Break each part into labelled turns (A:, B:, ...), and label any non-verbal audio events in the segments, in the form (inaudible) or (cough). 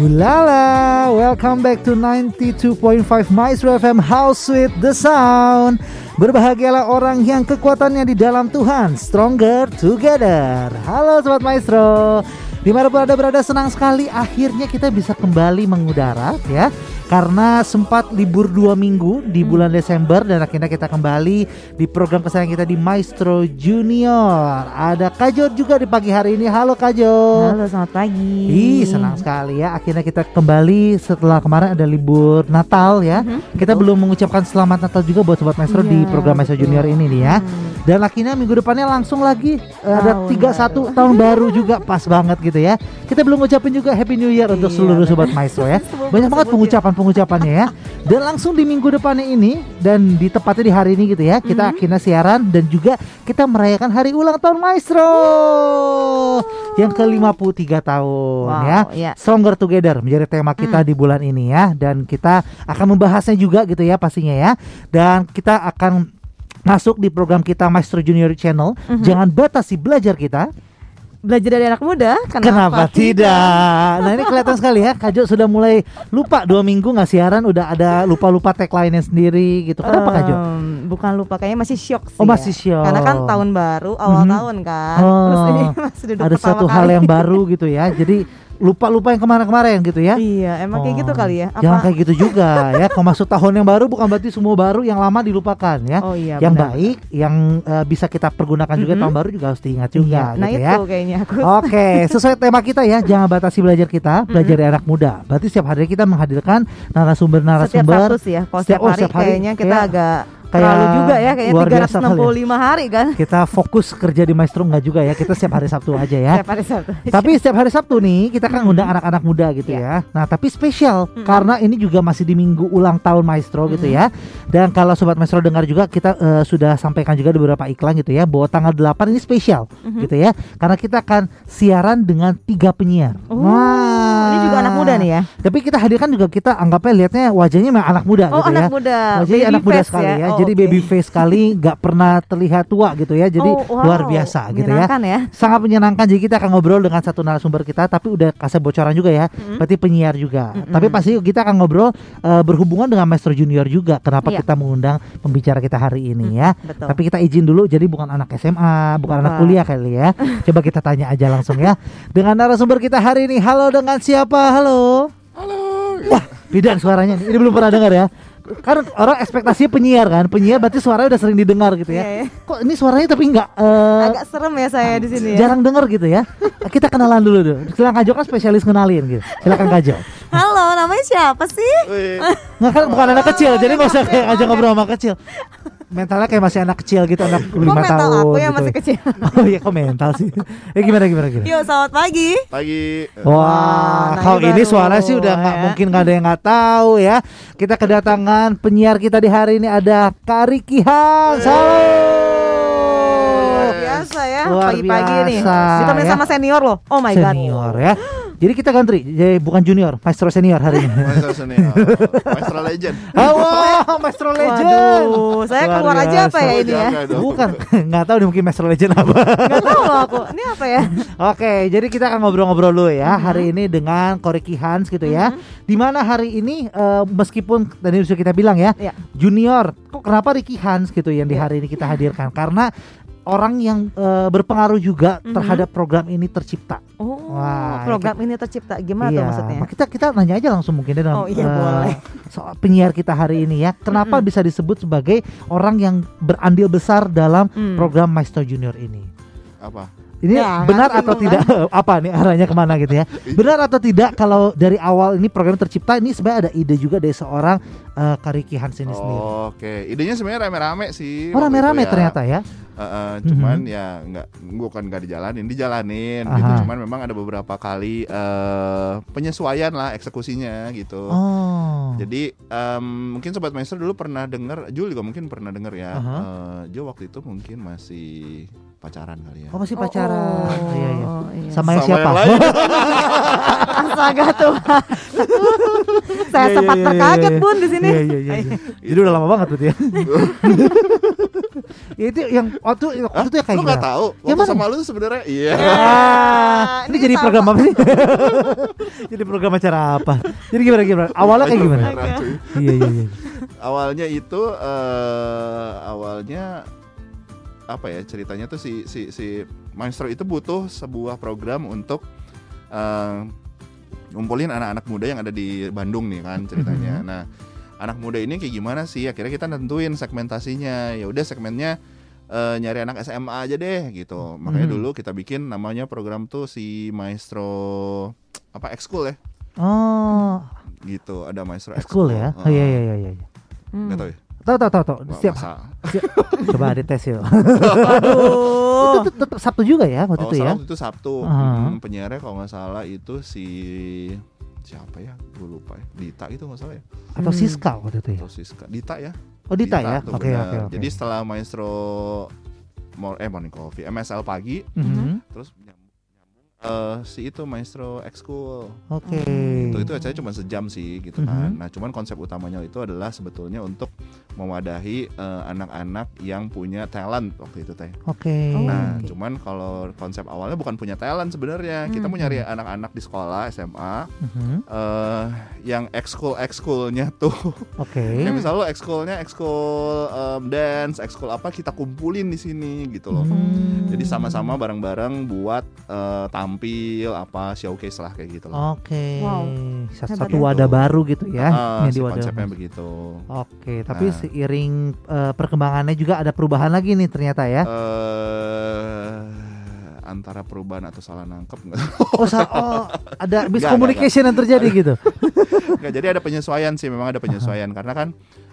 A: Hulala, welcome back to 92.5 Maestro FM House with the Sound. Berbahagialah orang yang kekuatannya di dalam Tuhan, stronger together. Halo Sobat Maestro, di mana pun Anda berada senang sekali akhirnya kita bisa kembali mengudara ya karena sempat libur dua minggu di bulan Desember dan akhirnya kita kembali di program kesayangan kita di Maestro Junior. Ada Kajo juga di pagi hari ini. Halo Kajo.
B: Halo, selamat pagi.
A: Ih, senang sekali ya. Akhirnya kita kembali setelah kemarin ada libur Natal ya.
B: Mhm,
A: Kita belum mengucapkan selamat Natal juga buat sobat Maestro di
B: Iya,
A: program Maestro
B: betul.
A: Junior ini nih ya.
B: Hmm.
A: Dan akhirnya minggu depannya langsung lagi eh, ada
B: Tahun
A: 31 tahun baru juga pas banget gitu ya. Kita belum ngucapin juga Happy New Year untuk
B: Iya,
A: seluruh sobat Maestro ya. (laughs) Banyak banget
B: ya.
A: pengucapan-pengucapannya ya. Dan langsung di minggu depannya ini dan di tepatnya di hari ini gitu ya, kita
B: Mhm.
A: akhirnya siaran dan juga kita merayakan hari ulang tahun Maestro yang ke-53 tahun
B: Wow,
A: ya.
B: ya.
A: Stronger Together menjadi tema kita di bulan ini ya dan kita akan membahasnya juga gitu ya pastinya ya. Dan kita akan masuk di program kita Maestro Junior Channel.
B: Mhm.
A: Jangan batasi belajar kita.
B: Belajar dari anak muda, kenapa,
A: Kenapa, tidak? Nah ini kelihatan sekali ya, Kajo sudah mulai lupa dua minggu nggak siaran, udah ada lupa-lupa tagline-nya sendiri gitu. Kenapa Kajo?
B: Em, bukan lupa, kayaknya masih shock sih.
A: Oh,
B: ya.
A: masih shock.
B: Karena kan tahun baru, awal
A: Mhm.
B: tahun kan.
A: Oh,
B: Terus ini (laughs) masih duduk
A: Ada satu hal yang baru gitu ya. Jadi lupa-lupa yang kemarin-kemarin gitu ya.
B: Iya, emang kayak gitu
A: Oh,
B: kali ya.
A: Jangan kayak gitu juga (laughs) ya. Kalau masuk tahun yang baru bukan berarti semua baru yang lama dilupakan ya.
B: Oh iya,
A: yang
B: benar.
A: baik, yang eh, bisa kita pergunakan juga
B: Mhm.
A: tahun baru juga harus diingat juga
B: Iya, Nah
A: gitu
B: itu
A: ya.
B: kayaknya aku. (laughs)
A: Oke, sesuai tema kita ya, jangan batasi belajar kita, belajar dari anak muda. Berarti setiap hari kita menghadirkan
B: Setiap
A: narasumber-narasumber
B: satu sih ya.
A: Setiap-
B: setiap,
A: oh,
B: hari,
A: setiap hari
B: kayaknya kita
A: kayak-
B: agak
A: kayak
B: terlalu juga ya. Kayaknya
A: luar biasa kali ya.
B: 365 hari kan.
A: kita fokus kerja di Maestro enggak juga ya, kita setiap hari Sabtu aja ya. (laughs)
B: Setiap hari Sabtu.
A: Tapi setiap hari Sabtu nih kita kan ngundang anak-anak muda gitu ya. Nah tapi spesial karena ini juga masih di minggu ulang tahun Maestro gitu ya. Dan kalau sobat Maestro dengar juga kita eh, sudah sampaikan juga di beberapa iklan gitu ya bahwa tanggal 8 ini spesial gitu ya. Karena kita akan siaran dengan tiga penyiar.
B: Oh, ini juga anak muda nih ya.
A: Tapi kita hadirkan juga kita anggapnya lihatnya wajahnya memang anak muda
B: Oh,
A: gitu
B: anak
A: ya.
B: muda.
A: Wajahnya
B: Baby
A: anak muda sekali ya.
B: Oh,
A: Jadi
B: oke.
A: baby face sekali, nggak pernah terlihat tua gitu ya. Jadi
B: Oh, wow.
A: luar biasa gitu ya
B: ya.
A: sangat menyenangkan jadi kita akan ngobrol dengan satu narasumber kita tapi udah kasih bocoran juga ya berarti penyiar juga
B: Mm-mm.
A: tapi pasti kita akan ngobrol eh, berhubungan dengan Maestro Junior juga kenapa
B: Iya.
A: kita mengundang pembicara kita hari ini ya
B: Betul.
A: tapi kita izin dulu jadi bukan anak SMA bukan anak kuliah kali ya coba kita tanya aja langsung ya dengan narasumber kita hari ini halo dengan siapa halo
C: Halo.
A: wah beda suaranya ini belum pernah dengar ya kan orang ekspektasinya penyiar kan penyiar berarti suaranya udah sering didengar gitu ya
B: Iya, iya.
A: kok ini suaranya tapi nggak eh,
B: Agak serem ya saya di sini ya.
A: jarang denger gitu ya. Kita kenalan dulu dulu. Silakan Kajo kan spesialis kenalin gitu. Silakan Kajo.
B: Halo, namanya siapa sih?
A: Nggak kan bukan anak kecil, jadi nggak usah kayak Kajo ngobrol sama kecil. Mentalnya kayak masih anak kecil gitu, anak
B: Kok
A: lima
B: mental
A: tahun.
B: aku yang
A: gitu.
B: masih kecil? (laughs)
A: Oh iya kok mental sih. Ya gimana gimana gimana.
B: Yuk, selamat pagi.
C: pagi.
A: Wah,
B: nah
A: kalau
B: ini
A: ini suara sih udah nggak
B: ya.
A: mungkin nggak ada yang nggak tahu ya. Kita kedatangan penyiar kita di hari ini ada Kariki Hans. Halo.
B: Luar biasa ya, pagi-pagi nih.
A: biasa,
B: Ditemani
A: ya.
B: sama senior loh. Oh my god.
A: senior ya. Jadi kita ganti, jadi bukan junior, maestro senior hari ini. (laughs)
C: Maestro senior. Maestro legend.
A: Oh, wow, maestro legend.
B: Waduh, saya
A: Luar
B: keluar aja apa ya ini ya?
A: Bukan, (laughs) nggak tahu nih mungkin maestro legend apa.
B: Gak tahu loh aku. Ini apa ya? (laughs)
A: Oke, jadi kita akan ngobrol-ngobrol dulu ya hari ini dengan Koreki Hans gitu ya. Di mana hari ini eh, meskipun tadi sudah kita bilang ya,
B: Ya.
A: junior, kok kenapa Ricky Hans gitu yang di
B: Ya.
A: hari ini kita hadirkan? Karena orang yang eh, berpengaruh juga
B: Mhm.
A: terhadap program ini tercipta.
B: Oh,
A: Wah,
B: program ini tercipta gimana tuh
A: Iya,
B: maksudnya?
A: Kita kita nanya aja langsung mungkin ya dengan
B: Oh, iya, boleh.
A: soal penyiar kita hari ini ya. Kenapa
B: Mm-mm.
A: bisa disebut sebagai orang yang berandil besar dalam
B: Hmm.
A: program Maestro Junior ini?
C: Apa?
A: Ini
B: Ya,
A: benar
B: kan
A: atau
B: bingung
A: tidak? (laughs) Apa nih arahnya ke mana gitu ya? Benar atau tidak kalau dari awal ini program tercipta ini sebenarnya ada ide juga dari seorang eh, Kariki Hans ini sendiri.
C: Oke, idenya sebenarnya rame-rame sih.
A: Oh rame-rame
C: ya.
A: ternyata ya.
C: Eh, eh, cuman
A: Mhm.
C: ya nggak bukan nggak dijalanin, dijalanin
A: Aha.
C: gitu. Cuman memang ada beberapa kali eh, penyesuaian lah eksekusinya gitu.
A: Oh.
C: Jadi em, mungkin sobat maestro dulu pernah dengar, Jul juga mungkin pernah dengar ya.
A: Aha.
C: Eh, Jo waktu itu mungkin masih pacaran kali ya.
A: Oh masih pacaran.
B: Oh,
A: Iya iya.
B: iya.
A: Sama yang
C: Sama
A: siapa?
C: yang. (laughs)
B: Astaga tuh. (laughs) Saya
A: Iya,
B: sempat
A: iya, iya,
B: terkaget
A: iya.
B: bun di sini.
A: Iya iya iya. iya. Jadi udah lama banget berarti ya. Ya, (laughs) itu yang waktu waktu itu ya kayak
C: Lu nggak
A: gimana?
C: tahu?
A: Yang
C: Waktu
A: mana?
C: sama lu sebenarnya iya.
A: Ah, ini
B: Ini
A: jadi
B: sama.
A: program apa sih? jadi program acara apa? Jadi gimana gimana? Awalnya kayak gimana? Iya iya iya.
C: Awalnya itu eh awalnya apa ya ceritanya tuh si si si Maestro itu butuh sebuah program untuk eh, ngumpulin anak-anak muda yang ada di Bandung nih kan ceritanya.
A: Mhm.
C: Nah, anak muda ini kayak gimana sih? Akhirnya kita nentuin segmentasinya. Ya udah segmennya eh, nyari anak SMA aja deh gitu. Makanya
A: Mhm.
C: dulu kita bikin namanya program tuh si Maestro apa ekskul ya
A: Oh,
C: gitu. Ada Maestro
A: school ya? Oh iya iya iya iya.
B: Hmm.
C: Gak tau ya.
A: Tahu tahu tahu tahu.
C: Wah,
A: Siap. (laughs) Coba dites yuk.
B: Aduh.
A: itu tetap Sabtu juga ya waktu
C: Kalau
A: itu ya?
C: itu Sabtu.
A: Aha.
C: Hmm, penyiarnya kalau nggak salah itu si siapa ya? Gue lupa ya. Dita itu nggak salah ya.
A: Atau
B: Hmm.
A: Siska waktu itu ya?
C: Atau Siska. Dita ya.
A: Oh Dita, ya? Oke oke.
C: Jadi setelah Maestro Mor eh Morning Coffee, MSL pagi,
A: Mhm.
C: terus eh, si itu Maestro Ekskul.
A: Oke.
C: Itu itu acaranya cuma sejam sih gitu kan. Nah, cuman konsep utamanya itu adalah sebetulnya untuk mewadahi eh, anak-anak yang punya talent waktu itu teh.
A: Oke.
B: Oh.
C: Nah,
B: Oke.
C: cuman kalau konsep awalnya bukan punya talent sebenarnya. Kita mau
B: Hmm.
C: nyari anak-anak di sekolah SMA
A: Mhm.
C: eh yang ekskul ekskulnya tuh.
A: Oke. (laughs)
C: Kayak misal lo ekskulnya ekskul em, dance, ekskul apa kita kumpulin di sini gitu loh.
A: Hmm.
C: Jadi sama-sama bareng-bareng buat eh, tampil apa showcase lah kayak gitu loh.
A: Oke.
B: Wow.
A: Sa-
B: Hebat
A: Satu
C: ya.
A: wadah baru gitu ya.
C: Ah,
A: yang
C: si
A: di wadah.
C: konsepnya begitu.
A: Oke, tapi
C: Nah.
A: seiring eh, perkembangannya juga ada perubahan lagi nih ternyata ya.
C: eh antara perubahan atau salah nangkep nggak?
A: Oh, sa- oh, ada miscommunication yang terjadi gitu. (laughs)
C: Nggak, jadi ada penyesuaian sih memang ada penyesuaian karena kan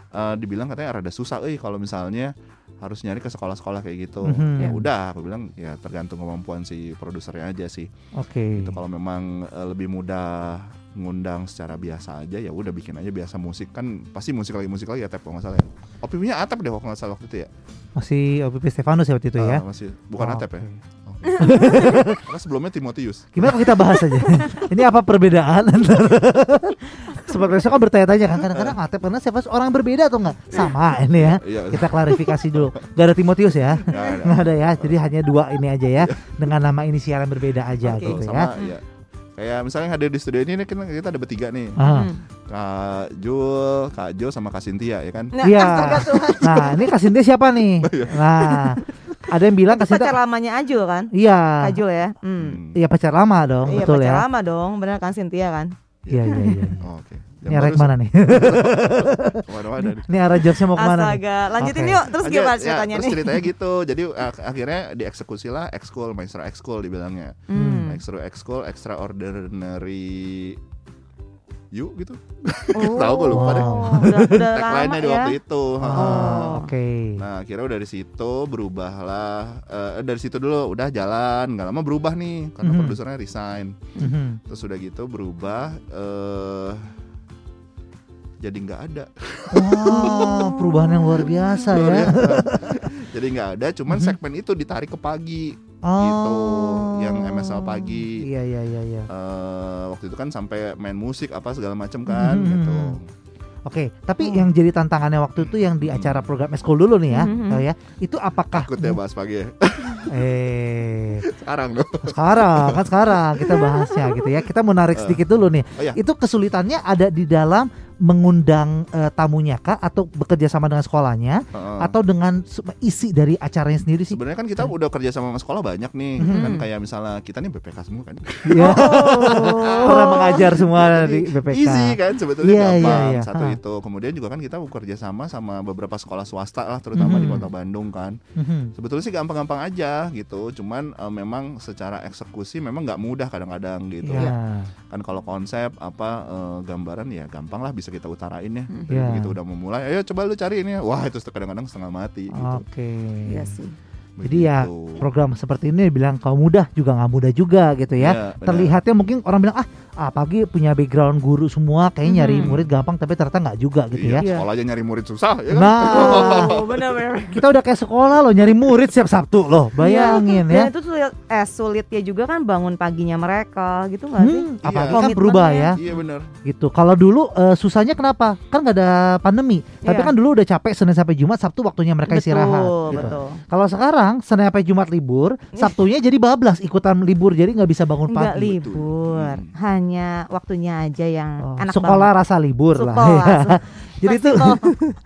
C: eh, dibilang katanya rada susah eh kalau misalnya harus nyari ke sekolah-sekolah kayak gitu.
A: Mhm.
C: Ya udah aku bilang ya tergantung kemampuan si produsernya aja sih.
A: Oke.
C: Itu kalau memang eh, lebih mudah ngundang secara biasa aja ya udah bikin aja biasa musik kan pasti musik lagi musik lagi ya tep kalau nggak salah ya. Opimnya Atep deh kalau nggak salah waktu itu ya.
A: Masih OPP Stefanus ya waktu itu ya.
C: Eh, masih bukan
A: Oh,
C: Atep ya. (laughs) Karena sebelumnya Timotius.
A: Gimana kalau kita bahas aja? Ini apa perbedaan antara (laughs) Sobat Reso kan bertanya-tanya kan kadang-kadang Atep karena siapa orang yang berbeda atau enggak? Sama ini ya.
C: Iya.
A: Kita klarifikasi dulu. Gak ada Timotius ya?
C: nggak ada.
A: Ya. Jadi hanya dua ini aja ya dengan nama inisial yang berbeda aja
B: Oke.
A: gitu
C: sama
A: ya.
C: ya. Kayak misalnya yang hadir di studio ini kan kita ada bertiga nih.
A: Ah.
B: Hmm.
C: Kak Jul, Kak Jo sama Kak Cynthia ya kan.
B: Nah,
A: Iya.
B: Tuhan. (laughs)
A: Nah, ini Kasintia siapa nih? Nah, ada yang bilang
B: Itu pacar lamanya Ajul kan?
A: Iya.
B: Kajul ya. Hmm.
C: Hmm.
A: Iya pacar lama dong,
B: Iya
A: betul
B: pacar
A: ya.
B: lama dong, bener kan Cynthia kan?
A: Iya iya iya. (laughs)
C: Oh, Oke.
A: Ini arah ke mana nih? (laughs)
C: Ke mana-mana nih.
A: Ini arah jokesnya mau ke mana nih?
B: Astaga, lanjutin
A: Oke.
B: yuk. Terus gimana
C: ya,
B: ceritanya
C: terus
B: nih?
C: ceritanya (laughs) gitu. Jadi ak- akhirnya dieksekusi lah ekskul, maestro ekskul dibilangnya.
B: Hmm.
C: Maestro ekskul extraordinary you gitu.
B: Oh, (laughs)
C: Tahu gue lupa deh.
B: Udah, udah lama
C: Tagline-nya di
B: ya.
C: waktu itu.
A: Oh,
B: Oh.
A: oke.
C: Nah, akhirnya udah dari situ berubahlah eh, dari situ dulu udah jalan, nggak lama berubah nih karena
A: Mhm.
C: produsernya resign.
A: Mhm.
C: Terus udah gitu berubah eh jadi nggak ada.
A: Wah, perubahan yang luar biasa
C: Luar
A: ya.
C: biasa. jadi nggak ada, cuman
A: Mhm.
C: segmen itu ditarik ke pagi
A: Oh.
C: gitu, yang MSL pagi.
A: Iya iya iya iya.
C: Eh, waktu itu kan sampai main musik apa segala macam kan
A: Mhm.
C: gitu.
A: Oke, tapi
B: Hmm.
A: yang jadi tantangannya waktu itu yang di acara program school dulu nih ya, oh ya. Itu apakah
C: Takut ya bahas pagi ya. (laughs)
A: eh
C: Sekarang dong.
A: sekarang kan sekarang kita bahasnya gitu ya. Kita mau narik sedikit dulu nih.
C: Oh iya.
A: Itu kesulitannya ada di dalam mengundang eh, tamunya kah atau bekerja sama dengan sekolahnya
C: Heeh.
A: atau dengan isi dari acaranya sendiri sih?
C: Sebenarnya kan kita udah kerja sama sama sekolah banyak nih,
A: Mhm.
C: kan kayak misalnya kita nih BPK semua kan.
A: Iya. (laughs)
B: Oh.
A: Pernah mengajar semua di BPK.
C: Easy kan sebetulnya
A: Iya, iya,
C: gampang.
A: iya.
C: Satu
A: Ha.
C: itu. Kemudian juga kan kita bekerja sama sama beberapa sekolah swasta lah terutama di
A: Mhm.
C: Kota Bandung kan.
A: Mhm.
C: Sebetulnya sih gampang-gampang aja gitu. Cuman eh, memang secara eksekusi memang nggak mudah kadang-kadang gitu.
A: Iya.
C: Kan kalau konsep apa eh, gambaran ya gampang lah bisa kita utarain ya.
B: Hmm.
A: Iya.
C: Begitu udah memulai, ayo coba lu cari ini. Wah, itu kadang-kadang setengah mati gitu.
A: Oke.
B: Iya sih.
A: Jadi ya program seperti ini bilang kalau mudah juga nggak mudah juga gitu ya.
C: Iya, benar.
A: Terlihatnya mungkin orang bilang ah apalagi punya background guru semua kayaknya nyari
B: Mhm.
A: murid gampang tapi ternyata nggak juga gitu
C: Iya,
A: ya.
B: Iya.
C: sekolah aja nyari murid susah ya kan?
A: Nah, (laughs)
B: Oh,
A: kita udah kayak sekolah loh nyari murid setiap Sabtu loh. Bayangin
B: Dan
A: ya.
B: itu sulit, eh sulitnya juga kan bangun paginya mereka gitu nggak sih?
A: Hmm, apalagi
C: Iya.
A: kan berubah ya.
C: Iya bener
A: gitu. Kalau dulu eh, susahnya kenapa? Kan nggak ada pandemi. Tapi
B: Iya.
A: kan dulu udah capek Senin sampai Jumat, Sabtu waktunya mereka istirahat.
B: Betul,
A: gitu.
B: betul.
A: Kalau sekarang Senin sampai Jumat libur, Sabtunya jadi bablas ikutan libur jadi nggak bisa bangun
B: Enggak
A: pagi.
B: libur,
C: Hmm.
B: hanya waktunya aja yang
A: Oh,
B: anak
A: sekolah
B: banget.
A: rasa libur lah.
B: Sekolah,
A: ya.
B: se- (laughs)
A: Jadi itu (laughs)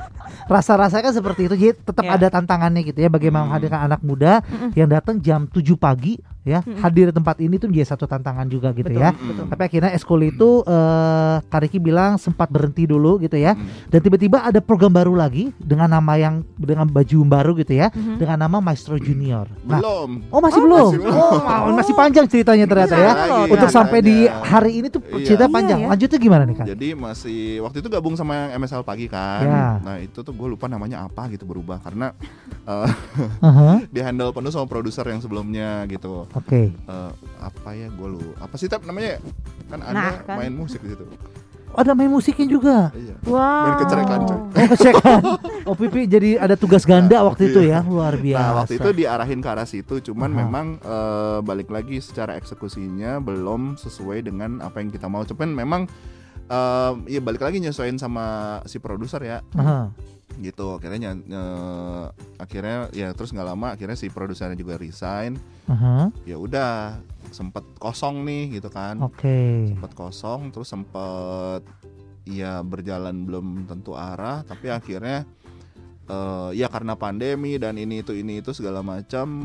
A: rasa-rasanya kan seperti itu. Jadi tetap
B: Ya.
A: ada tantangannya gitu ya bagaimana
C: Hmm.
A: menghadirkan anak muda
B: Mm-mm.
A: yang datang jam 7 pagi ya,
B: Mm-mm.
A: hadir di tempat ini tuh menjadi satu tantangan juga gitu
B: Betul,
A: ya.
B: betul.
A: Tapi akhirnya eskul itu eh Kariki bilang sempat berhenti dulu gitu ya.
C: Hmm.
A: Dan tiba-tiba ada program baru lagi dengan nama yang dengan baju baru gitu ya,
B: Mhm.
A: dengan nama Maestro Junior. Nah,
C: Belum
A: oh masih
B: Oh,
A: belum.
C: masih belum.
A: Oh, masih panjang ceritanya ternyata
B: Iya,
A: ya.
B: loh,
A: Untuk sampai di
C: Makanya.
A: hari ini tuh
C: Iya.
A: cerita
B: Iya,
A: panjang.
B: ya.
A: Lanjutnya gimana nih kan?
C: Jadi masih waktu itu gabung sama yang MSL pagi kan.
A: Ya.
C: Nah itu tuh gue lupa namanya apa gitu berubah karena eh, (laughs)
A: Aha,
C: di handle penuh sama produser yang sebelumnya gitu.
A: Oke.
C: Eh, apa ya gue lu apa sih tap namanya? Kan ada
B: Nah, kan.
C: main musik di situ.
A: Oh, ada main musiknya juga.
C: Iya.
B: Wow.
C: Main kecerekan, coy.
A: Oh kecekan. Oh Pipi jadi ada tugas ganda waktu itu ya luar biasa.
C: Nah waktu itu diarahin ke arah situ, cuman
A: Aha.
C: memang eh, balik lagi secara eksekusinya belum sesuai dengan apa yang kita mau. Cuman memang eh, ya balik lagi nyesuaiin sama si produser ya.
A: Aha.
C: Gitu akhirnya ny- eh, akhirnya ya terus nggak lama akhirnya si produsernya juga resign
A: Aha.
C: ya udah sempet kosong nih gitu kan
A: Oke.
C: sempet kosong terus sempet ya berjalan belum tentu arah tapi akhirnya eh, ya karena pandemi dan ini itu ini itu segala macam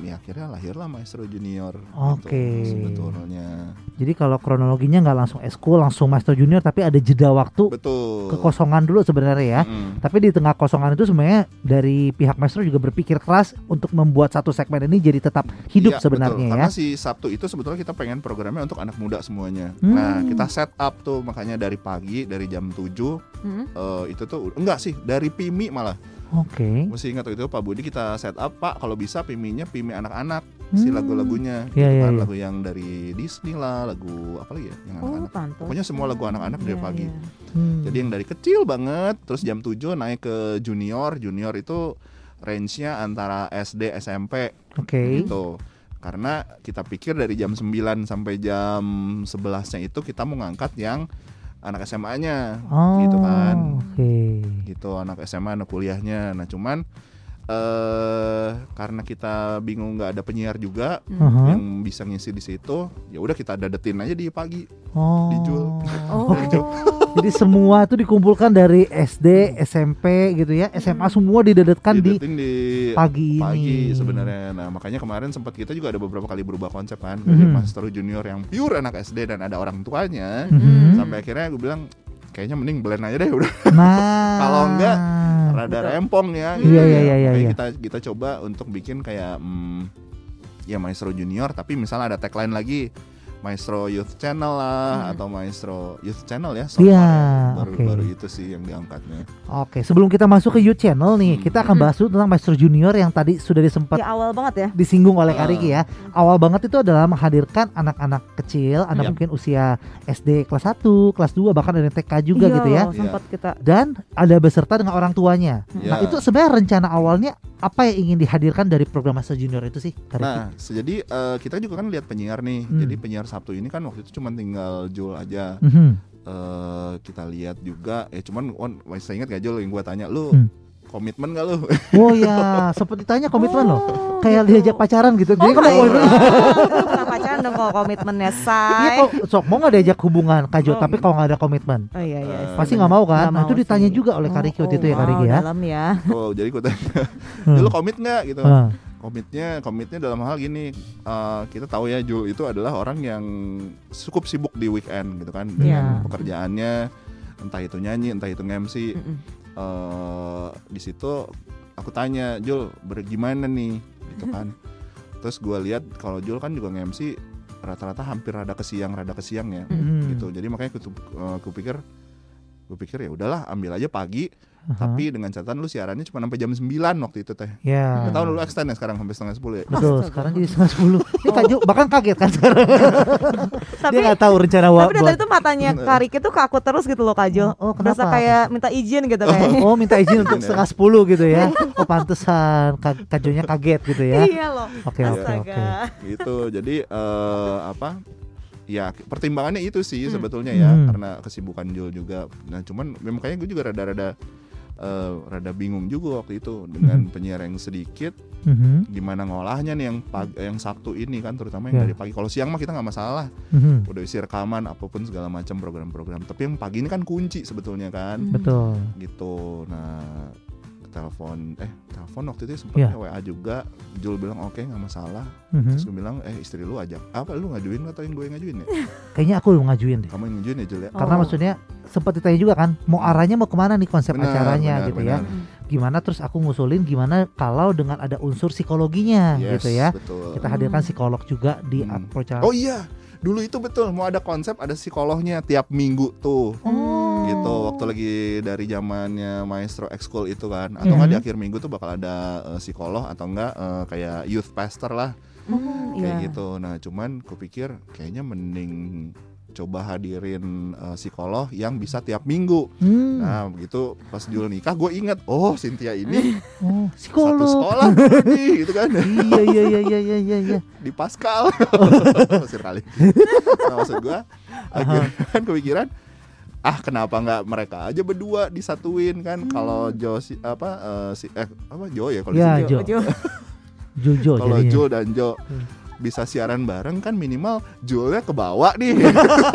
C: ya akhirnya lahirlah Maestro Junior
A: Oke.
C: gitu, sebetulnya
A: Jadi kalau kronologinya nggak langsung eskul langsung Master Junior tapi ada jeda waktu
C: betul
A: kekosongan dulu sebenarnya ya.
C: Mm.
A: Tapi di tengah kosongan itu sebenarnya dari pihak Maestro juga berpikir keras untuk membuat satu segmen ini jadi tetap hidup
C: Iya,
A: sebenarnya
C: betul.
A: ya.
C: Karena si Sabtu itu sebetulnya kita pengen programnya untuk anak muda semuanya.
A: Hmm.
C: Nah, kita set up tuh makanya dari pagi dari jam 7
B: Hmm.
C: eh, itu tuh enggak sih, dari Pimi malah.
A: Oke.
C: Mesti ingat waktu itu Pak Budi kita set up, Pak, kalau bisa Piminya Pimi anak-anak, si
A: Hmm.
C: lagu-lagunya
A: Iya,
C: gitu
A: iya,
C: kan,
A: iya.
C: lagu yang dari Disney lah, lagu apa lagi ya yang
B: Oh,
C: anak-anak.
B: pantas.
C: Pokoknya semua lagu anak-anak dari
B: Iya,
C: pagi.
B: iya.
A: Hmm.
C: Jadi yang dari kecil banget, terus jam 7 naik ke junior, junior itu range-nya antara SD SMP
A: Oke.
C: gitu karena kita pikir dari jam 9 sampai jam 11-nya itu kita mau ngangkat yang anak SMA-nya
A: Oh.
C: gitu kan
A: Oke.
C: gitu anak SMA anak kuliahnya nah cuman eh karena kita bingung nggak ada penyiar juga
A: Aha.
C: yang bisa ngisi di situ ya udah kita dadetin aja di pagi
A: Oh.
C: dijual.
B: Oh. (laughs)
A: Jadi semua itu dikumpulkan dari SD, SMP gitu ya, SMA semua didedetkan di
C: Didetin di
A: pagi ini.
C: pagi sebenarnya nah makanya kemarin sempat kita juga ada beberapa kali berubah konsep kan dari master junior yang pure anak SD dan ada orang tuanya
A: Mhm.
C: sampai akhirnya gue bilang kayaknya mending blend aja deh (laughs) udah
A: Nah.
C: Kalau enggak, rada
B: Betul.
C: rempong ya
A: Iya, iya, iya, iya,
C: Makanya
A: iya.
C: kita kita coba untuk bikin kayak hmm, ya maestro junior tapi misalnya ada tagline lagi Maestro Youth Channel lah
B: Hmm.
C: atau Maestro Youth Channel ya so
A: Iya,
C: far ya. baru
A: oke.
C: baru itu sih yang diangkatnya
A: Oke, sebelum kita masuk ke You Channel nih,
C: Hmm.
A: kita akan
B: Hmm.
A: bahas dulu tentang Master Junior yang tadi sudah disempat
B: Di awal banget ya.
A: disinggung oleh
C: Ah.
A: Kariki ya. Awal banget itu adalah menghadirkan anak-anak kecil, anak
C: Iya.
A: mungkin usia SD kelas 1, kelas 2 bahkan ada yang TK juga
B: Iya
A: gitu ya.
B: Sempat kita
A: Dan ada beserta dengan orang tuanya.
C: Iya.
A: Nah, itu sebenarnya rencana awalnya apa yang ingin dihadirkan dari program Master Junior itu sih, Kariki?
C: Nah, jadi eh, kita juga kan lihat penyiar nih.
A: Hmm.
C: Jadi penyiar Sabtu ini kan waktu itu cuma tinggal Jul aja.
A: Mhm.
C: Eh, kita lihat juga, eh cuman on, masih ingat gak Jul yang gue tanya lu
A: Hmm.
C: komitmen gak lu? (laughs)
A: Oh ya, sempat ditanya komitmen loh.
B: Oh,
A: Kayak
B: gitu.
A: diajak pacaran gitu. Jadi
B: Oh
A: kalau
B: my
A: komitmen-
B: pacaran dong kalau komitmennya
A: Iya
B: say.
A: kok sok mau nggak diajak hubungan Kajo,
C: Oh.
A: tapi kalau nggak ada komitmen
B: Oh iya iya. Sih,
A: pasti nggak mau kan? Nah, itu
B: mau
A: ditanya
B: sih.
A: juga oleh Kariki waktu itu ya,
B: wow,
A: Kariki ya.
B: Dalam ya.
C: oh, jadi gue tanya,
A: Hmm.
C: Lu komit nggak gitu?
A: Ah,
C: Komitnya, komitnya dalam hal gini, eh, kita tahu ya Jul itu adalah orang yang cukup sibuk di weekend gitu kan dengan
A: Iya.
C: pekerjaannya, entah itu nyanyi, entah itu nge-MC.
B: Mm-mm.
C: eh di situ aku tanya Jul bagaimana nih gitu kan terus gue lihat kalau Jul kan juga nge-MC rata-rata hampir rada ke siang rada ke siang ya
A: hmm.
C: gitu jadi makanya aku, aku pikir gue pikir ya udahlah ambil aja pagi
A: Aha.
C: tapi dengan catatan lu siarannya cuma sampai jam 9 waktu itu teh
A: ya.
C: Lu tahu lu extend ya sekarang sampai setengah 10 ya
A: Betul, sekarang jadi setengah sepuluh. Ini Kak Jo bahkan kaget kan sekarang. (laughs)
B: Tapi
A: Dia nggak tahu rencana wa-
B: tapi dari tuh matanya Karik itu ke aku terus gitu loh Kak Jo.
A: Oh, oh,
B: Berasa
A: kenapa?
B: kayak minta izin gitu kayaknya.
A: Oh minta izin untuk setengah sepuluh gitu ya. Oh pantesan Kak Kak Jo-nya kaget gitu ya.
B: Iya loh.
A: Oke oke oke.
C: gitu jadi eh, apa ya pertimbangannya itu sih sebetulnya ya
A: Hmm.
C: karena kesibukan Jul juga nah cuman ya makanya gue juga rada-rada eh, rada bingung juga waktu itu dengan
A: Hmm.
C: penyiar yang sedikit
A: Mhm,
C: gimana ngolahnya nih yang pagi, yang Sabtu ini kan terutama yang
A: Ya.
C: dari pagi kalau siang mah kita nggak masalah
A: mhm.
C: udah isi rekaman apa pun segala macam program-program tapi yang pagi ini kan kunci sebetulnya kan.
A: Betul.
C: gitu nah telepon eh telepon waktu itu sempat
A: Ya.
C: WA juga Jul bilang oke nggak masalah
A: Mhm.
C: terus gue bilang eh istri lu ajak apa lu ngajuin atau yang gue yang ngajuin ya (laughs)
A: Kayaknya aku yang ngajuin deh.
C: kamu yang ngajuin ya Jul ya
A: Karena
B: Oh.
A: maksudnya sempat ditanya juga kan, mau arahnya mau ke mana nih konsep
C: Benar,
A: acaranya
C: benar,
A: gitu ya.
C: benar.
A: Gimana terus aku ngusulin gimana kalau dengan ada unsur psikologinya
C: Yes,
A: gitu ya.
C: betul.
A: Kita hadirkan psikolog juga di
C: Hmm.
A: approach
C: oh iya dulu itu betul mau ada konsep ada psikolognya tiap minggu tuh
A: Oh.
C: gitu waktu lagi dari zamannya maestro ekskul itu kan atau nggak
A: Mhm.
C: di akhir minggu tuh bakal ada eh, psikolog atau enggak eh, kayak youth pastor lah
B: Hmm,
C: kayak
B: iya.
C: gitu nah cuman kupikir kayaknya mending coba hadirin eh, psikolog yang bisa tiap minggu
A: Hmm.
C: nah begitu pas Jul nikah gue inget oh Cynthia ini
A: Oh,
C: satu
A: psikolog.
C: sekolah nih gitu kan
A: iya iya iya iya iya iya iya. (laughs)
C: di Pascal (laughs) Mesir kali nah, maksud gue akhirnya kan kepikiran ah kenapa nggak mereka aja berdua disatuin kan kalau Jo si apa eh, si eh apa Jo ya kalau
A: Ya? (laughs) Jo.
B: Jo.
A: Jojo
C: kalau. Jul dan Jo
A: Hmm.
C: Bisa siaran bareng kan minimal Julnya kebawa nih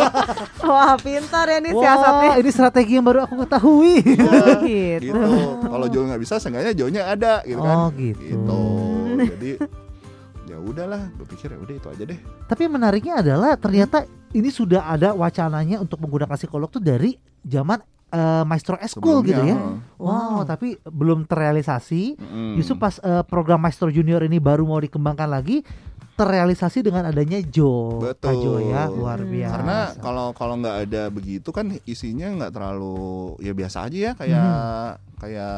C: (laughs)
B: Wah, pintar ya nih
A: Wah,
B: siasatnya.
A: ini strategi yang baru aku ketahui.
C: Ya, (laughs)
B: gitu.
C: gitu kalau Jul nggak bisa seenggaknya Jonya ada gitu kan
A: Oh, gitu.
C: gitu (laughs) jadi ya udahlah gue pikir ya udah itu aja deh
A: Tapi yang menariknya adalah ternyata ini sudah ada wacananya untuk menggunakan psikolog tuh dari zaman eh, Maestro Eskul gitu ya.
C: Sebelumnya,
A: Wow, tapi belum terrealisasi.
C: mm.
A: Justru pas eh, program Maestro Junior ini baru mau dikembangkan lagi, terrealisasi dengan adanya Jo,
C: Betul.
A: Kak Jo ya, luar
B: Hmm.
A: biasa.
C: karena kalau kalau nggak ada begitu kan isinya nggak terlalu ya biasa aja ya kayak kayak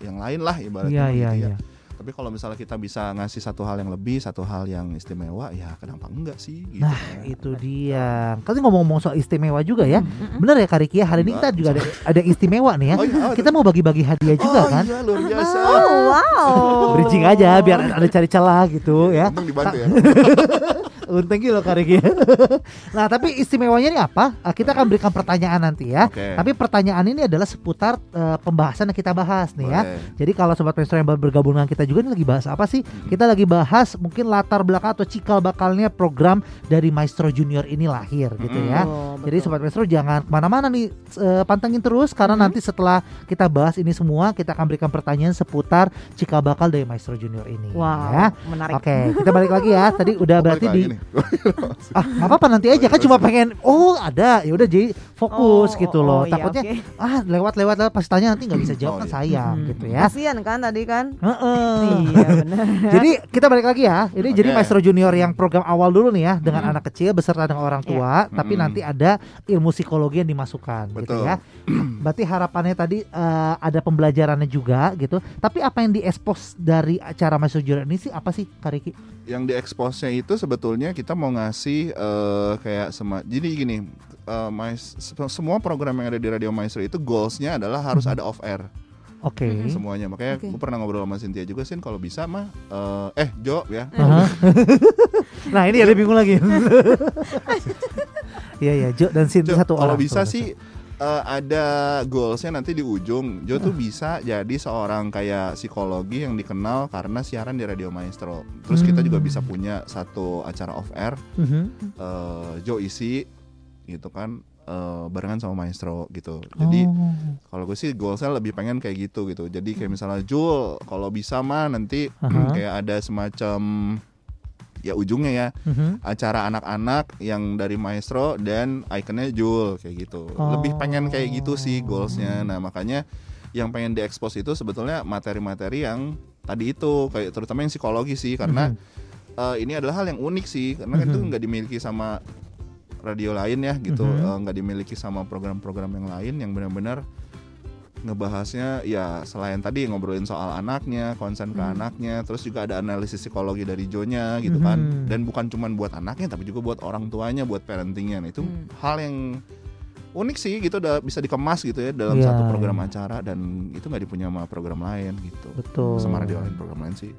C: yang lain lah ibaratnya
A: Iya
C: gitu
A: iya
C: ya. Tapi kalau misalnya kita bisa ngasih satu hal yang lebih satu hal yang istimewa ya kenapa enggak sih gitu
A: Nah, itu dia. Kan ngomong-ngomong soal istimewa juga ya.
B: Mm-mm.
A: Bener ya Kak Riki ya, hari ini kita juga ada ada istimewa nih ya.
C: Oh, iya, oh,
A: Kita mau bagi-bagi hadiah juga
C: oh
A: kan.
C: iya luar biasa
B: Oh, wow.
A: Bridging aja biar ada cari celah gitu ya.
C: dibantu ya (laughs)
A: Untung gitu Kak Riki. (laughs) nah, tapi istimewanya ini apa? Ah, Kita akan berikan pertanyaan nanti ya.
C: Oke.
A: Tapi pertanyaan ini adalah seputar eh, pembahasan yang kita bahas nih ya.
C: Boleh.
A: Jadi kalau sobat Maestro yang baru bergabung dengan kita juga ini lagi bahas apa sih? Kita lagi bahas mungkin latar belakang atau cikal bakalnya program dari Maestro Junior ini lahir gitu ya.
B: Oh,
A: Jadi sobat Maestro jangan ke mana-mana nih eh, pantengin terus karena
B: Mhm.
A: nanti setelah kita bahas ini semua kita akan berikan pertanyaan seputar cikal bakal dari Maestro Junior ini.
B: Wow,
A: Ya.
B: menarik.
A: Oke, kita balik lagi ya. Tadi (laughs) udah
C: Oh,
A: berarti di. Ah nggak apa-apa nanti aja kan cuma pengen oh ada ya udah jadi fokus
B: Oh,
A: gitu
B: oh,
A: loh.
B: oh, iya,
A: Takutnya
B: oke.
A: ah lewat-lewat lewat pas tanya nanti nggak bisa jawab
C: Oh,
A: kan
C: iya.
A: sayang
B: Hmm.
A: gitu ya.
B: Kasian kan tadi kan?
A: Heeh.
B: Iya benar. (laughs)
A: Jadi kita balik lagi ya. Ini jadi
C: Oke.
A: Maestro Junior yang program awal dulu nih ya dengan
B: Mm.
A: anak kecil beserta dengan orang tua, tapi
C: Mm.
A: nanti ada ilmu psikologi yang dimasukkan gitu
C: Betul.
A: ya. (clears throat) Berarti harapannya tadi eh, ada pembelajarannya juga gitu. Tapi apa yang diekspos dari acara Maestro Junior ini sih apa sih Kariki?
C: Yang diekspos-nya itu sebetulnya kita mau ngasih eh, kayak sema jadi gini eh, mais- se- semua program yang ada di Radio Maestro itu goalsnya adalah harus
A: Mhm.
C: ada off air
A: Oke.
B: Mhm.
C: semuanya makanya
B: Oke.
C: gue pernah ngobrol sama Cynthia juga sih kalau bisa mah eh, eh Jo ya (laughs)
A: Aha. (laughs) nah ini ada bingung lagi. (laughs) Iya ya, Jo dan
C: Jo,
A: satu
C: kalau
A: orang.
C: bisa
A: tuh.
C: sih eh, ada goalsnya nanti di ujung Jo tuh bisa jadi seorang kayak psikologi yang dikenal karena siaran di Radio Maestro terus kita juga
A: Hmm.
C: bisa punya satu acara off air
A: Mhm.
C: eh, Jo isi gitu kan eh, barengan sama maestro gitu. Jadi
A: Oh.
C: kalau gue sih goalsnya lebih pengen kayak gitu gitu. Jadi kayak misalnya Jul, kalau bisa mah nanti
A: Aha.
C: kayak ada semacam ya ujungnya ya
A: Mhm.
C: acara anak-anak yang dari maestro dan ikonnya Jul kayak gitu.
A: Oh.
C: Lebih pengen kayak gitu sih goalsnya. Nah makanya yang pengen diekspos itu sebetulnya materi-materi yang tadi itu kayak terutama yang psikologi sih karena
A: Mhm.
C: eh, ini adalah hal yang unik sih karena kan itu nggak dimiliki sama radio lain ya gitu
A: Mhm.
C: eh, nggak dimiliki sama program-program yang lain yang benar-benar ngebahasnya ya selain tadi ngobrolin soal anaknya konsen ke
B: Hmm.
C: anaknya terus juga ada analisis psikologi dari Jonya gitu kan
A: Mhm.
C: dan bukan cuman buat anaknya tapi juga buat orang tuanya buat parentingnya Nah, itu
B: Hmm.
C: hal yang unik sih gitu udah bisa dikemas gitu ya dalam
A: Iya,
C: satu program
A: iya.
C: acara dan itu nggak dipunya sama program lain gitu
A: Betul.
C: sama radio lain program lain sih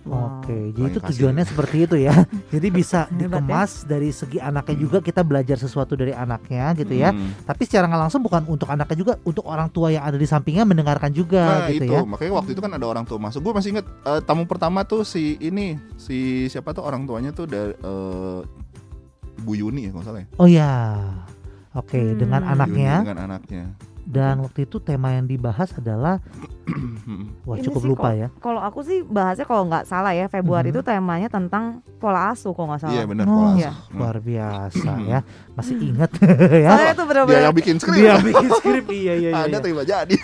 B: Wow.
A: Oke, jadi
C: Paling
A: itu
C: kasih.
A: tujuannya seperti itu ya. (laughs) Jadi bisa
B: ya.
A: dikemas dari segi anaknya juga kita belajar sesuatu dari anaknya gitu ya.
C: Hmm.
A: Tapi secara nggak langsung bukan untuk anaknya juga, untuk orang tua yang ada di sampingnya mendengarkan juga
C: Nah
A: gitu
C: itu
A: ya.
C: makanya waktu itu kan ada orang tua masuk. Gue masih inget eh, tamu pertama tuh si ini si siapa tuh orang tuanya tuh dari eh, Bu Yuni ya kalau salah ya.
A: Oh ya. Oke,
B: Hmm.
A: dengan
C: Yuni
A: anaknya
C: dengan anaknya.
A: Dan waktu itu tema yang dibahas adalah (clears throat) wah
B: Ini
A: cukup
B: sih
A: lupa ya.
B: Kalau aku sih bahasnya kalau nggak salah ya Februari
A: Mhm.
B: itu temanya tentang pola asuh kalau nggak salah.
C: Iya benar
A: Oh,
C: pola asuh. Hmm.
A: Luar biasa
C: Hmm. (clears throat)
A: ya. Masih ingat (laughs) ya.
B: Soalnya itu
C: Dia
B: benar-benar
C: yang bikin skrip.
A: Dia bikin skrip iya iya iya. (laughs)
C: Ada
A: iya.
C: nggak jadi.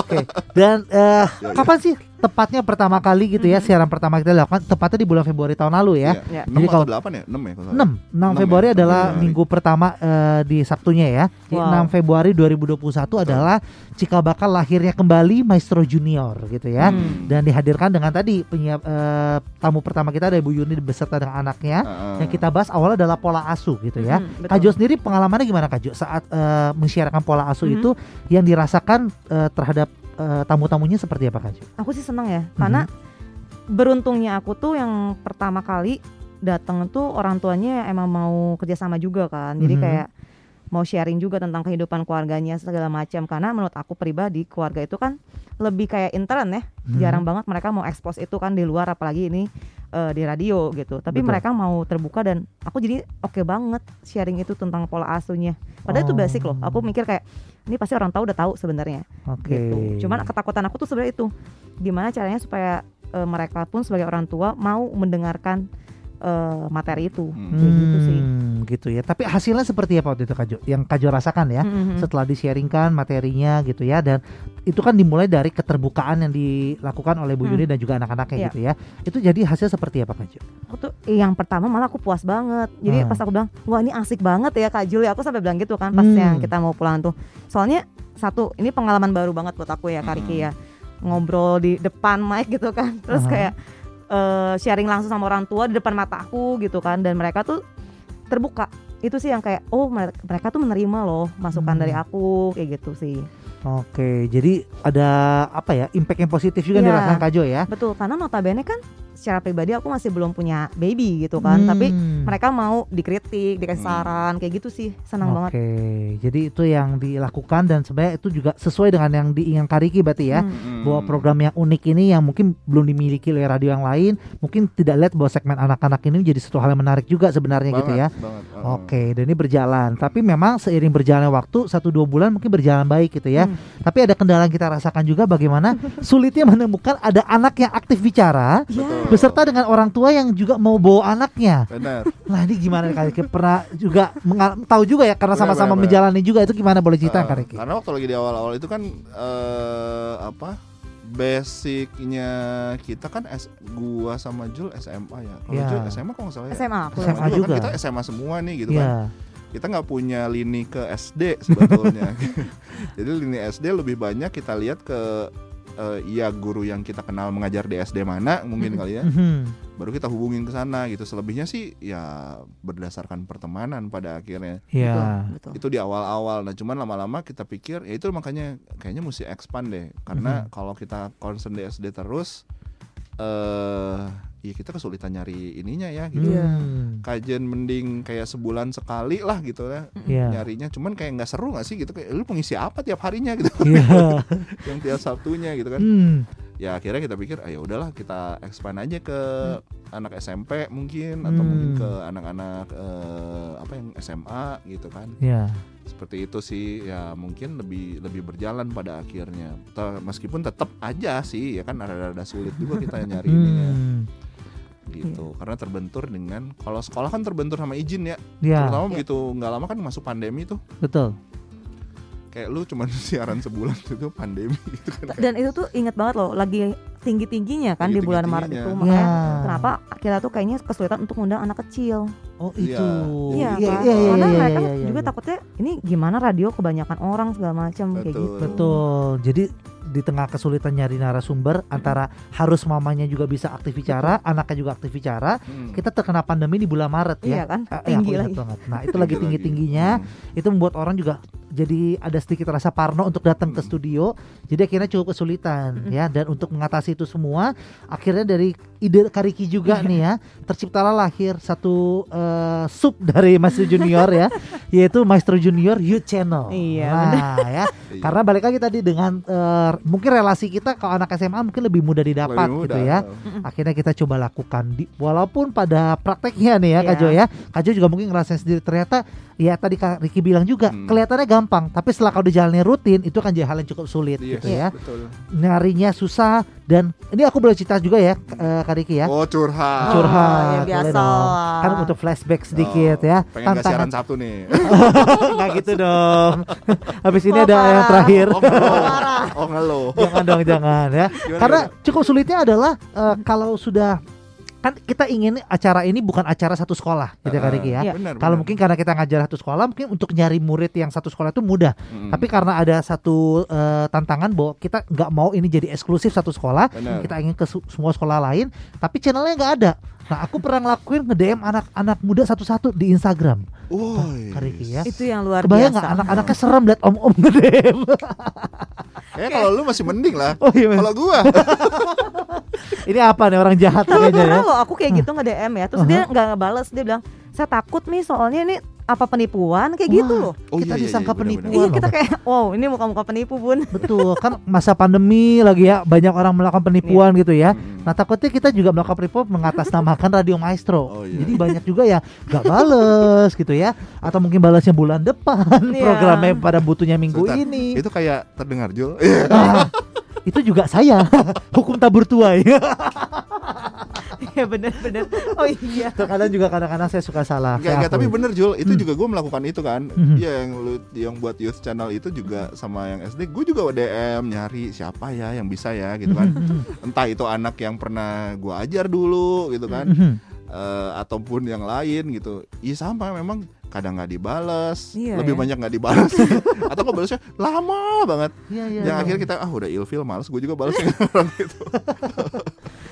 A: Oke. Dan eh,
C: Ya, ya.
A: kapan sih tepatnya pertama kali gitu ya
B: Mhm.
A: siaran pertama kita lakukan tepatnya di bulan Februari tahun lalu ya.
B: Ya.
C: Enam
A: Jadi
C: atau
A: kalau-
C: delapan ya? Enam ya kalau nggak salah.
A: 6 6
C: Enam
A: Februari
C: ya,
A: adalah
C: Februari.
A: minggu pertama eh, di Sabtunya ya. Jadi
B: Wow.
A: 6 Februari 2021 adalah cikal bakal lahirnya kembali Maestro Junior gitu ya.
B: Hmm.
A: Dan dihadirkan dengan tadi penyiap eh, tamu pertama kita ada Ibu Yuni beserta dengan anaknya.
C: Heeh.
A: Yang kita bahas awalnya adalah pola asuh gitu ya.
B: Mhm, betul.
A: Kak Jo sendiri pengalamannya gimana Kak Jo saat eh, mensiarkan pola asuh
B: Mhm.
A: itu yang dirasakan eh, terhadap eh, tamu-tamunya seperti apa Kak?
B: Aku sih senang ya karena beruntungnya aku tuh yang pertama kali datang tuh orang tuanya emang mau kerjasama juga kan. Jadi
A: Mhm.
B: kayak mau sharing juga tentang kehidupan keluarganya segala macam karena menurut aku pribadi keluarga itu kan lebih kayak intern ya
A: Mhm.
B: jarang banget mereka mau expose itu kan di luar apalagi ini eh, di radio gitu tapi
A: Betul.
B: mereka mau terbuka dan aku jadi oke banget sharing itu tentang pola asuhnya padahal itu
A: Oh.
B: basic loh aku mikir kayak ini pasti orang tahu udah tahu sebenarnya
A: Oke.
B: gitu cuman ketakutan aku tuh sebenarnya itu gimana caranya supaya eh, mereka pun sebagai orang tua mau mendengarkan eh, materi itu
C: Hmm.
B: kayak gitu sih
A: Hmm, gitu ya. Tapi hasilnya seperti apa waktu itu Kak Jo? Yang Kak Jo rasakan ya?
B: Mhm.
A: setelah di-sharingkan materinya gitu ya dan itu kan dimulai dari keterbukaan yang dilakukan oleh Bu
B: Hmm.
A: Yuni dan juga anak-anaknya
B: Iya.
A: gitu ya. Itu jadi hasil seperti apa Kak Jo?
B: aku tuh yang pertama malah aku puas banget jadi
A: Ah.
B: pas aku bilang wah ini asik banget ya kak Juli aku sampai bilang gitu kan pas
A: Hmm.
B: yang kita mau pulang tuh soalnya satu ini pengalaman baru banget buat aku ya Kak Riki ya ngobrol di depan mic gitu kan terus
A: Aha.
B: kayak eh, sharing langsung sama orang tua di depan mata aku gitu kan dan mereka tuh terbuka itu sih yang kayak oh mere- mereka tuh menerima loh masukan
A: Hmm.
B: dari aku kayak gitu sih
A: Oke, jadi ada apa ya impact yang positif juga
B: Iya.
A: dirasakan Kak Jo ya?
B: betul karena notabene kan secara pribadi aku masih belum punya baby gitu kan tapi
A: Hmm.
B: mereka mau dikritik dikasih
C: Hmm.
B: saran kayak gitu sih senang
A: Oke,
B: banget
A: jadi itu yang dilakukan dan sebenarnya itu juga sesuai dengan yang diinginkan Kariki berarti ya.
B: Hmm.
C: Hmm.
A: Bahwa program yang unik ini yang mungkin belum dimiliki oleh radio yang lain, mungkin tidak lihat bahwa segmen anak-anak ini menjadi satu hal yang menarik juga sebenarnya gitu ya.
C: Banget, banget. Heeh.
A: Oke, dan ini berjalan. Tapi memang seiring berjalannya waktu satu dua bulan mungkin berjalan baik gitu ya.
B: Hmm.
A: Tapi ada kendala yang kita rasakan juga bagaimana (laughs) sulitnya menemukan ada anak yang aktif bicara
C: Betul.
A: Beserta dengan orang tua yang juga mau bawa anaknya.
C: Benar. (laughs)
A: Nah ini gimana kali pernah juga mengal- tahu juga ya karena sama-sama
C: benar,
A: menjalani juga itu gimana boleh cerita
C: Eh,
A: Kak Riki?
C: Karena waktu lagi di awal-awal itu kan eh apa? Basicnya kita kan S, gua sama Jul SMA ya. Kalau
A: Iya.
C: Jul SMA kok nggak salah ya?
B: SMA aku
A: SMA
C: kan
A: juga.
C: kita SMA semua nih gitu kan.
A: Iya.
C: Kita nggak punya lini ke SD sebetulnya. (laughs) Jadi lini SD lebih banyak kita lihat ke eh, ya guru yang kita kenal mengajar di SD mana mungkin kali ya.
A: Mhm.
C: Baru kita hubungin ke sana gitu. Selebihnya sih ya berdasarkan pertemanan pada akhirnya.
A: Iya.
B: betul, betul.
C: itu di awal-awal nah cuman lama-lama kita pikir ya itu makanya kayaknya mesti expand deh karena
A: Mhm.
C: kalau kita concern di SD terus eh ya kita kesulitan nyari ininya ya gitu
B: Iya.
A: Hmm.
C: kajian mending kayak sebulan sekali lah gitu ya
A: Iya.
C: nyarinya cuman kayak nggak seru nggak sih gitu kayak lu pengisi apa tiap harinya gitu (laughs)
A: Iya. (laughs)
C: yang tiap Sabtunya gitu kan
A: Hmm.
C: ya akhirnya kita pikir ayo udahlah kita expand aja ke anak SMP mungkin atau
A: Hmm.
C: mungkin ke anak-anak eh, apa yang SMA gitu kan
A: Iya.
C: seperti itu sih ya mungkin lebih lebih berjalan pada akhirnya meskipun tetap aja sih ya kan ada-ada sulit juga kita nyari ininya
A: Hmm.
C: Gitu karena terbentur dengan kalau sekolah kan terbentur sama izin ya
A: Iya.
C: terutama
B: Iya.
C: begitu nggak lama kan masuk pandemi tuh
A: Betul.
C: kayak lu cuman (laughs) siaran sebulan itu pandemi gitu kan
B: dan itu tuh inget banget loh lagi tinggi tingginya kan di bulan Maret itu makanya
A: Iya.
B: kenapa kita tuh kayaknya kesulitan untuk ngundang anak kecil
A: Oh
C: Iya.
A: itu.
B: Iya,
A: iya, iya, iya,
B: Karena
A: iya,
B: mereka
A: iya, iya,
B: juga
A: iya.
B: takutnya ini gimana radio kebanyakan orang segala macam kayak
C: Betul.
B: gitu.
A: Betul. Jadi di tengah kesulitan nyari narasumber antara harus mamanya juga bisa aktif bicara, anaknya juga aktif bicara,
C: Hmm.
A: kita terkena pandemi di bulan Maret
B: Iya
A: ya.
B: kan?
A: Eh, eh,
B: Tinggi
A: aku ingat
B: lagi.
A: banget. Nah, itu lagi
C: Tinggi
A: tinggi-tingginya.
C: Hmm.
A: Itu membuat orang juga jadi ada sedikit rasa parno untuk datang ke
C: Hmm.
A: studio. Jadi akhirnya cukup kesulitan
B: Mm-mm.
A: ya dan untuk mengatasi itu semua akhirnya dari ide Kariki juga nih ya terciptalah lahir satu eh, sub dari Maestro Junior ya (laughs) yaitu Maestro Junior Youth Channel.
B: Iya,
A: Nah, ya
C: Iya.
A: karena balik lagi tadi dengan eh, mungkin relasi kita kalau anak SMA mungkin lebih mudah didapat
C: Lebih
A: gitu
C: mudah.
A: ya. Akhirnya kita coba lakukan di walaupun pada prakteknya nih ya Kak
B: Iya.
A: Jo ya. Kak Jo juga mungkin ngerasain sendiri ternyata ya tadi Kak Riki bilang juga
C: Hmm.
A: kelihatannya gampang tapi setelah kau dijalanin rutin itu kan jadi hal yang cukup sulit
C: Iya,
A: gitu ya.
C: Betul.
A: Nyarinya susah dan ini aku boleh cerita juga ya eh, Kak Riki ya.
C: Oh curhat.
A: Curhat,
B: ya
A: boleh
B: biasa.
A: Kan untuk flashback sedikit
C: Oh,
A: ya.
C: Pengen gak siaran Sabtu nih. (laughs)
A: Nggak gitu dong. (laughs) Habis ini
B: Oh,
A: ada yang
B: parah.
A: terakhir.
C: oh ngeluh. Oh ngeluh.
A: jangan dong jangan ya
C: Gimana,
A: karena
C: gimana?
A: cukup sulitnya adalah eh, kalau sudah kan kita ingin acara ini bukan acara satu sekolah gitu ya Kak Riki ya
B: Iya.
A: Kalau mungkin karena kita ngajar satu sekolah mungkin untuk nyari murid yang satu sekolah itu mudah
C: Mm-mm.
A: tapi karena ada satu eh, tantangan bahwa kita nggak mau ini jadi eksklusif satu sekolah
C: Benar.
A: kita ingin ke semua sekolah lain tapi channelnya nggak ada nah aku pernah ngelakuin nge DM anak-anak muda satu-satu di Instagram
C: Woi.
A: Ya
B: Itu yang luar
A: kebayang
B: biasa.
A: nggak anak-anaknya serem liat om-om nge DM
C: Eh kalau lu masih mending lah.
A: oh iya.
C: Kalau gua (laughs)
A: ini apa nih orang jahat
B: Tapi
A: kayaknya ya
B: pernah loh aku kayak gitu nge-DM ya. Terus dia nggak ngebales, dia bilang, "Saya takut nih soalnya ini apa penipuan kayak gitu
A: Wah,
B: loh."
C: Oh,
A: kita
C: iya, iya,
A: disangka
C: iya,
A: penipuan
B: Iya, kita kayak, "Wow, ini muka-muka penipu, Bun."
A: Betul kan masa pandemi lagi ya banyak orang melakukan penipuan gitu ya. Nah takutnya kita juga melakukan penipuan mengatasnamakan Radio Maestro.
C: Oh, iya.
A: Jadi banyak juga ya nggak bales gitu ya, atau mungkin balasnya bulan depan
B: Iya.
A: programnya pada butuhnya minggu
C: Sebentar,
A: ini.
C: Itu kayak terdengar Jul.
A: Ah, itu juga saya (laughs) hukum tabur tuai.
B: Iya bener-bener. Oh iya.
A: Terkadang juga kadang-kadang saya suka salah.
C: Enggak,
A: saya
C: enggak, tapi bener Jul, itu
A: Hmm.
C: juga gue melakukan itu kan.
A: Mhm.
C: Iya yang lu yang buat youth channel itu juga sama yang SD, gue juga DM nyari siapa ya yang bisa ya gitu kan.
A: Mhm.
C: Entah itu anak yang pernah gue ajar dulu gitu kan,
A: Mhm.
C: eh, ataupun yang lain gitu. Iya sama memang kadang nggak dibales,
B: Iya,
C: lebih
B: ya.
C: banyak nggak dibales, (laughs) atau kok balesnya lama banget.
A: Iya, iya,
C: yang
A: iya.
C: akhirnya kita ah udah ilfil males, gue juga (laughs) orang gitu. (laughs)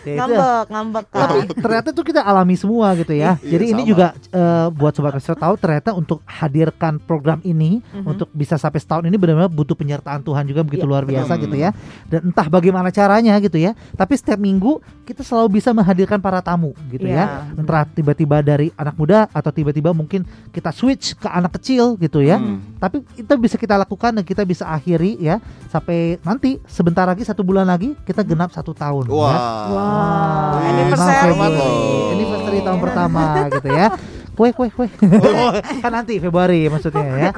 A: Ya, itu ya.
B: Ngambek, ngambek kan.
A: Tapi ternyata tuh kita alami semua gitu ya.
C: Iya,
A: Jadi ini
C: sama.
A: juga eh, buat sobat Maestro tahu ternyata untuk hadirkan program ini
B: Mhm.
A: untuk bisa sampai setahun ini benar-benar butuh penyertaan Tuhan juga begitu
B: Iya,
A: luar biasa
C: betul.
A: gitu ya. Dan entah bagaimana caranya gitu ya. Tapi setiap minggu kita selalu bisa menghadirkan para tamu gitu ya.
B: Iya.
A: Entah tiba-tiba dari anak muda atau tiba-tiba mungkin kita switch ke anak kecil gitu ya.
C: Hmm.
A: Tapi itu bisa kita lakukan dan kita bisa akhiri ya sampai nanti sebentar lagi satu bulan lagi kita genap satu tahun. ya.
C: Wah.
B: Wow, anniversary.
A: Anniversary tahun pertama gitu ya. (laughs) Kue kue kue. kan nanti Februari maksudnya ya.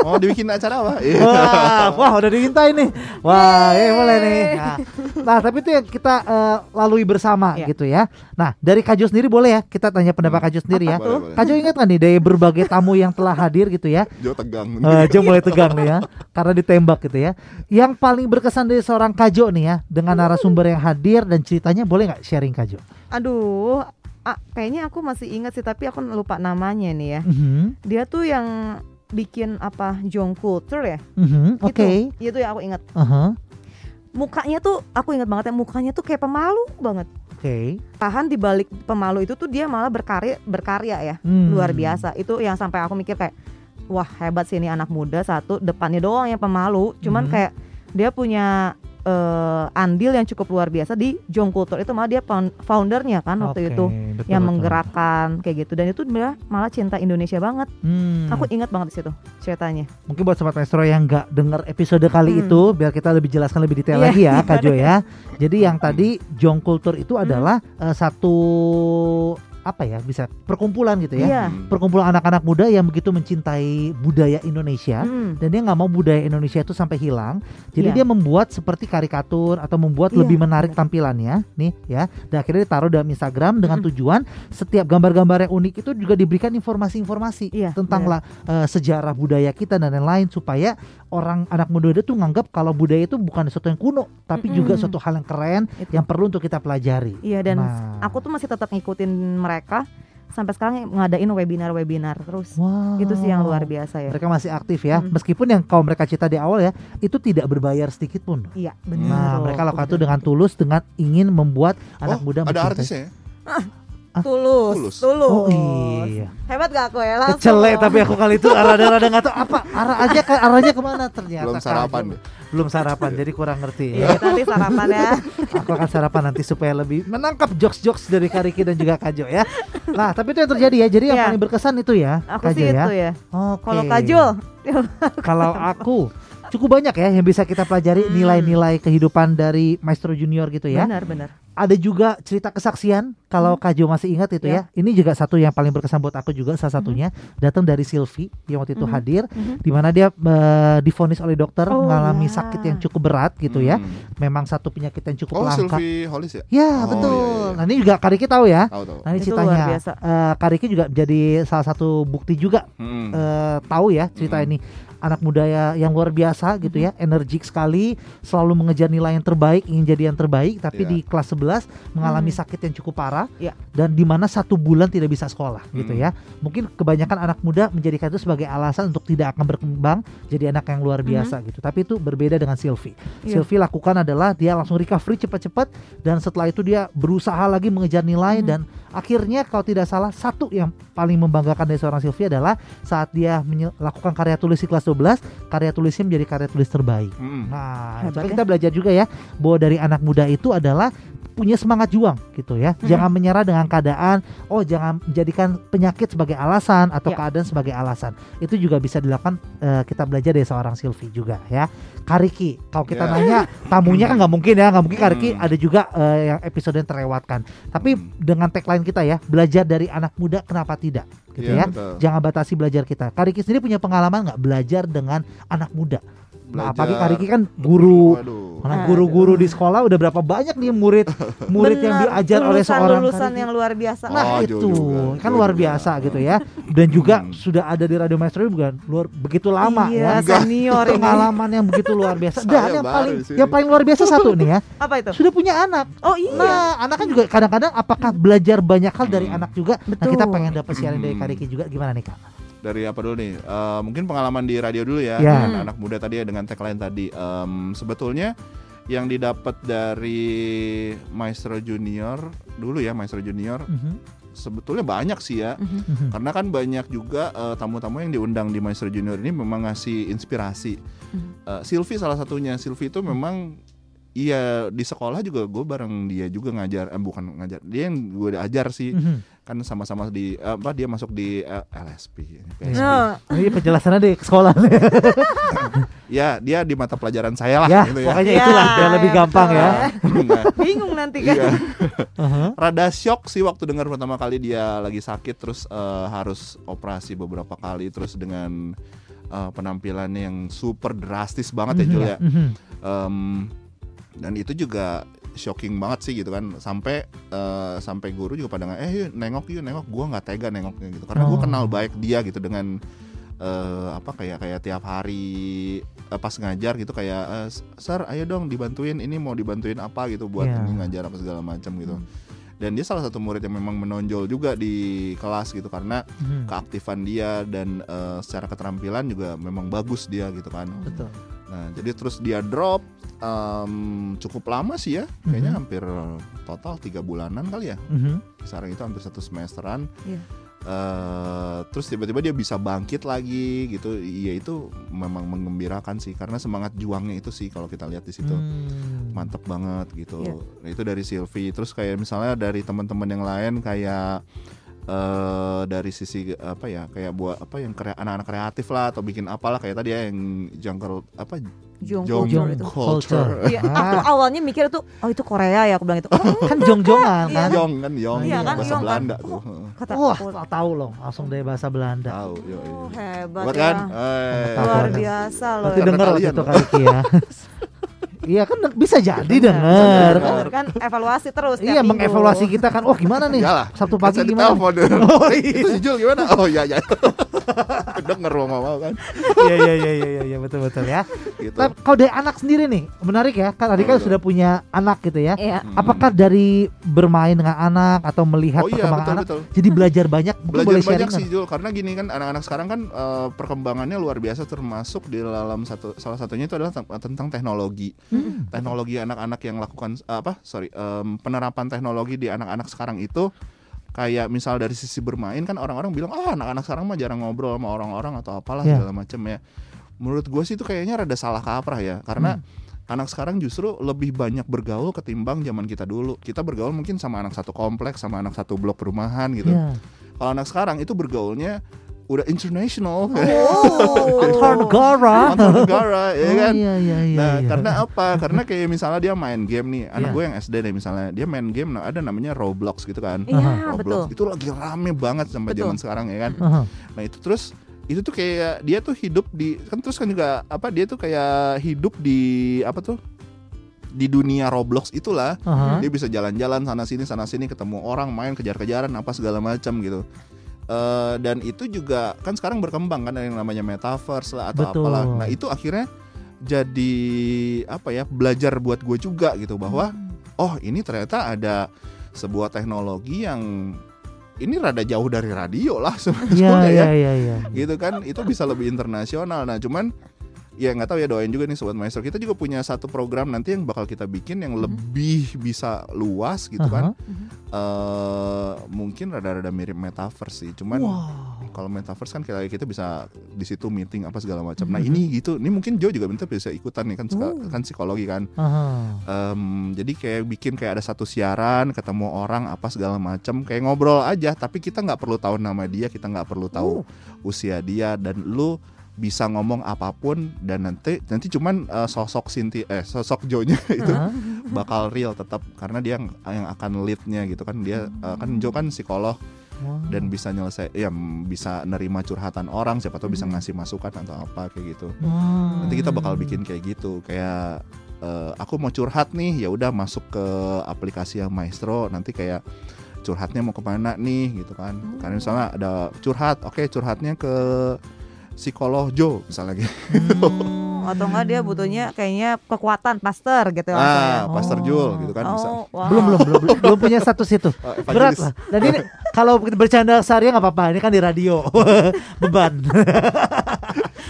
C: Mau dibikin acara apa? Iya.
A: Wah, wah udah diminta ini. Wah, ya boleh nih. Nah, nah, tapi itu yang kita eh, lalui bersama
B: Iya.
A: gitu ya. Nah, dari Kajo sendiri boleh ya kita tanya pendapat Kajo sendiri ya.
C: Boleh,
B: tuh?
C: boleh.
A: Kajo ingat kan nih dari berbagai tamu yang telah hadir gitu ya.
C: Jo tegang.
A: Eh, Jo mulai tegang nih ya karena ditembak gitu ya. Yang paling berkesan dari seorang Kajo nih ya dengan narasumber yang hadir dan ceritanya boleh nggak sharing Kajo?
B: Aduh, ah, kayaknya aku masih ingat sih tapi aku lupa namanya nih ya.
A: Mhm,
B: Dia tuh yang bikin apa Jong Culture ya?
A: mhm, Oke.
B: Itu, itu yang aku ingat.
A: Aha,
B: Mukanya tuh aku ingat banget ya mukanya tuh kayak pemalu banget.
A: Oke.
B: Tahan di balik pemalu itu tuh dia malah berkarya berkarya ya.
A: Hmm.
B: Luar biasa. Itu yang sampai aku mikir kayak wah hebat sih ini anak muda satu depannya doang yang pemalu. Cuman
A: Mhm.
B: kayak dia punya eh, andil yang cukup luar biasa di Jong Culture itu malah dia found- foundernya kan waktu itu
A: betul,
B: yang
A: betul.
B: menggerakkan kayak gitu dan itu dia malah cinta Indonesia banget.
A: Hmm.
B: Aku ingat banget di situ ceritanya.
A: Mungkin buat sobat maestro yang nggak dengar episode kali
B: Hmm.
A: itu, biar kita lebih jelaskan lebih detail
B: Iya,
A: lagi ya, Kak (laughs) Jo ya. Jadi yang tadi Jong Kultur itu adalah eh, satu apa ya bisa perkumpulan gitu ya,
B: Iya.
C: Hmm.
A: perkumpulan anak-anak muda yang begitu mencintai budaya Indonesia.
B: Hmm.
A: Dan dia nggak mau budaya Indonesia itu sampai hilang, jadi
B: Iya.
A: dia membuat seperti karikatur atau membuat
B: Iya,
A: lebih menarik tampilannya, nih ya. Dan akhirnya ditaruh dalam Instagram dengan
B: Mm-mm.
A: tujuan setiap gambar-gambar yang unik itu juga diberikan informasi-informasi
B: Iya,
A: tentang lah eh, sejarah budaya kita dan lain-lain supaya orang anak muda itu nganggap kalau budaya itu bukan sesuatu yang kuno, tapi
B: Mm-mm.
A: juga suatu hal yang keren
B: Itu.
A: yang perlu untuk kita pelajari.
B: Iya dan
A: Nah.
B: aku tuh masih tetap ngikutin mereka sampai sekarang ngadain webinar-webinar terus.
A: Wow.
B: Itu sih yang luar biasa ya.
A: Mereka masih aktif ya,
B: Mm.
A: meskipun yang kalau mereka cerita di awal ya, itu tidak berbayar sedikit pun.
B: Iya, benar.
A: Nah,
B: loh.
A: mereka lakukan itu dengan tulus, dengan ingin membuat anak
C: oh,
A: muda
C: ada artisnya ya?
B: tulus,
C: Tulus.
B: tulus.
A: Oh iya.
B: Hebat gak aku ya langsung.
A: Kecele tapi aku kali itu rada-rada nggak tahu apa arah aja ke arahnya ke mana ternyata
C: Belum sarapan deh.
A: Belum sarapan jadi kurang ngerti
B: Iya,
A: ya.
B: kita nanti sarapan ya.
A: aku akan sarapan nanti supaya lebih menangkap jokes-jokes dari Kariki dan juga Kajo ya nah tapi itu yang terjadi ya jadi yang
B: Iya.
A: paling berkesan itu ya
B: Aku
A: Kajo
B: sih
A: ya
B: itu ya.
A: Oke.
B: Kalau Kajul, (laughs)
A: kalau aku cukup banyak ya yang bisa kita pelajari
B: Hmm.
A: nilai-nilai kehidupan dari Maestro Junior gitu ya
B: benar benar.
A: Ada juga cerita kesaksian kalau Kajo masih ingat itu ya.
B: Ya.
A: Ini juga satu yang paling berkesan buat aku juga salah satunya datang dari Silvi yang waktu itu
B: Mhm.
A: hadir
B: Mhm.
A: di mana dia eh, divonis oleh dokter
B: Oh,
A: mengalami
B: ya.
A: sakit yang cukup berat gitu ya.
C: Hmm.
A: Memang satu penyakit yang cukup
C: Oh,
A: langka.
C: Sylvie Hollis ya?
A: Ya,
C: Oh,
A: betul.
C: iya, iya.
A: Nah, ini juga Kariki tahu ya.
C: Tahu tahu.
A: Nah, ini
B: Itu
A: ceritanya.
B: luar biasa.
A: Eh, Kariki juga jadi salah satu bukti juga
C: Hmm.
A: eh, tahu ya cerita
C: Mm.
A: ini anak muda ya yang luar biasa gitu ya energik sekali selalu mengejar nilai yang terbaik ingin jadi yang terbaik tapi
C: Iya.
A: di kelas 11 mengalami
B: Hmm.
A: sakit yang cukup parah
B: Iya.
A: dan di mana satu bulan tidak bisa sekolah gitu
C: Mm.
A: ya mungkin kebanyakan anak muda menjadikan itu sebagai alasan untuk tidak akan berkembang jadi anak yang luar biasa gitu tapi itu berbeda dengan Sylvie
B: Iya.
A: Sylvie lakukan adalah dia langsung recovery cepat-cepat dan setelah itu dia berusaha lagi mengejar nilai
B: Mhm.
A: dan akhirnya kalau tidak salah satu yang paling membanggakan dari seorang Sylvie adalah saat dia melakukan karya tulis di kelas 12 karya tulisnya menjadi karya tulis terbaik
C: Hmm.
A: nah
B: Hebat ya.
A: kita belajar juga ya bahwa dari anak muda itu adalah punya semangat juang gitu ya
B: Mhm.
A: jangan menyerah dengan keadaan oh jangan menjadikan penyakit sebagai alasan atau
B: Ya.
A: keadaan sebagai alasan itu juga bisa dilakukan eh, kita belajar dari seorang Sylvie juga ya Kariki kalau kita
C: Ya.
A: nanya tamunya kan nggak mungkin ya nggak mungkin Kariki
C: Hmm.
A: ada juga eh, yang episode yang terlewatkan tapi
C: Hmm.
A: dengan tagline kita ya belajar dari anak muda kenapa tidak gitu
C: Iya,
A: ya
C: betul.
A: jangan batasi belajar kita Kariki sendiri punya pengalaman nggak belajar dengan anak muda Nah, apalagi
C: Belajar.
A: Kariki kan guru
C: Waduh.
A: Mana guru-guru di sekolah udah berapa banyak nih murid murid yang
B: Benar,
A: diajar oleh seorang
B: lulusan
A: Kariki.
B: yang luar biasa.
A: Nah
C: Oh,
A: itu
C: juga,
A: kan
C: jauh
A: luar
C: juga.
A: biasa gitu ya (laughs) dan juga
C: Hmm.
A: sudah ada di radio maestro bukan luar begitu lama
B: iya,
A: ya
B: senior ini.
A: pengalaman yang begitu luar biasa dan yang paling yang paling luar biasa satu nih ya
B: Apa itu?
A: sudah punya anak
B: Oh iya.
A: nah anak kan juga kadang-kadang apakah belajar banyak hal dari
C: Hmm.
A: anak juga nah
B: Betul.
A: kita pengen dapat siaran dari
C: Hmm.
A: Kariki juga gimana nih kak
C: dari apa dulu nih? Eh, mungkin pengalaman di radio dulu ya,
A: Ya.
C: dengan anak muda tadi ya dengan tagline tadi. Em, sebetulnya yang didapat dari Maestro Junior dulu ya, Maestro Junior
A: Mhm,
C: sebetulnya banyak sih ya.
B: Mhm.
A: mhm.
C: Karena kan banyak juga eh, tamu-tamu yang diundang di Maestro Junior ini memang ngasih inspirasi.
B: Mhm.
C: Eh, Sylvie salah satunya. Sylvie itu memang Iya di sekolah juga gue bareng dia juga ngajar, eh, bukan ngajar, dia yang gue ajar sih,
A: Mhm.
C: kan sama-sama di eh, apa dia masuk di eh, LSP, PSP.
B: Nah,
A: ini penjelasannya deh ke sekolah (laughs)
C: Ya dia di mata pelajaran saya lah,
A: ya
C: gitu ya.
A: pokoknya
B: Ya,
A: itulah biar lebih
B: ya,
A: gampang ya
C: Nah, (laughs)
B: bingung nanti kan.
C: iya.
A: Mhm. (laughs)
C: Rada shock sih waktu dengar pertama kali dia lagi sakit terus eh, harus operasi beberapa kali terus dengan eh, penampilannya yang super drastis banget ya Jul ya.
A: Mhm.
C: Dan itu juga shocking banget sih gitu kan. Sampai eh, sampai guru juga pada nggak eh yuk, nengok yuk nengok. Gua nggak tega nengoknya gitu. Karena gua
A: Oh.
C: kenal baik dia gitu dengan eh, apa kayak kayak tiap hari eh, pas ngajar gitu kayak eh, sir ayo dong dibantuin ini mau dibantuin apa gitu buat ini ngajar apa segala macam gitu. Dan dia salah satu murid yang memang menonjol juga di kelas gitu karena
A: Mhm.
C: keaktifan dia dan eh, secara keterampilan juga memang bagus dia gitu kan.
A: Betul
C: Nah, jadi terus dia drop em, cukup lama sih ya, kayaknya
A: Mhm.
C: hampir total tiga bulanan kali ya.
A: Mhm.
C: Sekarang itu hampir satu semesteran.
B: Iya.
C: Eh, terus tiba-tiba dia bisa bangkit lagi gitu. Iya itu memang menggembirakan sih karena semangat juangnya itu sih kalau kita lihat di situ
A: Hmm.
C: mantep banget gitu.
B: Iya.
C: Nah, itu dari Sylvie. Terus kayak misalnya dari teman-teman yang lain kayak eh dari sisi apa ya kayak buat apa yang kre- anak-anak kreatif lah atau bikin apalah kayak tadi ya yang jungle apa
B: Jong
C: Jong
B: culture itu.
C: culture.
B: Iya, aku awalnya mikir tuh, oh itu Korea ya, aku bilang itu. Oh, (laughs)
A: kan jong-jongan
B: Iya.
A: kan
C: Yong kan Yong
B: Iya kan,
C: bahasa
B: Yong kan.
C: Belanda
B: Oh.
C: tuh. Heeh.
B: kata
A: Wah,
B: aku,
A: tak tahu loh, langsung dari bahasa Belanda.
C: Tahu, yo, yo.
B: oh, hebat
C: Buat
B: ya.
C: kan? Eh,
A: Tahu
B: Luar biasa loh.
A: Berarti
C: kalian
A: gitu
C: loh.
A: kali ya. (laughs) Iya kan bisa jadi
B: Bener,
A: denger.
B: bener, kan evaluasi terus
A: Iya
B: minggu.
A: mengevaluasi kita kan. Oh gimana nih?
C: Iyalah,
A: Sabtu
C: kan
A: pagi gimana? (laughs) Oh
C: Itu
A: iya.
C: si Jul gimana? Oh iya iya. (laughs) Denger mau mau kan.
A: Iya iya iya iya iya betul betul ya.
C: Gitu.
A: Tapi kalau dari anak sendiri nih menarik ya. Kan tadi kan
C: Betul.
A: sudah punya anak gitu ya.
B: Iya.
C: Hmm.
A: Apakah dari bermain dengan anak atau melihat
C: Oh iya
A: perkembangan
C: betul
A: anak
C: betul.
A: jadi belajar banyak
C: Belajar
A: boleh
C: banyak
A: sharing
C: sih? Jul karena gini kan anak-anak sekarang kan eh, perkembangannya luar biasa termasuk di dalam satu salah satunya itu adalah te- tentang teknologi.
A: Hmm.
C: Teknologi anak-anak yang lakukan eh, apa? Sorry, em, penerapan teknologi di anak-anak sekarang itu kayak misal dari sisi bermain kan orang-orang bilang ah anak-anak sekarang mah jarang ngobrol sama orang-orang atau apalah
A: Iya.
C: segala macam ya. Menurut gue sih itu kayaknya rada salah kaprah ya karena
A: Hmm.
C: anak sekarang justru lebih banyak bergaul ketimbang zaman kita dulu. Kita bergaul mungkin sama anak satu kompleks, sama anak satu blok perumahan gitu.
A: Iya.
C: Kalau anak sekarang itu bergaulnya udah international,
B: Oh. (laughs)
A: Antar negara.
C: antar negara, (laughs) ya
A: Oh,
C: kan?
A: Iya iya iya.
C: Nah,
A: iya.
C: karena apa? Karena kayak misalnya dia main game nih, anak
A: Iya.
C: gue yang SD deh misalnya, dia main game, nah ada namanya Roblox gitu kan.
B: Iya
C: Roblox
B: betul.
C: itu lagi rame banget sampai zaman sekarang ya kan.
A: Aha.
C: Nah itu terus itu tuh kayak dia tuh hidup di kan terus kan juga apa dia tuh kayak hidup di apa tuh di dunia Roblox itulah
A: Aha.
C: dia bisa jalan-jalan sana sini sana sini ketemu orang main kejar-kejaran apa segala macam gitu Eh, dan itu juga kan sekarang berkembang kan ada yang namanya metaverse lah atau
A: Betul.
C: apalah nah itu akhirnya jadi apa ya belajar buat gue juga gitu bahwa oh ini ternyata ada sebuah teknologi yang ini rada jauh dari radio lah (laughs)
A: Iya
C: sebetulnya
A: iya
C: ya
A: iya iya.
C: gitu kan itu bisa lebih internasional nah cuman ya nggak tahu ya doain juga nih sobat maestro. Kita juga punya satu program nanti yang bakal kita bikin yang lebih bisa luas gitu kan. Eh mungkin rada-rada mirip metaverse sih. Cuman
A: Wow.
C: kalau metaverse kan kayak kita bisa di situ meeting apa segala macam. Nah
A: Mhm.
C: ini gitu. Ini mungkin Jo juga bentar bisa ikutan nih kan suka-
A: Oh.
C: kan psikologi kan.
A: Aha.
C: Em, jadi kayak bikin kayak ada satu siaran ketemu orang apa segala macam. Kayak ngobrol aja tapi kita nggak perlu tahu nama dia kita nggak perlu tahu usia dia. Dan lu bisa ngomong apa pun dan nanti nanti cuman eh, sosok Sinti eh sosok Jonya (laughs) itu
A: Aha.
C: bakal real tetap karena dia yang, yang akan leadnya gitu kan dia eh, kan Jo kan psikolog
A: Wow.
C: dan bisa nyelesai ya bisa nerima curhatan orang siapa tahu bisa ngasih masukan atau apa kayak gitu
A: Hmm.
C: nanti kita bakal bikin kayak gitu kayak eh, aku mau curhat nih ya udah masuk ke aplikasi yang Maestro nanti kayak curhatnya mau ke mana nih gitu kan karena misalnya ada curhat oke curhatnya ke psikolog Jo misalnya gitu
B: Oh, atau enggak dia butuhnya kayaknya kekuatan pastor gitu langsung ya.
C: ah Pastor Jul
A: Oh.
C: gitu kan bisa
B: Oh, wow.
A: belum belum belum belum, belum punya status itu
C: Eh,
A: berat
C: evangelis.
A: lah dan ini kalau bercanda sehari nggak apa-apa ini kan di radio (laughs) beban (laughs)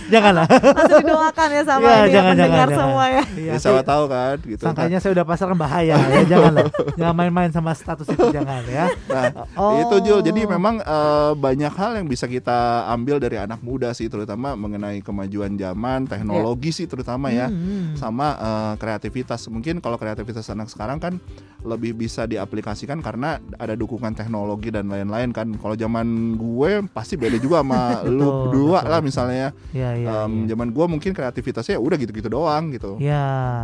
A: janganlah
B: Langsung didoakan ya sama
A: Iya,
B: ini ya,
A: jangan,
B: pendengar
A: jangan,
B: semua ya.
A: Iya,
C: ya siapa tahu kan gitu
A: sangkanya saya udah pasarkan bahaya ya janganlah jangan main-main sama status itu jangan ya
C: Nah,
A: Oh.
C: itu Jul. Jadi memang eh, banyak hal yang bisa kita ambil dari anak muda sih, terutama mengenai kemajuan zaman, teknologi sih terutama ya,
A: Hmm.
C: sama eh, kreativitas. Mungkin kalau kreativitas anak sekarang kan lebih bisa diaplikasikan karena ada dukungan teknologi dan lain-lain kan. Kalau zaman gue pasti beda juga sama lu berdua
A: betul,
C: lah misalnya.
A: Ya ya,
C: Em,
A: ya.
C: Zaman gue mungkin kreativitasnya udah gitu-gitu doang gitu.
A: ya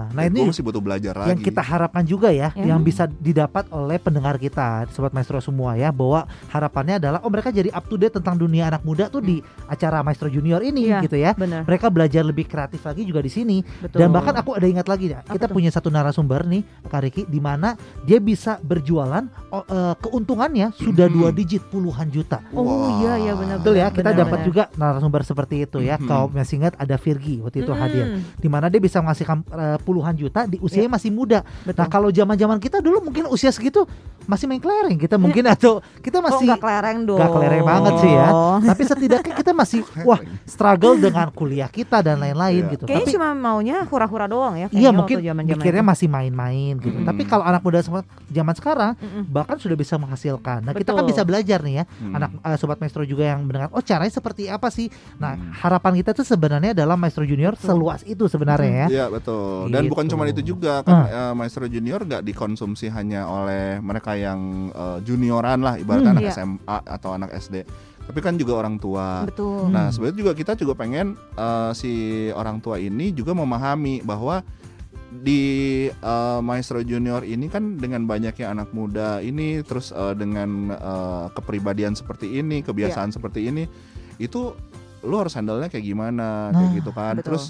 A: nah
C: gue
A: ini
C: masih butuh belajar lagi.
A: yang kita harapkan juga ya,
B: Ya.
A: yang bisa didapat oleh pendengar kita, sobat maestro semua ya, bahwa harapannya adalah oh mereka jadi up to date tentang dunia anak muda tuh di acara maestro junior ini
B: Iya.
A: gitu ya.
B: Benar.
A: Mereka belajar lebih kreatif lagi juga di sini.
B: Betul.
A: Dan bahkan aku ada ingat lagi ya,
B: Apa
A: kita
B: tuh?
A: punya satu narasumber nih, Kak Riki, di mana dia bisa berjualan oh, eh, keuntungannya sudah dua
C: Hmm.
A: digit puluhan juta.
B: Oh
C: Wah.
B: iya iya benar.
A: Betul ya, kita dapat juga narasumber seperti itu ya.
C: Hmm.
A: Kalau masih ingat ada Virgi waktu itu
B: Mm,
A: hadir, di mana dia bisa menghasilkan eh, puluhan juta di usianya masih muda.
B: Betul.
A: Nah kalau zaman-zaman kita dulu mungkin usia segitu masih main kelereng kita mungkin atau kita masih
B: nggak kelereng dong?
A: nggak kelereng banget sih ya. Tapi setidaknya kita masih (laughs) wah struggle dengan kuliah kita dan lain-lain
C: Iya.
A: gitu.
B: Kayaknya
A: Tapi
B: cuma maunya hura-hura doang ya.
A: iya mungkin mikirnya
B: itu.
A: masih main-main gitu.
C: Mm.
A: Tapi kalau anak muda zaman sekarang
B: Mm-mm.
A: bahkan sudah bisa menghasilkan. Nah kita kan
B: Betul.
A: bisa belajar nih ya.
C: Hmm.
A: Anak eh, sobat maestro juga yang mendengar. Oh caranya seperti apa sih? Nah
C: Hmm.
A: harapan kita tuh sebenarnya adalah maestro junior seluas itu sebenarnya ya.
C: Iya betul. Dan
A: Gitu.
C: bukan cuma itu juga kan eh, Maestro Junior nggak dikonsumsi hanya oleh mereka yang eh, junioran lah, ibaratnya
A: Hmm,
C: anak
B: iya.
C: SMA atau anak SD. Tapi kan juga orang tua.
B: Betul.
C: Nah
A: Hmm.
C: sebenarnya juga kita juga pengen eh, si orang tua ini juga memahami bahwa di eh, Maestro Junior ini kan dengan banyaknya anak muda ini terus eh, dengan eh, kepribadian seperti ini, kebiasaan seperti ini itu lu harus handle-nya kayak gimana kayak
A: Nah,
C: gitu kan.
B: betul.
C: Terus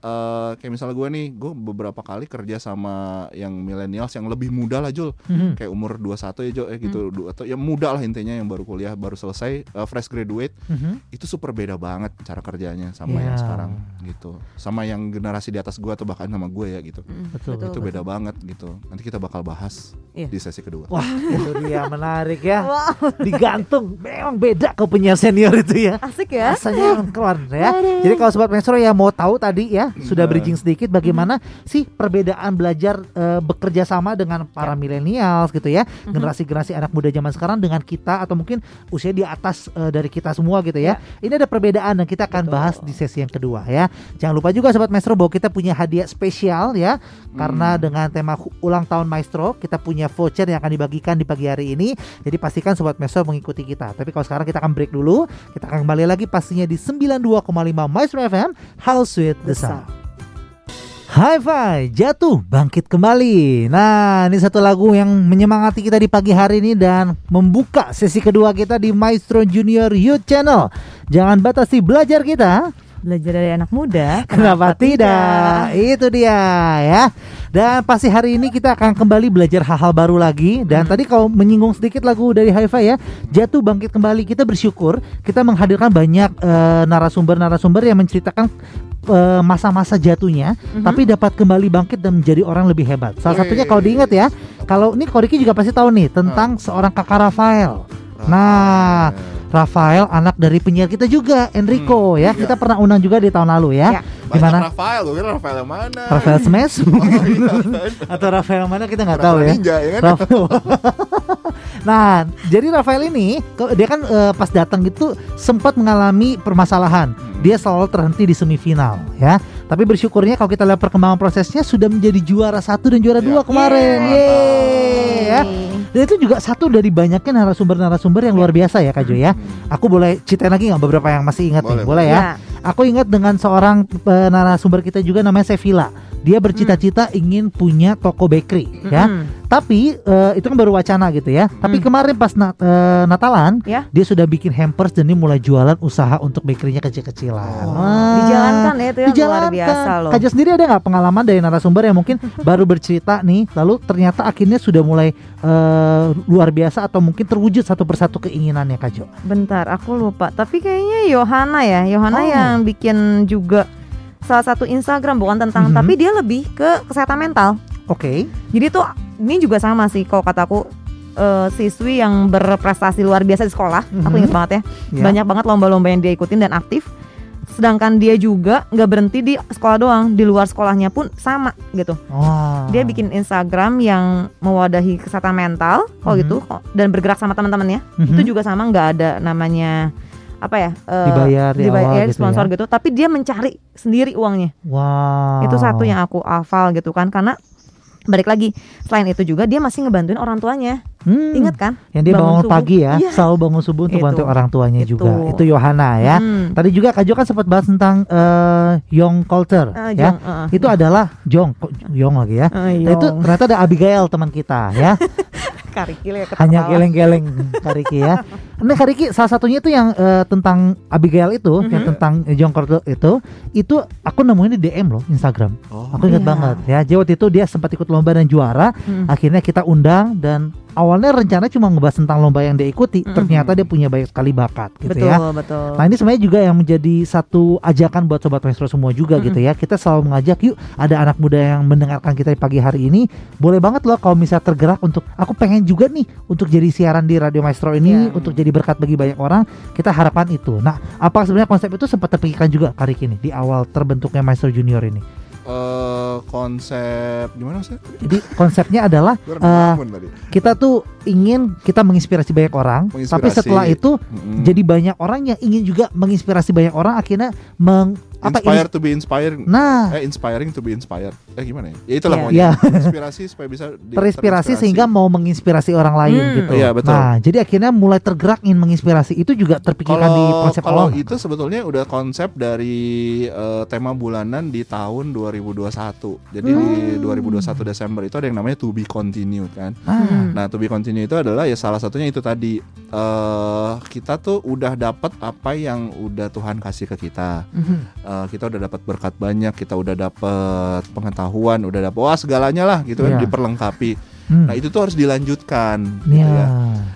C: eh, kayak misalnya gue nih, gue beberapa kali kerja sama yang millennials yang lebih muda lah Jul,
A: Mhm.
C: kayak umur 21 ya Jul, eh gitu, Du- atau yang muda lah intinya yang baru kuliah, baru selesai, eh, fresh graduate,
A: Mhm.
C: itu super beda banget cara kerjanya sama
A: Iya.
C: yang sekarang gitu, sama yang generasi di atas gue atau bahkan sama gue ya gitu,
B: Mm,
A: Betul,
C: itu beda banget gitu. Nanti kita bakal bahas
B: Iya.
C: di sesi kedua.
A: Wah, (laughs) itu dia menarik ya.
B: Wow,
A: Digantung, memang beda kau punya senior itu ya.
B: asik ya.
A: Rasanya yang keluar ya. Jadi kalau sobat Maestro ya mau tahu tadi ya sudah
C: Nah.
A: bridging sedikit bagaimana sih perbedaan belajar eh, bekerja sama dengan para milenials gitu ya, generasi-generasi anak muda zaman sekarang dengan kita atau mungkin usia di atas eh, dari kita semua gitu ya. Ini ada perbedaan dan kita akan
B: Betul.
A: bahas di sesi yang kedua ya. Jangan lupa juga sobat Maestro bahwa kita punya hadiah spesial ya karena dengan tema ulang tahun Maestro kita punya voucher yang akan dibagikan di pagi hari ini. Jadi pastikan sobat Maestro mengikuti kita. Tapi kalau sekarang kita akan break dulu, kita akan kembali lagi pastinya di 92,5 Maestro FM House with the Sound. High five, jatuh, bangkit kembali. Nah, ini satu lagu yang menyemangati kita di pagi hari ini dan membuka sesi kedua kita di Maestro Junior Youth Channel. Jangan batasi belajar kita.
B: Belajar dari anak muda.
A: Kenapa tidak? Itu dia ya. Dan pasti hari ini kita akan kembali belajar hal-hal baru lagi. Dan tadi kalau menyinggung sedikit lagu dari Hi-Fi ya, jatuh bangkit kembali. Kita bersyukur kita menghadirkan banyak eh, narasumber-narasumber yang menceritakan eh, masa-masa jatuhnya,
B: Mhm.
A: tapi dapat kembali bangkit dan menjadi orang lebih hebat. Salah
C: Wih.
A: satunya kalau diingat ya, kalau ini Koriki juga pasti tahu nih tentang seorang kakak Rafael. Nah, Rafael anak dari penyiar kita juga Enrico
C: Hmm,
A: ya.
C: iya.
A: Kita pernah undang juga di tahun lalu ya.
B: Ya.
C: Banyak
A: Gimana?
C: Rafael, gue kira Rafael yang mana?
A: Rafael Smash (laughs)
C: Oh, iya, (laughs) kan?
A: atau Rafael mana kita nggak tahu ya.
C: Ninja, ya kan?
A: Rafael. (laughs) nah, jadi Rafael ini dia kan eh, pas datang itu sempat mengalami permasalahan.
C: Hmm.
A: Dia selalu terhenti di semifinal ya. Tapi bersyukurnya kalau kita lihat perkembangan prosesnya sudah menjadi juara satu dan juara
C: Iya.
A: dua kemarin.
B: Yeay.
A: Yeay, ya. Dan itu juga satu dari banyaknya narasumber-narasumber yang luar biasa ya Kak Jo ya.
C: Hmm.
A: Aku boleh ceritain lagi nggak beberapa yang masih ingat nih?
C: Boleh,
A: Boleh ya?
B: Ya.
A: Aku ingat dengan seorang eh, narasumber kita juga namanya Sevilla. Dia bercita-cita ingin punya toko bakery ya.
B: Mm-mm.
A: Tapi eh, itu kan baru wacana gitu ya. Tapi
B: Hmm.
A: kemarin pas na- eh, Natalan
B: Ya.
A: dia sudah bikin hampers dan dia mulai jualan usaha untuk bakerynya kecil-kecilan.
B: Oh,
A: Wah.
B: Dijalankan ya itu yang luar biasa loh.
A: Kaja sendiri ada nggak pengalaman dari narasumber yang mungkin (laughs) baru bercerita nih, lalu ternyata akhirnya sudah mulai eh, luar biasa atau mungkin terwujud satu persatu keinginannya Kajo.
B: Bentar, aku lupa. Tapi kayaknya Yohana ya, Yohana
A: Oh.
B: yang bikin juga salah satu Instagram bukan tentang,
A: Mhm.
B: tapi dia lebih ke kesehatan mental.
A: Oke.
B: Jadi tuh ini juga sama sih kalau kataku eh, siswi yang berprestasi luar biasa di sekolah. Aku
A: Mhm.
B: ingat banget ya.
A: Ya.
B: Banyak banget lomba-lomba yang dia ikutin dan aktif. Sedangkan dia juga nggak berhenti di sekolah doang, di luar sekolahnya pun sama gitu.
A: Wah.
B: Dia bikin Instagram yang mewadahi kesehatan mental, kalau
A: Mhm.
B: gitu, dan bergerak sama teman-temannya.
A: Mhm.
B: Itu juga sama nggak ada namanya apa ya? eh,
A: dibayar di
B: dibayar
A: awal
B: ya,
A: gitu
B: sponsor
A: ya.
B: gitu. Tapi dia mencari sendiri uangnya.
A: Wow.
B: Itu satu yang aku hafal gitu kan, karena balik lagi selain itu juga dia masih ngebantuin orang tuanya.
A: Hmm.
B: Ingat kan?
A: Yang dia
B: bangun
A: bangun,
B: subuh.
A: pagi ya,
B: Iya.
A: selalu bangun subuh untuk
B: Itu.
A: bantu orang tuanya
B: Itu.
A: juga. Itu Yohana ya.
B: Hmm.
A: Tadi juga Kak Jo kan sempat bahas tentang eh, Young Culture
B: Ah,
A: ya.
B: Jong, eh,
A: Itu adalah Jong, Yong lagi ya. Nah, itu
B: Yong.
A: ternyata ada Abigail teman kita ya. (laughs)
B: Karikil ya
A: Hanya geleng-geleng Kariki ya. (laughs) Nah Kariki salah satunya itu yang eh, tentang Abigail itu, yang
B: Mhm.
A: tentang Jong Culture itu, itu aku nemuin di DM loh Instagram.
C: Oh,
A: Aku ingat
B: Iya.
A: banget ya. Jadi waktu itu dia sempat ikut lomba dan juara.
B: Hmm.
A: Akhirnya kita undang dan awalnya rencana cuma ngebahas tentang lomba yang dia ikuti.
B: Mm-mm.
A: Ternyata dia punya banyak sekali bakat gitu
B: betul,
A: ya.
B: betul.
A: Nah ini sebenarnya juga yang menjadi satu ajakan buat sobat maestro semua juga
B: Mm-mm.
A: gitu ya. Kita selalu mengajak yuk ada anak muda yang mendengarkan kita di pagi hari ini, boleh banget loh kalau bisa tergerak untuk aku pengen juga nih untuk jadi siaran di radio maestro ini
B: Iya.
A: untuk jadi berkat bagi banyak orang. Kita harapkan itu. Nah apa sebenarnya konsep itu sempat terpikirkan juga kali ini di awal terbentuknya maestro junior ini.
C: eh, konsep gimana sih?
A: Jadi konsepnya adalah
C: tadi.
A: Kita tuh ingin kita menginspirasi banyak orang, tapi
C: Menginspirasi.
A: setelah itu
C: Mm-mm.
A: jadi banyak orang yang ingin juga menginspirasi banyak orang akhirnya meng apa
C: inspire to be inspired.
A: Nah,
C: Eh inspiring to be inspired. Eh gimana ya? Ya itulah
B: Iya.
C: pokoknya.
A: ya
C: Inspirasi supaya bisa di-
A: terinspirasi sehingga mau menginspirasi orang lain
B: Hmm.
A: gitu.
C: Iya, betul.
A: Nah, jadi akhirnya mulai tergerak ingin menginspirasi itu juga terpikirkan di
C: kalau
A: konsep
C: kalau itu sebetulnya udah konsep dari eh, tema bulanan di tahun 2021. Jadi di
A: Hmm.
C: 2021 Desember itu ada yang namanya to be continued kan.
A: Ah,
B: Hmm.
C: Nah, to be continued itu adalah ya salah satunya itu tadi eh kita tuh udah dapat apa yang udah Tuhan kasih ke kita.
B: Mhm.
C: Eh, kita udah dapat berkat banyak, kita udah dapat pengetahuan, udah dapat wah segalanya lah gitu kan
A: Iya.
C: diperlengkapi.
A: Hmm.
C: Nah, itu tuh harus dilanjutkan gitu
A: Ya.
C: ya.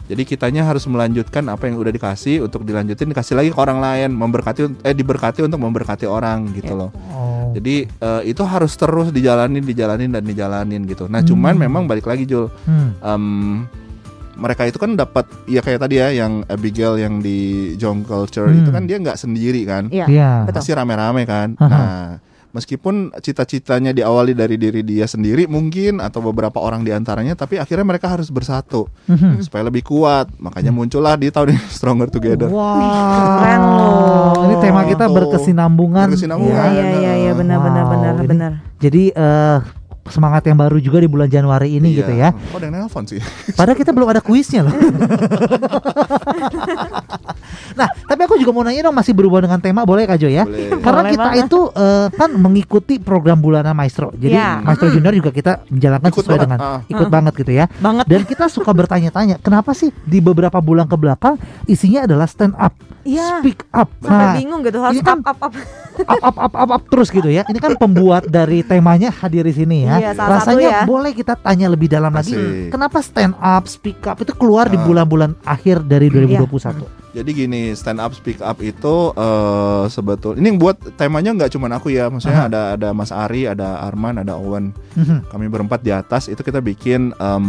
C: Jadi kitanya harus melanjutkan apa yang udah dikasih untuk dilanjutin dikasih lagi ke orang lain, memberkati eh diberkati untuk memberkati orang gitu
B: Ya.
C: loh.
A: Oh.
C: Jadi eh, itu harus terus dijalanin, dijalanin dan dijalanin gitu. Nah, cuman
A: Hmm.
C: memang balik lagi Jul,
A: Hmm.
C: em, mereka itu kan dapat ya kayak tadi ya yang Abigail yang di Jong Culture
A: Hmm.
C: itu kan dia nggak sendiri kan,
B: Iya.
A: Iya.
B: betul.
C: pasti rame-rame kan.
A: Aha.
C: Nah, meskipun cita-citanya diawali dari diri dia sendiri mungkin atau beberapa orang di antaranya, tapi akhirnya mereka harus bersatu
A: Mhm.
C: supaya lebih kuat. Makanya muncullah di tahun ini (laughs) Stronger Together.
A: Wah,
B: Keren loh.
A: Ini tema kita
C: Tuh.
A: berkesinambungan.
C: Berkesinambungan.
B: Iya iya iya iya benar benar
A: Wow,
B: benar
A: ini-
B: benar.
A: Jadi eh, semangat yang baru juga di bulan Januari ini
C: Iya.
A: gitu ya.
C: Kok ada yang nelpon sih?
A: Padahal kita belum ada kuisnya loh. (laughs) nah, tapi aku juga mau nanya dong masih berhubungan dengan tema boleh Kak Jo ya?
C: Boleh.
A: Karena
B: Boleh
A: kita
B: banget.
A: itu eh, kan mengikuti program bulanan Maestro. Jadi
B: Iya.
A: Maestro Junior juga kita menjalankan
C: Ikut
A: sesuai
C: banget,
A: dengan
C: ah.
A: ikut
B: Ah.
A: banget gitu ya.
B: Banget.
A: Dan kita suka bertanya-tanya, kenapa sih di beberapa bulan ke belakang isinya adalah stand up,
B: Iya.
A: speak up.
B: Sampai
A: Nah,
B: bingung gitu harus
A: kan-
B: up up up.
A: up up up up up terus gitu ya. Ini kan pembuat dari temanya hadir di sini ya.
B: Iya, salah satu
A: Rasanya
B: ya.
A: boleh kita tanya lebih dalam lagi.
C: Asik.
A: Kenapa stand up, speak up itu keluar di
C: Ah.
A: bulan-bulan akhir dari 2021?
C: Jadi gini, stand up speak up itu eh sebetul ini yang buat temanya nggak cuma aku ya, maksudnya
A: Aha.
C: ada ada Mas Ari, ada Arman, ada Owen.
A: Mhm.
C: Kami berempat di atas itu kita bikin em,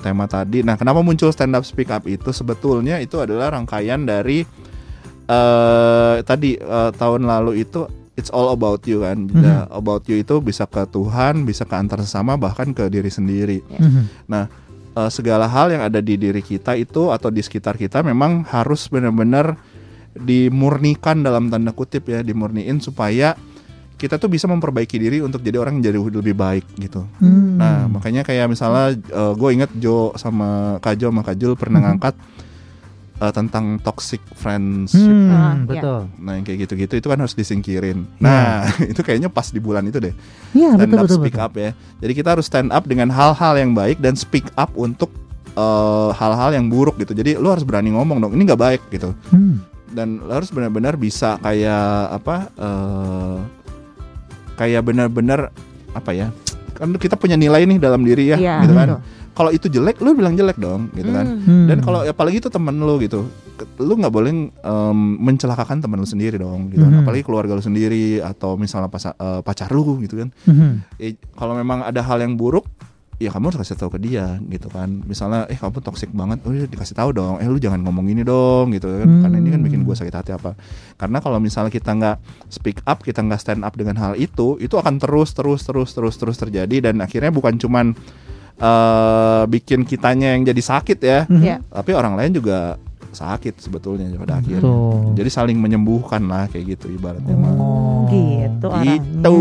C: tema tadi. Nah, kenapa muncul stand up speak up itu sebetulnya itu adalah rangkaian dari eh tadi eh, tahun lalu itu it's all about you kan.
A: Mhm.
C: The about you itu bisa ke Tuhan, bisa ke antar sesama bahkan ke diri sendiri.
A: Mhm.
C: Eh, segala hal yang ada di diri kita itu atau di sekitar kita memang harus benar-benar dimurnikan dalam tanda kutip ya, dimurniin supaya kita tuh bisa memperbaiki diri untuk jadi orang yang jadi lebih baik gitu.
A: Hmm.
C: Nah, makanya kayak misalnya gue inget Jo sama Kak Jo sama Kak Jul pernah
A: Mhm.
C: ngangkat eh, tentang toxic friendship.
A: Hmm,
B: Ah,
A: betul.
C: Nah, yang kayak gitu-gitu itu kan harus disingkirin.
A: Iya.
C: Nah, (laughs) itu kayaknya pas di bulan itu deh
A: Iya,
C: stand
A: betul
C: up
A: betul
C: speak
A: betul.
C: up ya. Jadi kita harus stand up dengan hal-hal yang baik dan speak up untuk eh, hal-hal yang buruk gitu. Jadi lu harus berani ngomong dong. Ini nggak baik gitu.
A: Hmm.
C: Dan lu harus benar-benar bisa kayak apa? eh, kayak benar-benar apa ya? Kan kita punya nilai nih dalam diri ya,
B: Iya,
C: gitu kan.
B: betul.
C: Kalau itu jelek, lu bilang jelek dong, gitu kan.
B: Hmm.
A: Hmm.
C: Dan kalau apalagi itu temen lu gitu, lu nggak boleh em, mencelakakan temen lu sendiri dong, gitu kan.
A: Mhm.
C: Apalagi keluarga lu sendiri atau misalnya pas- eh, pacar lu gitu kan.
A: Mhm.
C: Eh, kalau memang ada hal yang buruk ya kamu harus kasih tahu ke dia gitu kan misalnya eh kamu toxic banget oh ya dikasih tahu dong eh lu jangan ngomong ini dong gitu kan karena ini kan bikin gue sakit hati apa karena kalau misalnya kita nggak speak up kita nggak stand up dengan hal itu itu akan terus terus terus terus terus terjadi dan akhirnya bukan cuman eh bikin kitanya yang jadi sakit ya
A: Mhm.
B: Iya.
C: tapi orang lain juga sakit sebetulnya pada akhirnya
A: Betul.
C: jadi saling menyembuhkan lah kayak gitu ibaratnya mah.
A: Oh.
B: gitu
C: gitu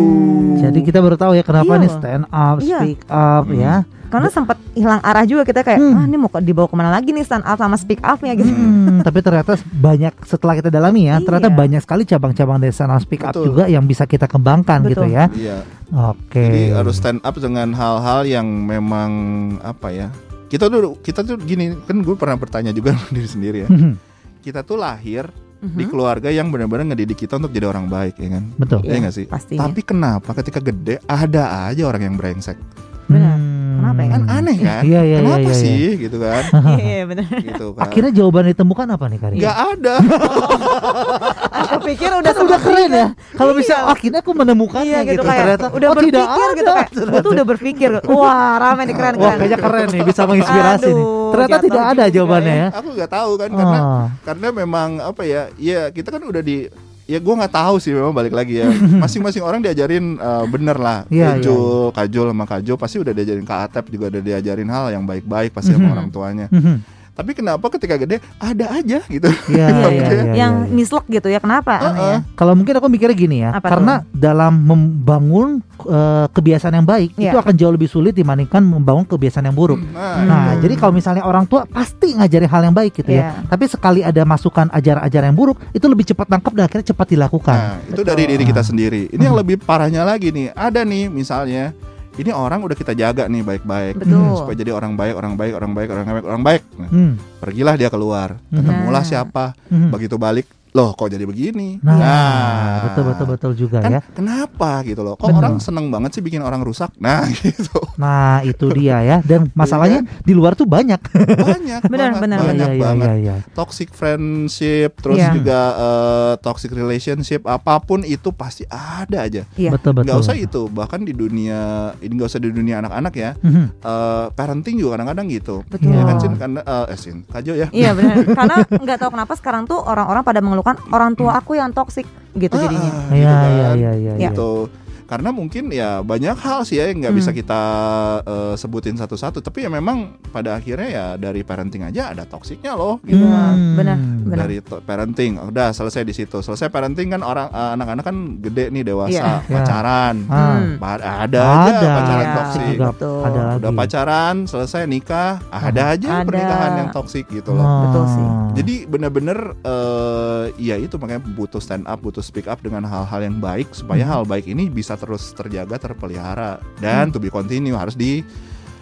A: Jadi kita baru tahu ya kenapa
B: Iya
A: nih stand up,
B: Iya.
A: speak up
C: Hmm.
A: ya.
B: Karena sempat hilang arah juga kita kayak
A: Hmm.
B: ah ini mau ke- dibawa ke mana lagi nih stand up sama speak upnya gitu.
A: Hmm, (laughs) tapi ternyata banyak setelah kita dalami ya, ternyata
B: Iya.
A: banyak sekali cabang-cabang dari stand up speak up
C: Betul.
A: juga yang bisa kita kembangkan gitu
B: Betul.
A: ya.
C: iya
A: Oke.
C: Jadi harus stand up dengan hal-hal yang memang apa ya? Kita tuh kita tuh gini kan gue pernah bertanya juga sama diri sendiri ya.
A: Mhm,
C: Kita tuh lahir
B: Mhm.
C: di keluarga yang benar-benar ngedidik kita untuk jadi orang baik ya kan?
A: Betul.
C: Iya nggak sih?
B: Pastinya.
C: Tapi kenapa ketika gede ada aja orang yang brengsek?
B: Benar.
A: Hmm.
B: Kenapa ya?
C: Kan aneh kan?
A: Iya, iya,
C: kenapa
A: iya, iya.
C: sih gitu kan? (laughs)
B: Iya iya, benar.
C: gitu kan.
A: Akhirnya jawaban ditemukan apa nih Karin?
C: nggak ada. (laughs)
B: Aku pikir udah
A: Kan udah keren ya. Kalau bisa
B: Iya.
A: akhirnya aku menemukannya
B: Iya gitu,
A: gitu,
B: kayak
A: ternyata
B: udah
A: oh, tidak
B: berpikir gitu
A: ada.
B: kayak gue tuh udah berpikir wah rame nih keren
A: Wah
B: keren
A: kayaknya keren nih bisa menginspirasi nih. Ternyata tidak ada
B: juga
A: jawabannya ya.
C: Aku nggak tahu kan karena
A: Oh.
C: karena memang apa ya? Ya kita kan udah di ya gue nggak tahu sih memang balik lagi ya (laughs) masing-masing orang diajarin eh, bener lah
A: Iya,
C: Kajul Kajul sama Kajul pasti udah diajarin Kak Atep juga udah diajarin hal yang baik-baik pasti sama
A: Mhm.
C: orang tuanya
A: Mhm.
C: Tapi kenapa ketika gede ada aja gitu
A: Iya, (laughs)
B: Iya,
A: iya,
B: iya.
A: iya,
B: yang mislek gitu ya kenapa aneh ya?
A: Kalau mungkin aku mikirnya gini ya,
B: Apa
A: karena dalam membangun eh, kebiasaan yang baik
B: Iya.
A: itu akan jauh lebih sulit dibandingkan membangun kebiasaan yang buruk.
C: nah,
A: Nah,
B: Hmm.
A: jadi kalau misalnya orang tua pasti ngajari hal yang baik gitu ya.
B: Iya.
A: Tapi sekali ada masukan ajaran-ajaran yang buruk, itu lebih cepat nangkep dan akhirnya cepat dilakukan.
C: nah, itu
B: Betul.
C: dari diri kita sendiri ini yang lebih parahnya lagi nih ada nih misalnya ini orang udah kita jaga nih baik-baik
B: Betul.
C: supaya jadi orang baik, orang baik, orang baik, orang baik, orang baik. Nah,
A: Hmm.
C: pergilah dia keluar,
A: Mhm.
C: ketemulah
B: Nah.
C: siapa,
A: Mhm.
C: begitu balik, loh kok jadi begini?
A: Nah, betul betul betul juga
C: kan
A: ya.
C: kenapa gitu loh? Kok
A: Bener.
C: orang seneng banget sih bikin orang rusak? Nah (laughs) gitu
A: Nah, itu dia ya. Dan masalahnya di luar tuh banyak.
C: banyak, (laughs)
B: Benar,
C: banget,
B: benar,
C: banyak
A: Iya, iya,
C: banget.
A: iya, iya.
C: Toxic friendship, terus
B: Iya.
C: juga eh, toxic relationship, apa pun itu pasti ada aja.
B: Iya.
A: Betul betul.
C: Nggak usah itu, bahkan di dunia ini nggak usah di dunia anak-anak ya.
A: Mhm.
C: eh, parenting juga kadang-kadang gitu.
B: Betul.
C: Ya kan
A: Iya.
C: Sin? Karena eh, eh, Sin, Kajo ya.
B: Iya benar. (laughs) Karena nggak tahu kenapa sekarang tuh orang-orang pada mengeluhkan orang tua aku yang toksik gitu
C: Ah,
B: jadinya.
C: ah,
A: Iya,
C: gitu
A: iya,
C: kan.
A: iya, iya, iya.
C: gitu karena mungkin ya banyak hal sih ya yang nggak
B: Hmm.
C: bisa kita eh, sebutin satu-satu tapi ya memang pada akhirnya ya dari parenting aja ada toksiknya loh gitu
A: Hmm.
B: benar, benar.
C: dari parenting udah selesai di situ selesai parenting kan orang eh, anak-anak kan gede nih dewasa
B: Iya.
A: Iya.
C: pacaran.
B: Hmm.
C: Ada aja
A: Ada.
C: pacaran
B: Iya,
C: toksik
A: juga
B: betul.
A: ada lagi.
C: udah pacaran selesai nikah ada aja
B: Ada.
C: pernikahan yang toksik gitu loh
A: Ah.
B: Betul sih.
C: jadi bener-bener eh ya itu makanya butuh stand up, butuh speak up dengan hal-hal yang baik supaya
A: Hmm.
C: hal baik ini bisa terus terjaga, terpelihara dan to be continue harus di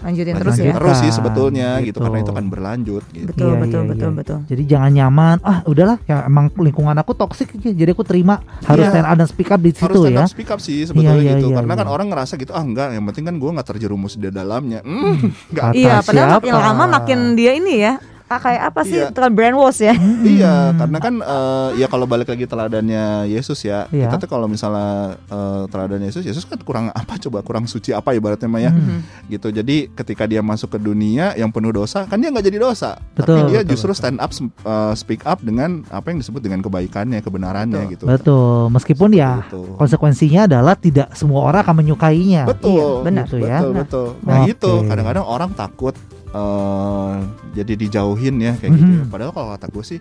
B: Lanjutin terus ya.
C: Terus sih
A: Kan,
C: sebetulnya gitu.
A: gitu.
C: karena itu kan berlanjut gitu.
B: Betul,
A: Iya,
B: betul,
A: iya,
B: betul,
A: iya.
B: betul.
A: Jadi jangan nyaman. Ah, udahlah ya emang lingkungan aku toksik. Jadi aku terima harus
C: Iya.
A: stand up dan speak up di
C: Harus
A: situ
C: stand
A: ya.
C: speak up sih sebetulnya
A: Iya, iya,
C: gitu.
A: iya,
C: karena kan
A: iya.
C: orang ngerasa gitu, ah enggak, yang penting kan gua nggak terjerumus di dalamnya. Hmm, nggak
A: Kata
B: Iya, padahal makin
A: siapa?
B: lama makin dia ini ya. Ah, kayak apa sih?
C: Iya.
B: Tekan brainwash ya. (laughs)
C: Iya, karena kan eh, ya kalau balik lagi teladannya Yesus ya,
A: Iya.
C: kita tuh kalau misalnya eh, teladan Yesus, Yesus kan kurang (laughs) apa coba kurang suci apa ibaratnya Maya,
A: Hmm.
C: gitu. Jadi ketika dia masuk ke dunia yang penuh dosa, kan dia nggak jadi dosa,
A: Betul,
C: tapi dia
A: betul,
C: justru
A: betul.
C: stand up, eh, speak up dengan apa yang disebut dengan kebaikannya, kebenarannya gitu.
A: Betul. Meskipun ya
C: Gitu.
A: konsekuensinya adalah tidak semua orang akan menyukainya.
C: Betul,
B: Iya, benar.
A: Gitu ya.
C: betul,
B: Benar.
C: betul. Nah
A: Oke.
C: itu kadang-kadang orang takut eh, jadi dijauhin ya kayak gitu. ya.
A: Mhm.
C: Padahal kalau kata gue sih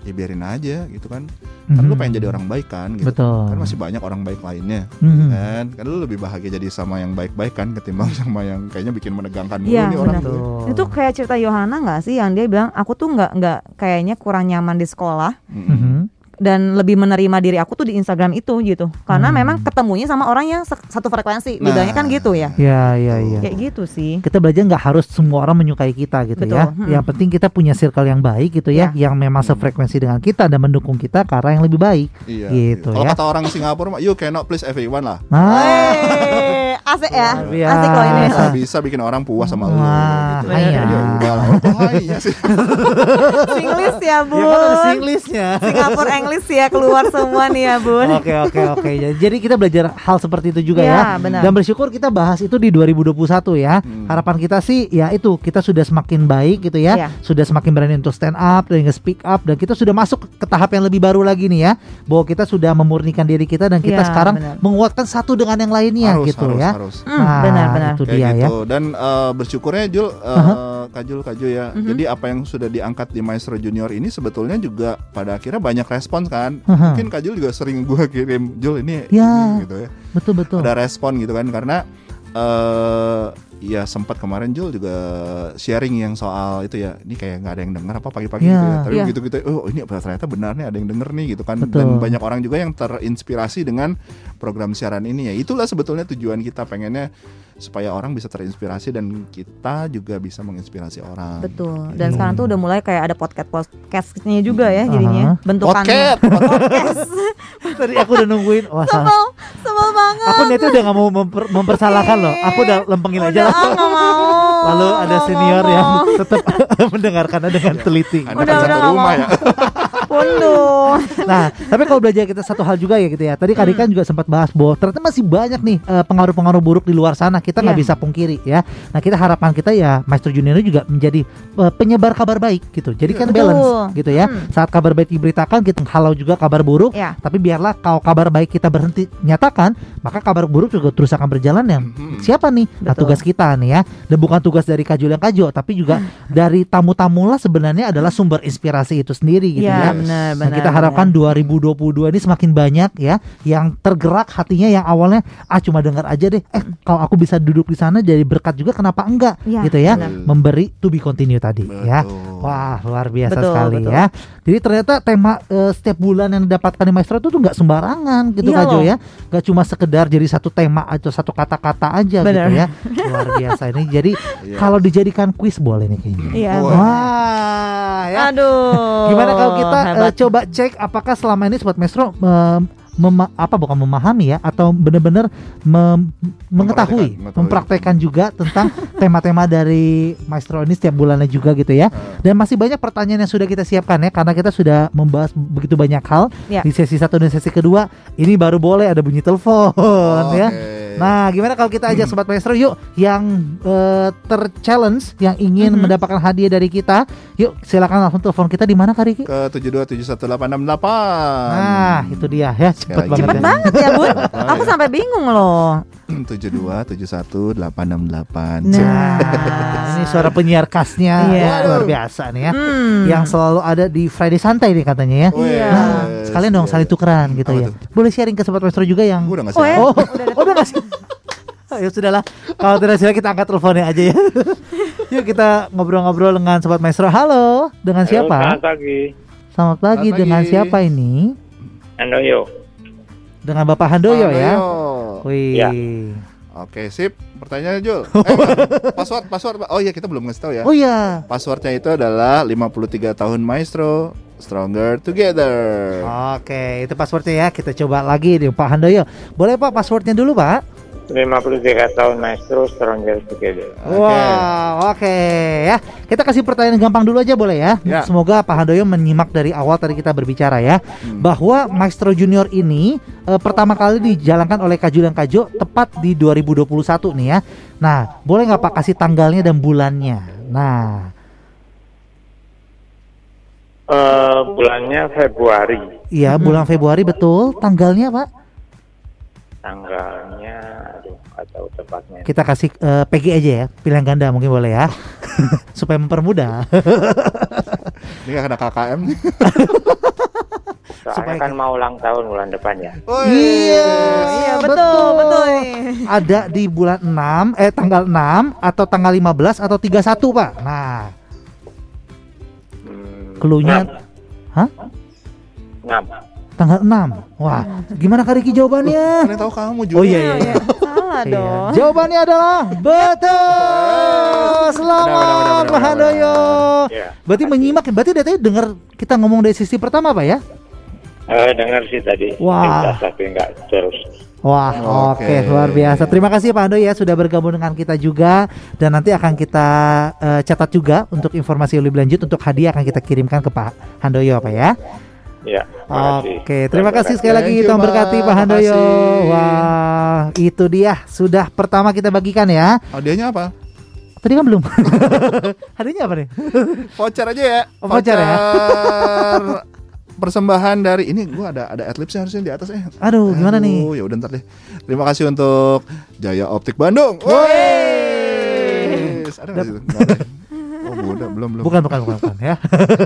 C: ya biarin aja gitu kan. Kan lu
A: Mhm.
C: pengen jadi orang baik kan gitu.
A: Betul.
C: Kan masih banyak orang baik lainnya.
A: Mhm.
C: Kan kan lu lebih bahagia jadi sama yang baik-baik kan ketimbang (laughs) sama yang kayaknya bikin menegangkan mulu
B: Iya,
C: nih orang tuh.
B: Itu kayak cerita Yohana nggak sih yang dia bilang aku tuh nggak nggak kayaknya kurang nyaman di sekolah
C: Mm-mm.
B: Dan lebih menerima diri aku tuh di Instagram itu gitu karena
A: Hmm.
B: memang ketemunya sama orang yang satu frekuensi
C: Nah.
B: bilangnya kan gitu ya
A: Ya, ya, ya.
B: kayak gitu sih
A: Kita belajar nggak harus semua orang menyukai kita gitu
B: Betul,
A: ya.
B: hmm.
A: Yang penting kita punya circle yang baik gitu ya,
B: Ya.
A: yang memang sefrekuensi dengan kita dan mendukung kita ke arah yang lebih baik.
C: Iya.
A: Gitu
C: Kalau
A: ya.
C: kata orang Singapura mah you cannot please everyone lah.
A: Nah, (laughs)
B: asik ya
A: biasa.
B: asik loh ini
C: Bisa bisa bikin orang puas sama lu
A: Wah,
C: gitu.
A: iya.
C: Ya udah lah. Oh, iya. (laughs)
B: Singlish ya
A: ya
B: bun
A: kan ada Singlishnya.
B: Singapura English ya keluar semua nih ya bun
A: Oke oke oke. Jadi kita belajar hal seperti itu juga ya.
B: Ya, benar.
A: Dan bersyukur kita bahas itu di 2021 ya.
C: Hmm.
A: Harapan kita sih ya itu kita sudah semakin baik gitu ya.
B: Ya.
A: Sudah semakin berani untuk stand up dan speak up dan kita sudah masuk ke tahap yang lebih baru lagi nih ya. Bahwa kita sudah memurnikan diri kita dan kita
B: Ya,
A: sekarang
B: benar.
A: menguatkan satu dengan yang lainnya
C: harus,
A: gitu
C: harus,
A: ya.
C: Harus.
B: Hmm, benar-benar
A: itu
C: kayak
A: dia ya.
C: gitu dan eh, bersyukurnya Jul eh,
A: Aha.
C: Kajul Kaju ya
B: Mhm.
C: jadi apa yang sudah diangkat di Maestro Junior ini sebetulnya juga pada akhirnya banyak respons kan
A: Aha.
C: mungkin Kajul juga sering (laughs) gua kirim Jul ini,
A: Ya.
C: ini gitu ya
A: Betul betul.
C: ada respon gitu kan karena eh ya sempat kemarin Jul juga sharing yang soal itu ya ini kayak nggak ada yang denger apa pagi-pagi
A: Ya.
C: gitu ya tapi
B: Ya.
C: gitu gitu oh ini ternyata benar nih ada yang denger nih gitu kan
A: Betul.
C: dan banyak orang juga yang terinspirasi dengan program siaran ini ya itulah sebetulnya tujuan kita pengennya supaya orang bisa terinspirasi dan kita juga bisa menginspirasi orang
B: betul dan
A: Hmm.
B: sekarang tuh udah mulai kayak ada podcast podcastnya juga ya jadinya
A: Aha.
B: bentukannya (laughs)
C: Podcast,
A: Tadi aku udah nungguin. Wah,
B: sebel sebel banget
A: Aku niatnya udah gak mau memper- mempersalahkan loh. Aku udah lempengin aja
B: udah
A: lah.
B: ah, mau
A: Lalu ada senior
B: mau.
A: yang tetap (laughs) mendengarkannya dengan teliti.
C: Anda
B: Udah, udah,
C: rumah
B: mau.
C: ya
B: Pundung.
A: Nah, tapi kalau belajar kita satu hal juga ya gitu ya. Tadi Karika
B: Hmm.
A: juga sempat bahas bahwa ternyata masih banyak nih eh, pengaruh-pengaruh buruk di luar sana. Kita nggak
B: Iya.
A: bisa pungkiri ya. Nah, kita harapan kita ya Maestro Junior ini juga menjadi eh, penyebar kabar baik gitu. Jadi kan
B: Betul.
A: balance gitu ya.
B: Hmm.
A: Saat kabar baik diberitakan kita halau juga kabar buruk.
B: Ya.
A: Tapi biarlah kalau kabar baik kita berhenti nyatakan, maka kabar buruk juga terus akan berjalan yang
C: Hmm.
A: siapa nih? Nah,
B: Betul.
A: tugas kita nih ya. Dan bukan tugas dari Kajul yang Kajo, tapi juga dari tamu-tamu lah sebenarnya adalah sumber inspirasi itu sendiri gitu
B: Ya,
A: ya.
B: Benar,
A: Nah,
B: benar.
A: kita harapkan
B: benar.
A: 2022 ini semakin banyak ya yang tergerak hatinya yang awalnya ah cuma dengar aja deh. Eh kalau aku bisa duduk di sana jadi berkat juga kenapa enggak
B: Iya,
A: gitu ya.
B: benar.
A: Memberi to be continue tadi ya.
C: Betul.
A: Wah, luar biasa
B: Betul,
A: sekali
B: betul.
A: ya. Jadi ternyata tema eh, setiap bulan yang didapatkan di Maestro itu tuh nggak sembarangan gitu
B: Iya
A: Kak Jo ya. Nggak cuma sekedar jadi satu tema atau satu kata-kata aja
B: Benar.
A: gitu ya. Luar biasa ini. Jadi
C: Iya.
A: kalau dijadikan kuis boleh nih kayaknya.
B: Iya.
C: Wah.
A: Wah, ya.
B: Aduh.
A: Gimana kalau kita eh,
B: hebat.
A: coba cek apakah selama ini sobat Maestro eh, mema- apa bukan memahami ya atau benar-benar mem- mengetahui,
C: Mempraktekkan,
A: mempraktekkan juga tentang (laughs) tema-tema dari Maestro ini setiap bulannya juga gitu ya. Dan masih banyak pertanyaan yang sudah kita siapkan ya karena kita sudah membahas begitu banyak hal
B: Ya.
A: di sesi satu dan sesi kedua. Ini baru boleh ada bunyi telepon ya.
C: Oke.
A: Nah, gimana kalau kita ajak sobat maestro yuk yang eh, terchallenge yang ingin
B: Mhm.
A: mendapatkan hadiah dari kita, yuk silakan langsung telepon kita di mana Kak Riki?
C: ke 7271868.
A: Nah, itu dia ya, cepet banget.
B: Cepet
A: ya.
B: banget ya bun.
C: Oh, (laughs)
B: Aku sampai bingung loh. (clears throat)
C: 7271868.
B: Nah.
A: ini suara penyiar khasnya
B: Iya.
A: luar biasa nih ya.
B: Hmm.
A: Yang selalu ada di Friday Santai nih katanya ya.
B: Iya.
A: Nah, sekalian dong saling tukeran gitu
C: Apa
A: ya.
C: tuh?
A: Boleh sharing ke sobat maestro juga yang
C: udah ngasih.
B: Oh, ya?
A: Oh, oh, udah ngasih. (laughs) Ya sudahlah. Kalau tidak sudah kita angkat teleponnya aja ya. (laughs) Yuk kita ngobrol-ngobrol dengan sobat maestro. Halo, dengan
D: Halo,
A: siapa?
D: Selamat pagi.
A: Selamat pagi.
C: Selamat
A: Dengan siapa ini?
D: Handoyo.
A: Dengan Bapak Handoyo ya.
C: Handoyo.
A: Wih.
D: Ya.
C: Oke, sip. Pertanyaannya Jul. (laughs) Eh, password, password. Pak. Oh iya, kita belum ngasih tahu ya.
A: Oh iya.
C: Passwordnya itu adalah 53 tahun Maestro Stronger Together.
A: Oke, itu passwordnya ya. Kita coba lagi nih Pak Handoyo. Boleh Pak passwordnya dulu Pak?
D: 53 tahun Maestro Stronger Together.
C: Oke.
A: Wow, oke ya. Kita kasih pertanyaan gampang dulu aja boleh ya.
C: Ya.
A: Semoga Pak Handoyo menyimak dari awal tadi kita berbicara ya.
C: Hmm.
A: Bahwa Maestro Junior ini eh, pertama kali dijalankan oleh Kaju dan Kajo tepat di 2021 nih ya. Nah, boleh nggak Pak kasih tanggalnya dan bulannya? Nah,
D: Eh, bulannya Februari.
A: iya bulan Februari betul. Tanggalnya Pak?
D: Tanggalnya, aduh, nggak tahu tepatnya.
A: Kita kasih eh, PG aja ya. Pilihan ganda mungkin boleh ya. (laughs) Supaya mempermudah. (laughs)
C: Ini nggak kena KKM. (laughs)
D: Soalnya
A: supaya-
D: kan mau ulang tahun bulan depan ya.
A: Iya,
B: Iya betul betul nih.
A: Ada di bulan 6 eh tanggal 6 atau tanggal 15 atau 31, Pak. Nah,
D: Hmm,
A: Cluenya-
D: enam.
A: Hah?
D: Enam.
A: Tanggal 6. Wah, gimana Kak Riki jawabannya?
C: Yang tahu kamu Jul.
A: Oh iya iya. iya.
B: Salah
A: Iya.
B: dong.
A: Jawabannya adalah betul. Selamat Pak Handoyo.
D: Ya.
A: Berarti menyimak, berarti dari tadi dengar kita ngomong dari sisi pertama, Pak ya?
D: Eh, dengar sih tadi.
A: Wah.
D: Tapi nggak terus.
A: Wah, oke,
C: Oke.
A: luar biasa. Terima kasih Pak Ando ya sudah bergabung dengan kita juga dan nanti akan kita eh, catat juga untuk informasi lebih lanjut untuk hadiah akan kita kirimkan ke Pak Handoyo Pak ya.
D: Ya. terima.
A: Oke, terima kasih sekali lagi
C: Thank
A: Tuhan berkati
C: Pak.
A: Handoyo. Wah, itu dia sudah pertama kita bagikan ya.
C: Hadiahnya apa?
A: Tadi kan belum. (laughs) Hadiahnya apa nih?
C: Voucher aja ya.
A: Oh, voucher ya?
C: Persembahan dari ini gua ada ada adlibsnya harusnya di atas eh.
A: Aduh, gimana nih?
C: Ya udah ntar deh. Terima kasih untuk Jaya Optik Bandung. Woi. Ada udah belum belum.
A: Bukan, bukan, bukan, bukan ya.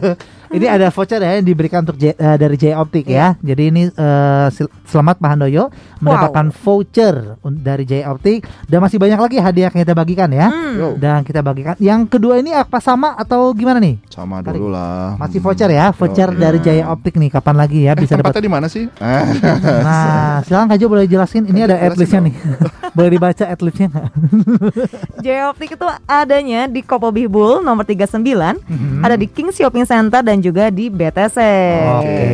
A: (laughs) ini ada voucher ya yang diberikan untuk J- eh, dari J Optik ya. Jadi ini eh, sil- selamat Pak Handoyo mendapatkan voucher un- dari J Optik dan masih banyak lagi hadiah yang kita bagikan ya.
B: Hmm.
C: Yo,
A: Dan kita bagikan. Yang kedua ini apa sama atau gimana nih?
C: sama
A: Tarik.
C: dulu lah.
A: Masih
C: Hmm.
A: voucher ya, voucher
C: Yo,
A: dari
C: iya.
A: Jaya Optik nih. Kapan lagi ya
C: Eh,
A: bisa dapat?
C: tempatnya di mana sih? Ah. (laughs)
A: Nah, silakan Kak Jo boleh jelasin. Ini ada adlibsnya nih. (laughs) boleh dibaca adlibsnya nggak?
B: J Optik itu adanya di Kopo Bihbul nomor 39,
A: Mhm.
B: ada di King Shopping Center dan juga di BTC.
A: Oke,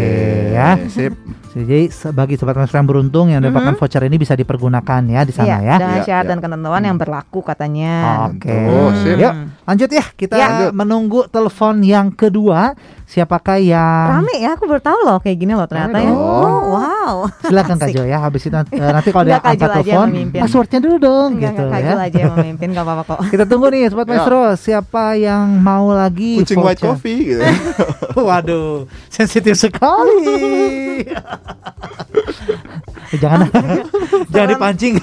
A: ya.
C: Sip.
A: Jadi bagi sobat master yang beruntung yang mendapatkan
B: Mhm.
A: voucher ini bisa dipergunakan ya di sana
B: Iya,
A: ya.
B: dengan
C: Iya,
B: syarat
C: iya.
B: dan ketentuan yang berlaku katanya.
A: Oke.
C: Oh, sip.
A: Yuk, lanjut ya. Kita
B: Ya.
C: Lanjut.
A: menunggu telepon yang kedua. Siapakah yang
B: Rame ya, aku baru tahu loh kayak gini loh ternyata ya. Oh, wow.
A: Silakan Kak. Jo ya. Habis itu nanti, eh, nanti kalau
B: Jo
A: angkat telepon, passwordnya dulu dong
B: Enggak,
A: gitu ya.
B: Aja yang memimpin, gak apa-apa kok.
A: Kita tunggu nih sobat
C: Ya.
A: maestro, siapa yang mau lagi
C: Kucing white coffee gitu. (laughs)
A: Waduh, sensitif sekali. (laughs) Eh, jangan, (laughs) jangan dipancing.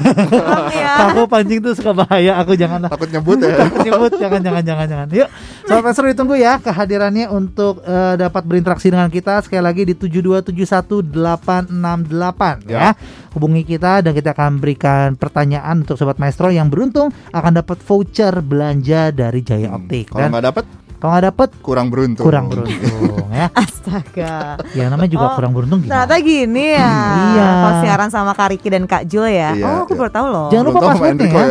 B: Ya.
A: Aku pancing tuh suka bahaya. Aku jangan
C: Takut nyebut ya.
A: Takut nyebut jangan jangan jangan jangan. Yuk, sobat maestro ditunggu ya kehadirannya untuk eh, dapat berinteraksi dengan kita sekali lagi di 7271868 ya.
C: Ya.
A: Hubungi kita dan kita akan berikan pertanyaan untuk sobat maestro yang beruntung akan dapat voucher belanja dari Jaya
C: Hmm,
A: Optik
C: Kalau
A: dan
C: nggak dapet
A: kalau nggak dapat
C: kurang beruntung.
A: kurang beruntung ya. (laughs)
B: Astaga.
A: Ya namanya juga
B: Oh,
A: kurang beruntung gimana?
B: Ternyata gini ya.
A: Iya.
B: Kalau siaran sama Kak Riki dan Kak Jul ya.
C: Iya,
B: oh, aku
C: iya.
B: baru tahu loh.
A: Jangan lupa passwordnya ya.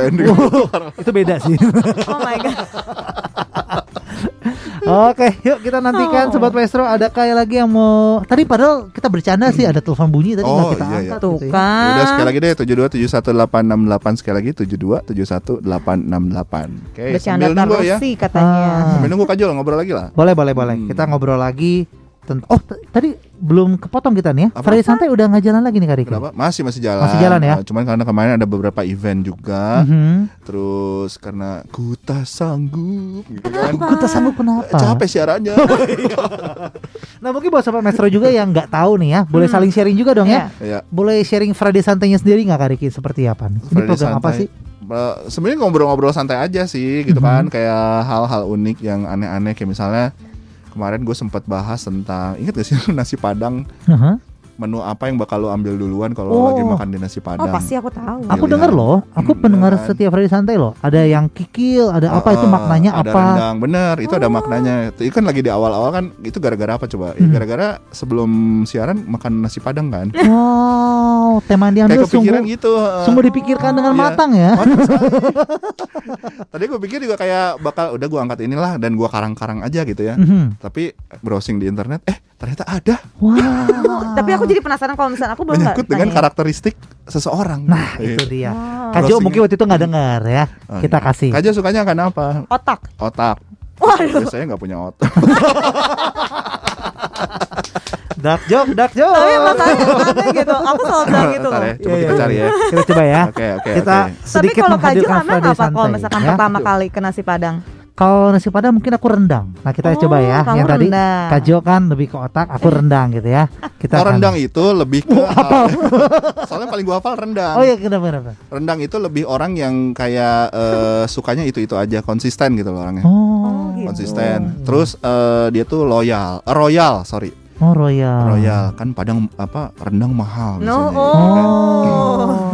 A: (laughs) itu beda sih.
B: Oh my god. (laughs)
A: Oke, yuk kita nantikan
B: Oh.
A: sobat maestro ada kayak lagi yang mau. Tadi padahal kita bercanda sih ada telepon bunyi tadi nggak
C: Oh,
A: kita
C: iya, iya.
A: angkat
B: Tuh
A: gitu ya.
B: kan.
C: Udah sekali lagi deh 7271868 sekali lagi 7271868. Oke,
B: Bercanda
C: sambil nunggu ya.
B: sih katanya.
A: Ah.
C: Sambil nunggu Kajol ngobrol lagi lah.
A: Boleh, boleh, boleh.
C: Hmm.
A: Kita ngobrol lagi tentang Oh, tadi belum kepotong kita nih ya.
C: Apa?
A: Friday santai udah nggak jalan lagi nih Kak Riki.
C: Kenapa? Masih masih jalan.
A: Masih jalan ya?
C: Eh, Cuman karena kemarin ada beberapa event juga.
A: Mhm.
C: Terus karena ku tak sanggup gitu kan.
A: Aku tak sanggup kenapa?
C: Capek siarannya. (laughs)
A: Nah mungkin buat sobat maestro juga yang nggak tahu nih ya, boleh
B: Hmm.
A: saling sharing juga dong ya.
C: ya.
A: Boleh sharing Friday santainya sendiri nggak Kak Riki seperti apa nih? Ini
C: Friday
A: program apa
C: santai.
A: sih?
C: Eh, sebenarnya ngobrol-ngobrol santai aja sih gitu
A: Mhm.
C: kan kayak hal-hal unik yang aneh-aneh kayak misalnya kemarin gue sempat bahas tentang inget gak sih (laughs) nasi padang
A: Heeh.
C: Menu apa yang bakal lo ambil duluan kalau
A: Oh.
C: lagi makan di nasi
B: Oh
C: padang
B: pasti aku tahu.
A: Aku dengar loh, aku
C: Hmm,
A: pendengar
C: beneran.
A: setiap Friday santai loh. Ada yang kikil, ada apa itu
C: Heeh,
A: maknanya
C: ada
A: apa?
C: rendang bener itu ada
B: Oh.
C: maknanya itu kan lagi di awal-awal kan itu gara-gara apa coba Ya,
A: Hmm.
C: gara-gara sebelum siaran makan nasi padang kan (laughs)
A: Wow, tema yang diambil sungguh,
C: gitu heeh.
A: sungguh dipikirkan dengan
C: Iya.
A: matang ya.
C: Matang. (laughs) Tadi gue pikir juga kayak bakal udah gue angkat inilah dan gue karang-karang aja gitu ya.
A: Mhm.
C: Tapi browsing di internet, eh ternyata ada
A: Wah. (laughs)
B: Tapi aku jadi penasaran kalau misalnya aku belum nggak
C: menyangkut dengan
B: tanya.
C: karakteristik seseorang.
A: Nah,
C: Iya.
A: itu dia.
B: Oh.
A: Kajo
C: Browsing-
A: mungkin waktu itu nggak dengar ya.
C: Oh,
A: Kita
C: iya.
A: kasih.
C: Kaja sukanya kan apa?
B: Otak.
C: Otak.
B: Waduh.
C: Biasanya nggak punya otak. (laughs)
A: Dark joke, dark joke.
B: Tapi masalahnya aneh (laughs) gitu. Aku selalu bilang gitu
C: Ntar
B: loh.
C: ya, coba
A: Iya,
C: kita
A: iya,
C: cari ya.
A: Kita coba ya.
C: Oke, oke,
A: Kita
C: oke.
B: Tapi
A: sedikit
B: kalau Kaju
A: menghadirkan
B: aman
A: Friday
B: apa kalau misalkan
A: ya.
B: pertama kali ke nasi padang?
A: Kalau nasi padang mungkin aku rendang. Nah kita
B: Oh,
A: coba ya. Yang tadi. Kajo kan lebih ke otak, aku rendang gitu ya. Kita
C: Oh,
A: akan-
C: rendang itu lebih ke (laughs)
A: apa?
C: Soalnya paling gua hafal rendang.
A: Oh iya kenapa kenapa?
C: Rendang itu lebih orang yang kayak eh, sukanya itu-itu aja, konsisten gitu loh orangnya.
A: Oh,
B: gitu.
C: Konsisten. Terus eh, dia tuh loyal, Eh, royal, sorry.
A: oh royal.
C: Royal kan Padang apa rendang mahal
B: No, oh.
C: kan?
A: Oh,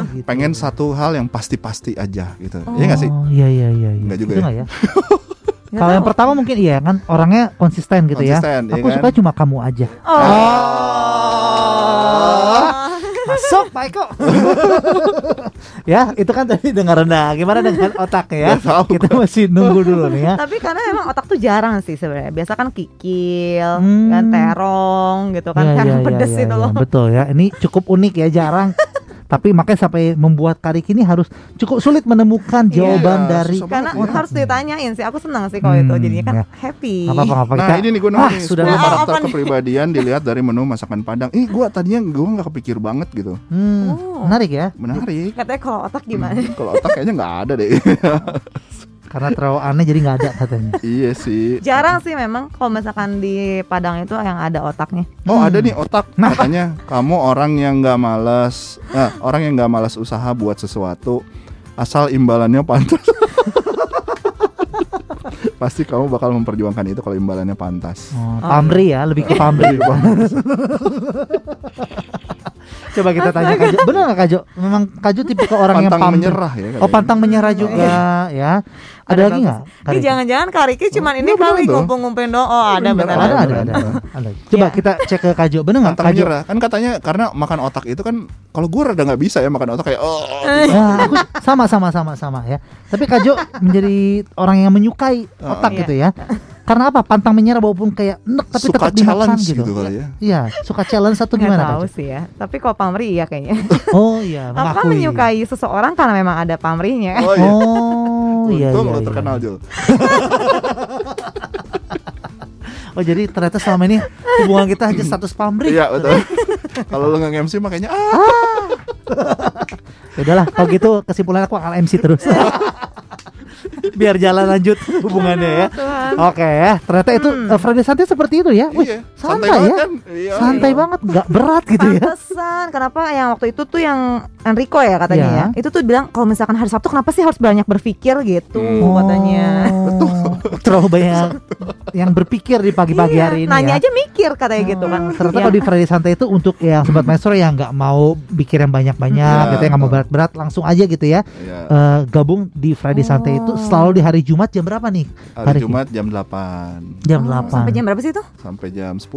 A: gitu.
C: Pengen satu hal yang pasti-pasti aja gitu. Iya nggak sih?
A: Oh, Iya iya iya. iya.
C: Nggak juga
A: Gitu
C: ya?
A: ya? (laughs) Kalau yang pertama mungkin iya kan orangnya konsisten gitu
C: Konsisten,
A: ya.
C: iya
A: Aku
C: kan?
A: suka cuma kamu aja.
B: Oh.
A: Masuk Pak Eko. (laughs) ya itu kan tadi dengar rendah. Gimana dengan otak ya? Kita masih nunggu dulu nih ya.
B: Tapi karena emang otak tuh jarang sih sebenarnya. Biasa kan kikil,
A: Hmm.
B: kan terong gitu kan,
A: Iya,
B: terong
A: iya,
B: pedes
A: iya,
B: itu
A: iya,
B: loh.
A: Betul ya. Ini cukup unik ya, jarang. (laughs) Tapi makanya sampai membuat Karik ini harus cukup sulit menemukan
B: Iya,
A: jawaban dari
C: susah
B: Karena
C: ya.
B: harus ditanyain sih. Aku senang sih kalau
A: Hmm,
B: itu. Jadinya kan
A: ya.
B: happy.
A: apa apa apa
C: Nah
A: kita
C: ini nih gue nih,
A: sudah
C: 10
B: lama.
C: karakter
B: Apa nih?
C: kepribadian dilihat dari menu masakan Padang. Ih gue tadinya gue nggak kepikir banget gitu.
A: Hmm,
B: Oh.
A: menarik ya.
C: Menarik.
B: Katanya kalau otak gimana?
C: Hmm, Kalau otak kayaknya nggak ada deh. (laughs)
A: Karena terlalu aneh jadi nggak ada katanya. (laughs)
C: iya sih.
B: Jarang sih memang kalau misalkan di Padang itu yang ada otaknya.
C: Oh
A: Hmm.
C: ada nih otak katanya kamu orang yang nggak malas, nah, orang yang nggak malas usaha buat sesuatu asal imbalannya pantas. (laughs) Pasti kamu bakal memperjuangkan itu kalau imbalannya pantas.
A: Oh, pamri ya, lebih ke pamri. (laughs) Coba kita tanya Kajo. Benar nggak Kajo? Memang Kajo tipe ke orang yang
C: Pantang menyerah ya.
A: Oh, pantang menyerah juga ya. Ada lagi nggak?
B: Ini jangan-jangan Kak Riki cuman ini
C: iya, bener
B: kali ngumpul-ngumpulin doang. Oh ada benar.
A: ada, ada, ada, (laughs) ada. Coba
B: Ya.
A: kita cek ke Kajo. Benar nggak Kajo?
C: kan katanya karena makan otak itu kan kalau gue rada nggak bisa ya makan otak kayak oh (laughs)
A: Ya, aku sama sama sama sama ya. Tapi Kajo menjadi orang yang menyukai
C: Oh,
A: otak
B: iya.
A: gitu ya. Karena apa? Pantang menyerah walaupun kayak enek tapi
C: suka
A: tetap
C: challenge
A: gitu.
C: gitu kali ya.
A: Iya, suka challenge satu
B: Nggak
A: gimana
B: tahu
A: Kajo?
B: sih ya. Tapi kalau pamri iya kayaknya. (laughs)
A: Oh iya,
B: Aku kan menyukai seseorang karena memang ada pamrihnya.
C: Oh iya.
A: Oh iya,
C: Untung
A: iya,
C: lo
A: iya.
C: terkenal Jul. (laughs)
A: Oh jadi ternyata selama ini hubungan kita hanya status pamrih.
C: Iya betul. (laughs) Kalau lo nggak MC makanya ah (laughs)
A: Ya udahlah kalau gitu kesimpulan aku akan MC terus. Biar jalan lanjut hubungannya ya. Oke ya, ternyata itu
B: Hmm.
A: eh, Friday santai seperti itu ya. Wih,
C: Iya,
A: santai,
C: banget
A: ya.
C: kan? Iya.
A: Santai banget, nggak berat gitu ya.
B: Pantesan kenapa yang waktu itu tuh yang Enrico ya katanya
A: Iya.
B: ya. Itu tuh bilang kalau misalkan hari Sabtu kenapa sih harus banyak berpikir gitu
C: Hmm.
B: katanya.
A: Betul. Terlalu banyak yang berpikir di pagi-pagi
B: Iya,
A: hari ini
B: nanya
A: ya.
B: aja mikir katanya gitu kan.
A: Hmm, Ternyata
B: Iya.
A: kalau di Friday santai itu untuk yang sobat maestro yang nggak mau pikir yang banyak-banyak
C: Hmm.
A: gitu ya nggak mau berat-berat langsung aja gitu ya
C: Iya.
A: Eh, gabung di Friday santai itu
B: Oh.
A: Selalu di hari Jumat jam berapa nih?
C: Hari Jumat jam 8
A: Jam
B: Oh,
A: 8.
B: Sampai jam berapa sih itu?
C: sampai jam 10.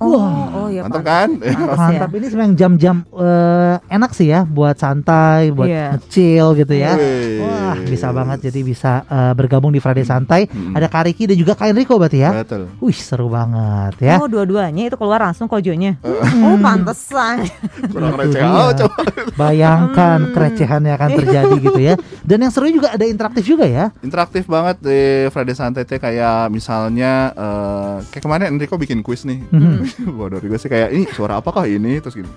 B: Oh,
A: Wah,
B: oh iya
C: Mantap kan?
B: Pantes
A: Mantap
B: ya.
A: ini sebenarnya jam-jam eh, enak sih ya buat santai, buat
B: Iya.
A: chill gitu ya.
C: Wih.
A: Wah, bisa banget jadi bisa eh, bergabung di Friday santai.
C: Hmm.
A: Ada Kariki dan juga Kak Enrico berarti ya.
C: Betul.
A: Wih, seru banget ya.
B: Oh, dua-duanya itu keluar langsung kojonya. (laughs) Oh, pantesan.
C: Kurang receh. Oh, coba.
A: Bayangkan
B: Hmm.
A: kerecehan yang akan terjadi (laughs) gitu ya. Dan yang seru juga ada interaktif juga ya.
C: Interaktif banget di Friday Santai kayak misalnya eh, kayak kemarin Enrico bikin kuis nih.
A: Mhm. (laughs)
C: Dari gue sih kayak ini suara apakah ini terus gini.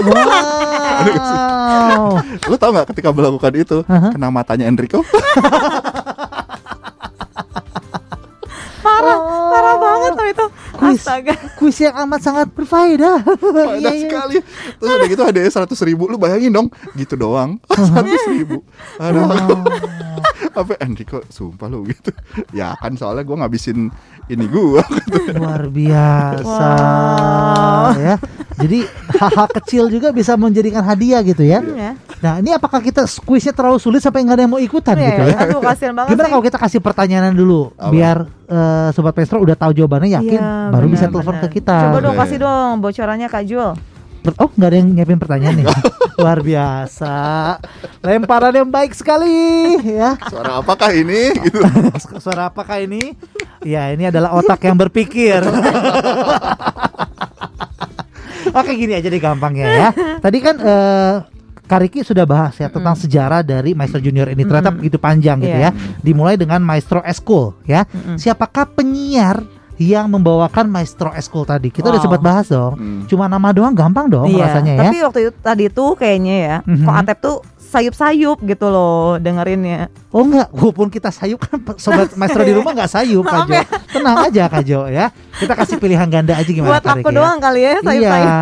A: Wow. (laughs)
C: Lo tau nggak ketika melakukan itu
A: Aha.
C: kena matanya Enrico? (laughs)
B: Parah, parah banget loh itu.
A: Kuis.
B: Astaga.
A: Kuis yang amat sangat berfaedah.
C: Panas
A: Iya, iya.
C: sekali. Terus udah gitu ada seratus ribu. Lu bayangin dong, gitu doang. Seratus ribu. Aduh.
A: Wow.
C: Apa Enrico, sumpah lu gitu. Ya kan soalnya gue ngabisin ini gua.
A: Luar biasa
B: Wow.
A: ya. Jadi hal-hal kecil juga bisa menjadikan hadiah gitu ya.
B: Ya.
A: Nah ini apakah kita kuisnya terlalu sulit sampai nggak ada yang mau ikutan
B: Iya,
A: gitu ya?
B: Aduh, kasihan banget
A: Gimana
B: sih.
A: kalau kita kasih pertanyaan dulu
C: Apa?
A: biar eh, sobat Pestro udah tahu jawabannya yakin
B: Iya,
A: baru bisa telepon ke kita.
B: Coba dong kasih dong bocorannya Kak Jul.
A: Per- Oh nggak ada yang nyiapin pertanyaan nih (laughs) Luar biasa Lemparan yang baik sekali ya
C: Suara apakah ini? Gitu. (laughs)
A: Suara apakah ini? Ya ini adalah otak yang berpikir (laughs) Oke gini aja deh gampangnya ya Tadi kan eh Kariki sudah bahas ya tentang sejarah dari Maestro Junior ini ternyata begitu panjang gitu
B: Iya.
A: ya. Dimulai dengan Maestro Eskul ya.
B: Mm-mm.
A: Siapakah penyiar yang membawakan Maestro Eskul tadi? Kita udah
B: Wow.
A: sempat bahas dong.
C: Hmm.
A: Cuma nama doang gampang dong
B: Iya,
A: rasanya ya.
B: tapi waktu itu tadi tuh kayaknya ya,
A: Mhm.
B: kok Atep tuh sayup-sayup gitu loh dengerinnya.
A: Oh enggak, walaupun kita sayup kan sobat (laughs) maestro di rumah enggak sayup Kak Jo. Tenang aja Kak Jo ya. Kita kasih pilihan ganda aja gimana
B: Buat aku
A: ya?
B: doang kali ya sayup-sayup.
A: Iya.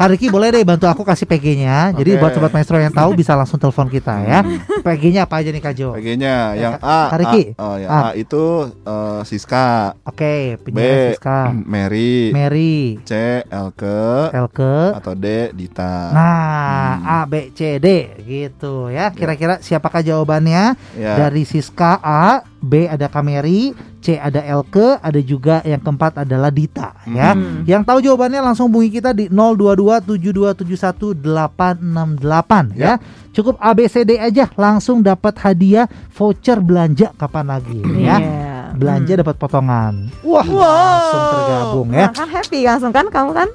A: Kariki boleh deh bantu aku kasih PG-nya. Jadi buat sobat maestro yang tahu bisa langsung telepon kita ya. PG-nya apa aja nih Kak Jo?
C: PG-nya yang
A: Kak-
C: A,
A: Kak Riki.
C: A, oh ya,
A: A.
C: A itu eh, Siska,
A: Oke,
C: B
A: penyiar Siska. (clears throat)
C: Mary,
A: Mary,
C: C Elke
A: Elke.
C: atau D Dita.
A: Nah,
C: Hmm.
A: A B C D gitu ya. Kira-kira siapakah jawabannya?
C: ya.
A: Dari Siska A, B ada Kameri, C ada Elke, ada juga yang keempat adalah Dita ya.
B: Hmm.
A: Yang tahu jawabannya langsung hubungi kita di 02272718868 ya.
C: Ya.
A: Cukup ABCD aja langsung dapat hadiah voucher belanja kapan lagi ya.
B: Iya.
A: Belanja
B: Hmm.
A: dapat potongan. Wah,
B: Wow.
A: langsung tergabung ya.
B: Nah, kan happy langsung kan kamu kan?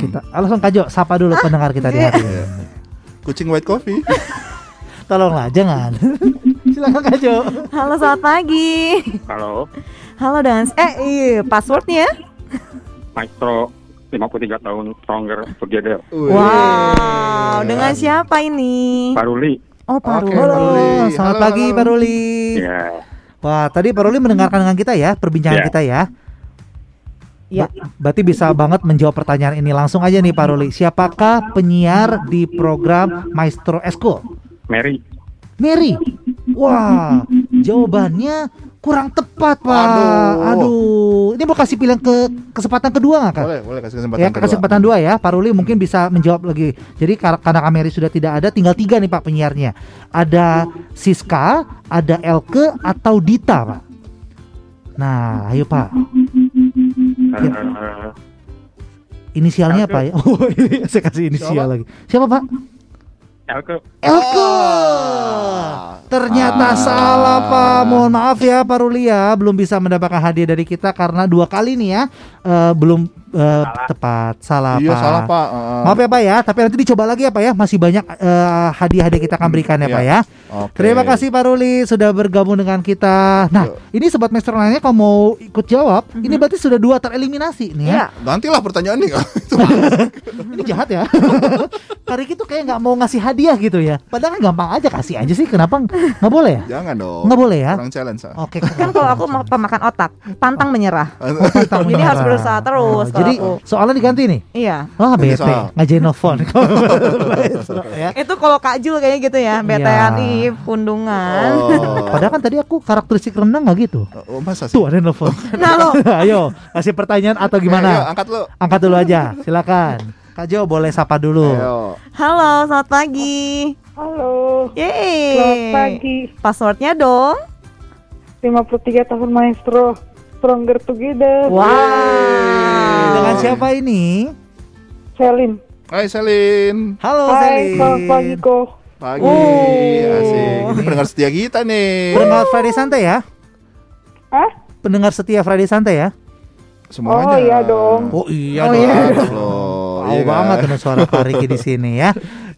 A: Kita ah, langsung Kajo sapa dulu pendengar kita di
B: iya.
A: hari ini.
C: Kucing white coffee. (laughs)
A: Tolonglah jangan. (laughs) Silakan Kajo.
B: Halo selamat pagi.
D: Halo,
B: Halo dengan eh iya, passwordnya
D: Maestro 53 tahun Stronger Together.
C: Wih.
B: Wow, dengan siapa ini?
D: Paruli.
B: Oh, Paru.
C: Oke,
A: Halo,
C: Pak Ruli.
A: selamat
C: Halo,
A: pagi
C: halo.
A: Pak Ruli.
D: Ya,
A: Wah, tadi Pak Ruli mendengarkan dengan kita ya perbincangan
D: Ya.
A: kita ya.
B: Ya.
A: Ba- berarti bisa banget menjawab pertanyaan ini langsung aja nih Pak Ruli. Siapakah penyiar di program Maestro Esko?
D: Mary.
A: Mary. Wah, jawabannya kurang tepat Pak.
C: Aduh.
A: Aduh, ini mau kasih pilihan ke kesempatan kedua nggak Kak?
C: Boleh, boleh kasih kesempatan
A: Ya,
C: kedua.
A: kesempatan dua ya, Pak Ruli mungkin bisa menjawab lagi. Jadi kar- karena Kameri sudah tidak ada, tinggal tiga nih Pak penyiarnya. Ada Siska, ada Elke atau Dita Pak. Nah, ayo Pak, Ya. Inisialnya
D: Elke.
A: apa ya? Oh, (laughs) ini saya kasih inisial
C: Siapa?
A: lagi. Siapa Pak?
D: Elke.
A: Elke.
C: Ah.
A: Ternyata
C: Ah.
A: salah Pak. Mohon maaf ya Pak Ruli ya, belum bisa mendapatkan hadiah dari kita karena dua kali nih ya, eh, belum eh, tepat. Salah
C: Iya
A: Pak.
C: salah Pak. Heeh.
A: Maaf ya Pak ya, tapi nanti dicoba lagi ya Pak ya. Masih banyak eh, hadiah-hadiah kita akan berikan ya
C: Iya.
A: Pak ya.
C: Oke.
A: Terima kasih Pak Ruli sudah bergabung dengan kita. Nah,
C: Yuk.
A: ini sobat maestro lainnya kalau mau ikut jawab, ini berarti sudah dua tereliminasi nih ya.
B: Iya.
C: Gantilah pertanyaan nih. (laughs) Itu
A: Ini jahat ya. (laughs) Kak Riki tuh kayak nggak mau ngasih hadiah gitu ya. Padahal kan gampang aja kasih aja sih. Kenapa nggak (laughs) boleh ya?
C: Jangan dong.
A: Nggak boleh ya?
C: Kurang challenge.
A: Oke.
B: Kan kalau aku mau pemakan otak, pantang menyerah.
A: Pantang
B: Jadi
A: menyerah.
B: harus berusaha terus kalau
A: jadi
B: aku.
A: soalnya diganti nih.
B: Iya.
A: Wah
C: Ganti
A: bete ngajenofon Maestro, (laughs) ya.
B: Itu kalau Kak Jul kayaknya gitu ya,
A: Iya.
B: ih pundungan.
C: Oh.
A: Padahal kan tadi aku karakteristik rendah nggak gitu.
C: Oh, masa sih?
A: Tuh ada yang nelfon. (laughs)
B: Nah lo, (laughs)
A: Ayo kasih pertanyaan atau
C: Ayo,
A: gimana?
C: angkat lu.
A: Angkat dulu aja. Silakan. Kak Jo boleh sapa dulu.
C: Ayo.
B: halo, selamat pagi.
E: Halo,
B: Yeay.
E: selamat pagi.
B: Passwordnya dong.
E: 53 tahun maestro, stronger together.
B: Wow.
A: Dengan siapa ini?
E: Selin.
C: Hai Selin.
A: Halo
E: Hai, selamat pagi
A: Selin.
E: kok.
C: Pagi.
B: Oh.
C: Asik. Ini pendengar setia kita nih.
A: Pendengar Friday Santai ya?
E: Hah?
A: Pendengar setia Friday Santai ya?
C: Semuanya.
E: Oh iya dong.
A: Oh iya
B: Oh,
A: dong.
B: iya.
C: Mantap loh.
A: Tahu
C: Iya
A: banget dengan suara Kak Riki di sini ya.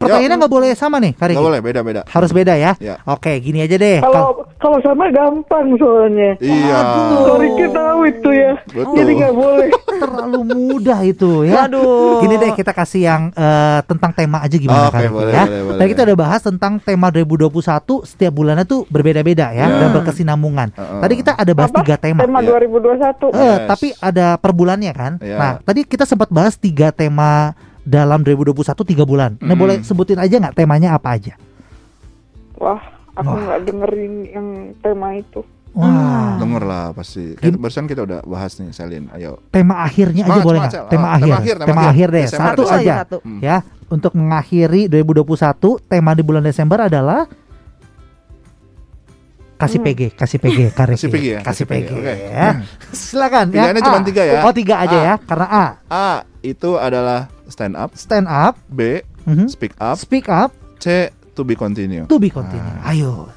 A: Pertanyaannya nggak boleh sama nih Kak Riki?
C: Nggak boleh, beda-beda.
A: Harus beda ya?
C: Ya.
A: Oke, gini aja deh. Kal-
E: Kalau kalau sama gampang soalnya.
C: Iya.
E: Sorry kita tahu itu ya.
C: Betul.
E: Jadi nggak boleh. (laughs)
A: terlalu mudah itu ya.
B: Waduh.
A: Gini deh kita kasih yang eh, tentang tema aja gimana
C: Oke,
A: Kak Riki,
C: boleh,
A: ya.
C: boleh, boleh.
A: Tadi kita udah bahas tentang tema 2021 setiap bulannya tuh berbeda-beda ya
C: Ya.
A: dan berkesinambungan.
C: Heeh.
A: Tadi kita ada bahas
E: Apa?
A: tiga tema.
E: Tema
C: Iya.
E: 2021.
A: Eh,
C: Yes.
A: tapi ada per bulannya kan.
C: Iya.
A: Nah, tadi kita sempat bahas tiga tema dalam 2021 tiga bulan. Nah,
C: Mm.
A: boleh sebutin aja nggak temanya apa aja?
E: Wah, aku
A: Wah.
E: nggak dengerin yang tema itu.
A: Wah,
C: Denger lah pasti. Kan barusan kita udah bahas nih Selin. Ayo.
A: tema akhirnya aja boleh
C: semangat,
A: nggak? Tema
C: Ah,
A: akhir,
C: tema akhir, tema
A: tema
C: akhir.
A: akhir deh,
C: Desember,
A: satu
B: Satu
A: aja.
B: satu.
C: Hmm.
A: Ya, untuk mengakhiri 2021 tema di bulan Desember adalah kasih PG, kasih PG, (laughs) Kak
C: Kasih. PG ya,
A: kasih PG.
C: PG, oke.
A: ya. Silakan.
C: Pilihannya
A: yang
C: cuma
A: A.
C: tiga ya.
A: Oh tiga aja
C: A.
A: ya, karena A
C: A itu adalah stand up,
A: stand up,
C: B
A: mhm,
C: speak up,
A: speak up,
C: C to be continue.
A: to be continue.
C: Ah.
A: Ayo,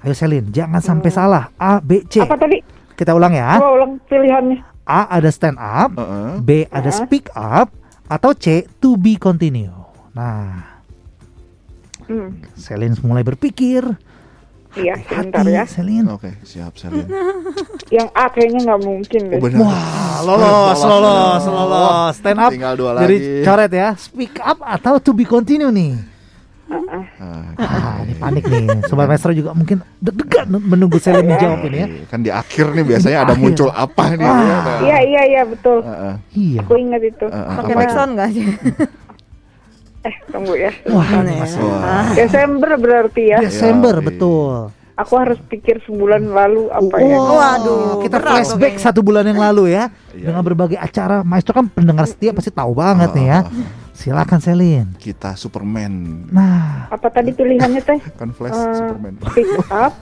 A: ayo Selin, jangan sampai salah. A, B, C.
E: Apa tadi?
A: Kita ulang ya.
E: Coba ulang pilihannya.
A: A ada stand up,
C: Heeh.
A: B ada
E: Ah.
A: speak up, atau C to be continue. Nah,
E: Hmm.
A: Selin mulai berpikir.
E: Iya, sebentar ya.
A: Selin.
C: Oke, siap Selin. (laughs)
E: Yang A kayaknya nggak mungkin
C: Oh,
E: deh.
C: benar.
A: Wah, lolos, lolos, lolos. Stand up.
C: Tinggal dua
A: Jadi
C: lagi.
A: coret ya. Speak up atau to be continue nih.
E: Ah,
C: Ah,
A: Ah, ini panik nih. Sobat Maestro juga mungkin deg-degan menunggu Selin menjawab ini ya.
C: Kan di akhir nih biasanya ada muncul apa nih?
A: Wah.
C: ya, nah.
E: Iya, iya, iya betul.
C: Heeh,
A: Iya.
E: Aku ingat itu.
C: heeh,
B: Pakai
C: apa
B: backsound nggak sih? (laughs)
E: Eh, tunggu ya.
A: Wah,
B: ya?
C: Itu? Wah.
E: Desember berarti ya.
A: Desember betul.
E: Aku harus pikir sebulan lalu apa ya.
A: Wah,
B: Waduh,
A: kita
B: berat
A: flashback
B: kayaknya.
A: satu bulan yang lalu ya.
C: Iya.
A: Dengan berbagai acara. Maestro kan pendengar setia pasti tahu banget nih ya.
C: Ah.
A: Silakan Selin.
C: Kita Superman.
A: Nah,
E: Apa tadi pilihannya teh? (laughs)
C: Kan Flash
E: Eh,
C: Superman.
E: Speak up,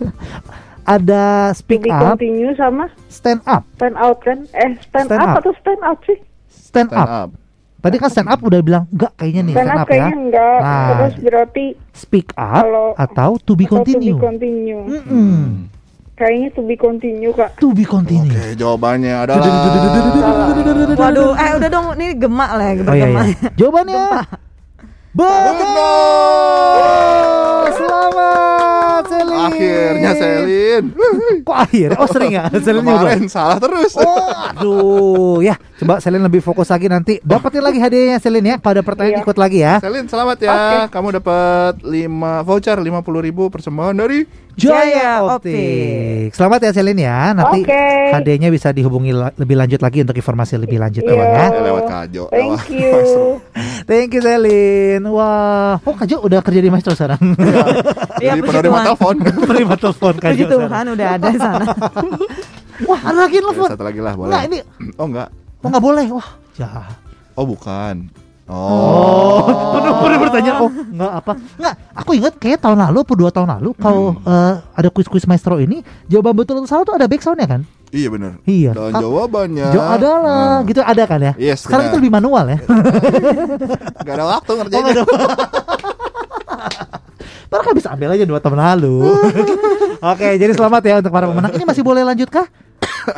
E: (laughs)
A: ada speak
E: be
A: up,
E: continue sama
A: stand up.
E: stand out kan? Eh, stand,
A: Stand
E: up,
A: up.
E: atau stand out sih?
A: Stand
C: Stand
A: up.
C: up.
A: Tadi kan stand up udah bilang enggak kayaknya nih
E: Stand,
A: stand
E: up
A: up ya.
E: kayaknya enggak.
A: Nah.
E: Terus berarti
A: Speak up
E: Kalau-
A: atau to be
E: atau
A: continue.
E: to be continue.
A: Mm-mm.
E: Kayaknya to be continue kak.
A: To be continue.
C: Oke, jawabannya adalah
B: Waduh, eh udah dong, ini gemak lah,
A: Oh iya, iya. Jawabannya betul. Selamat Selin.
C: akhirnya Selin.
A: Kok akhir? Oh sering ya? Selin juga.
C: Kemarin salah terus.
A: Oh, aduh, ya. Coba Selin lebih fokus lagi nanti. Dapetin lagi hadiahnya Selin ya. Pada pertanyaan
E: Iya.
A: ikut lagi ya.
C: Selin selamat ya. Kamu dapat 5 voucher 50.000 persembahan dari
B: Jaya
A: Optik. Selamat ya Selin ya. Nanti
E: Oke.
A: hadiahnya bisa dihubungi la- lebih lanjut lagi untuk informasi lebih lanjut. Bang, ya.
C: Lewat Kajo.
E: Thank
C: lewat
E: you. (laughs)
A: Thank you Selin. Wah, oh Kajo udah kerja di Maestro sekarang.
B: Iya, (laughs) puji
C: penerima telepon.
A: Terima telepon Kajo.
B: Puji. Tuhan udah ada di sana. (laughs)
A: Wah, ada lagi
C: Ya,
A: telepon.
C: satu lagi lah boleh.
A: Enggak, ini (clears throat)
C: Oh enggak.
A: Oh nggak boleh. Wah, jahat.
C: Oh bukan.
A: Oh,
C: Oh. (laughs)
A: penuh penuh bertanya. Oh, enggak apa? Enggak, aku ingat kayak tahun lalu atau dua tahun lalu kalau eh, ada kuis-kuis maestro ini jawaban betul atau salah tuh ada backsoundnya kan?
C: Iya benar.
A: Iya.
C: Dan
A: Ka-
C: jawabannya
A: Jo adalah
C: Nah,
A: gitu ada kan ya?
C: Yes,
A: Sekarang itu lebih manual ya. (laughs)
C: Gak ada waktu
A: Oh,
C: ngerjainnya.
A: nggak ada. Padahal kan bisa ambil aja dua tahun lalu. (laughs) Oke, jadi selamat ya untuk para pemenang. Ini masih boleh lanjut kah?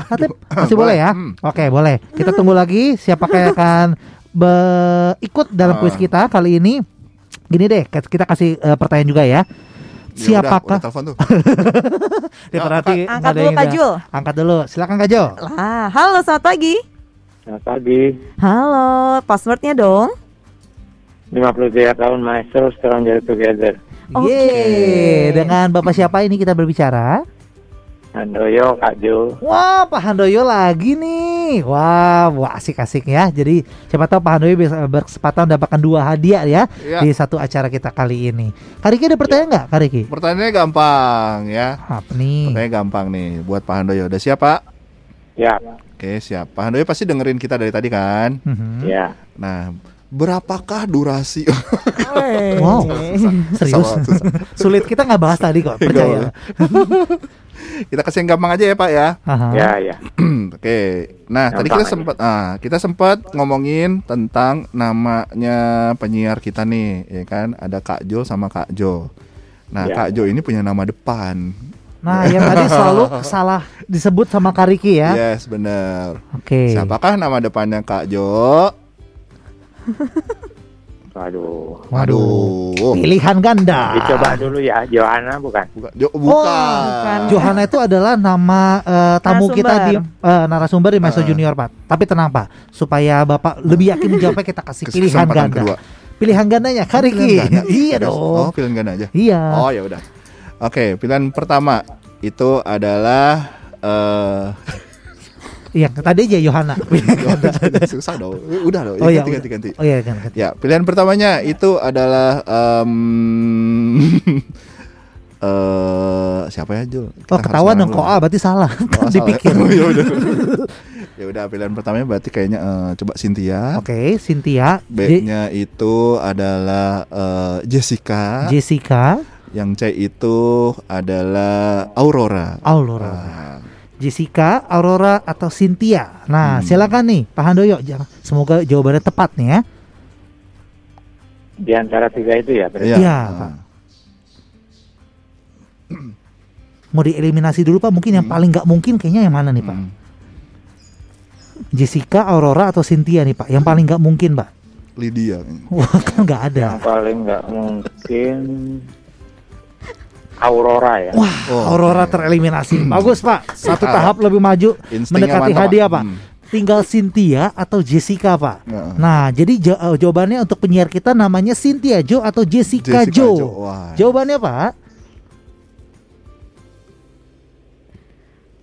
A: Nanti masih boleh ya?
C: Hmm.
A: Oke, boleh. Kita tunggu lagi siapa yang akan be- ikut dalam kuis
C: Ah.
A: kita kali ini. Gini deh, kita kasih eh, pertanyaan juga ya.
C: Ya udah,
A: Siapakah?
C: udah telepon tuh. (laughs)
A: Ya,
C: Ya,
A: berarti
B: Angkat dulu Kak. Jul.
A: Angkat dulu. Silakan Kak Jo.
B: Lah, halo selamat pagi.
D: Selamat pagi.
B: Halo, passwordnya dong.
D: 53 tahun Maestro Stronger Together.
B: Oke.
A: Yeay. Dengan Bapak siapa ini kita berbicara?
D: Handoyo, Kak Jo.
A: Wah, Pak Handoyo lagi nih. Wah, wah asik-asik ya. Jadi siapa tahu Pak Handoyo bisa berkesempatan mendapatkan dua hadiah ya
C: Ya.
A: di satu acara kita kali ini. Kariki ada pertanyaan nggak, Kariki?
C: Pertanyaannya gampang ya.
A: Apa nih?
C: Pertanyaan gampang nih buat Pak Handoyo. Udah siap Pak?
D: Ya,
C: Oke siap. Pak Handoyo pasti dengerin kita dari tadi kan?
A: Mhm.
D: ya.
C: Nah, berapakah durasi? (laughs)
A: Wow, serius?
C: Susah, susah.
A: Sulit kita nggak bahas tadi kok, percaya. (laughs)
C: kita kasih yang gampang aja ya Pak ya.
A: Aha.
D: Ya, ya. (clears throat)
C: Oke. Nah, tadi
D: Gampang
C: kita
D: aja.
C: sempat ah, kita sempat ngomongin tentang namanya penyiar kita nih, ya kan? Ada Kak Jo sama Kak Jo. Nah,
D: Ya.
C: Kak Jo ini punya nama depan.
A: Nah, yang tadi (laughs) selalu salah disebut sama Kariki ya.
C: Yes, bener.
A: Oke.
C: Siapakah nama depannya Kak Jo? (laughs)
D: Waduh.
A: Waduh.
C: Aduh.
A: Pilihan ganda.
D: Dicoba dulu ya, Johanna bukan?
C: Bukan. Jo,
A: Oh,
C: bukan.
A: Johanna itu adalah nama eh, tamu
B: Narasumber.
A: kita di eh, narasumber di Maestro
C: Ah.
A: Junior Pak. Tapi tenang Pak, supaya Bapak lebih yakin menjawabnya kita kasih pilihan ganda.
C: kedua.
A: Pilihan gandanya Kariki.
C: Pilihan ganda. (laughs)
A: iya dong.
C: Oh, pilihan ganda aja.
A: Iya.
C: Oh, ya udah. Oke, pilihan pertama itu adalah eh
A: Iya, tadi aja Yohana. (laughs)
C: susah dong. Udah dong.
A: Oh iya,
C: ganti, ganti, ganti.
A: Oh iya kan. kan.
C: Ya, pilihan pertamanya itu adalah em, (laughs) eh siapa ya Jul? Kita
A: Oh ketahuan dong kok ah berarti salah.
C: dulu. (laughs)
A: Kan
C: Oh, salah.
A: dipikir.
C: ya udah. ya udah, pilihan pertamanya berarti kayaknya eh, coba Cynthia.
A: Oke, Cynthia, Je-
C: B-nya itu adalah eh, Jessica.
A: Jessica,
C: Yang C itu adalah Aurora.
A: Aurora.
C: Ah,
A: Jessica, Aurora atau Cynthia. Nah,
C: Hmm.
A: silakan nih Pak Handoyo. Semoga jawabannya tepat nih ya.
D: Di antara tiga itu ya, berarti.
C: Iya.
A: Pak. (clears throat) Mau dieliminasi dulu Pak, mungkin yang
C: Hmm.
A: paling nggak mungkin kayaknya yang mana nih Pak?
C: Hmm.
A: Jessica, Aurora atau Cynthia nih Pak? Yang paling nggak mungkin Pak?
C: Lydia. (laughs)
A: Wah kan nggak ada.
D: Yang paling nggak mungkin Aurora ya.
A: Wah,
C: Oh,
A: Aurora
C: oke.
A: tereliminasi. Bagus Pak. Satu
C: Ah.
A: tahap lebih maju
C: Instingnya
A: mendekati
C: mantap,
A: hadiah
C: Pak. Hmm.
A: Tinggal Cynthia atau Jessica Pak.
C: Nah.
A: Nah, jadi ja- eh, jawabannya untuk penyiar kita namanya Cynthia Jo atau Jessica,
C: Jessica
A: Jo.
C: Jo, wah.
A: Jawabannya Pak?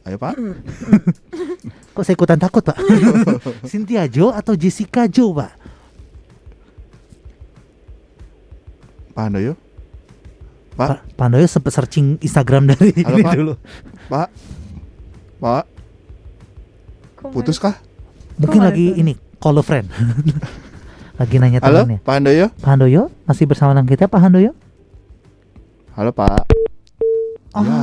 C: Ayo Pak. (laughs)
A: Kok saya ikutan takut Pak? (laughs) Cynthia Jo atau Jessica Jo Pak?
C: Pak Handoyo. Pak,
A: Pandoyo sempat searching Instagram dari
C: Halo,
A: ini
C: Pak.
A: dulu.
C: Pak. Pak, putus kah?
A: Mungkin lagi
B: ada?
A: ini call a friend. (laughs) lagi nanya
C: Halo,
A: temannya.
C: Pak Handoyo.
A: Pak Handoyo masih bersama dengan kita Pak Handoyo?
C: Halo, Pak.
A: Oh,
C: Ya.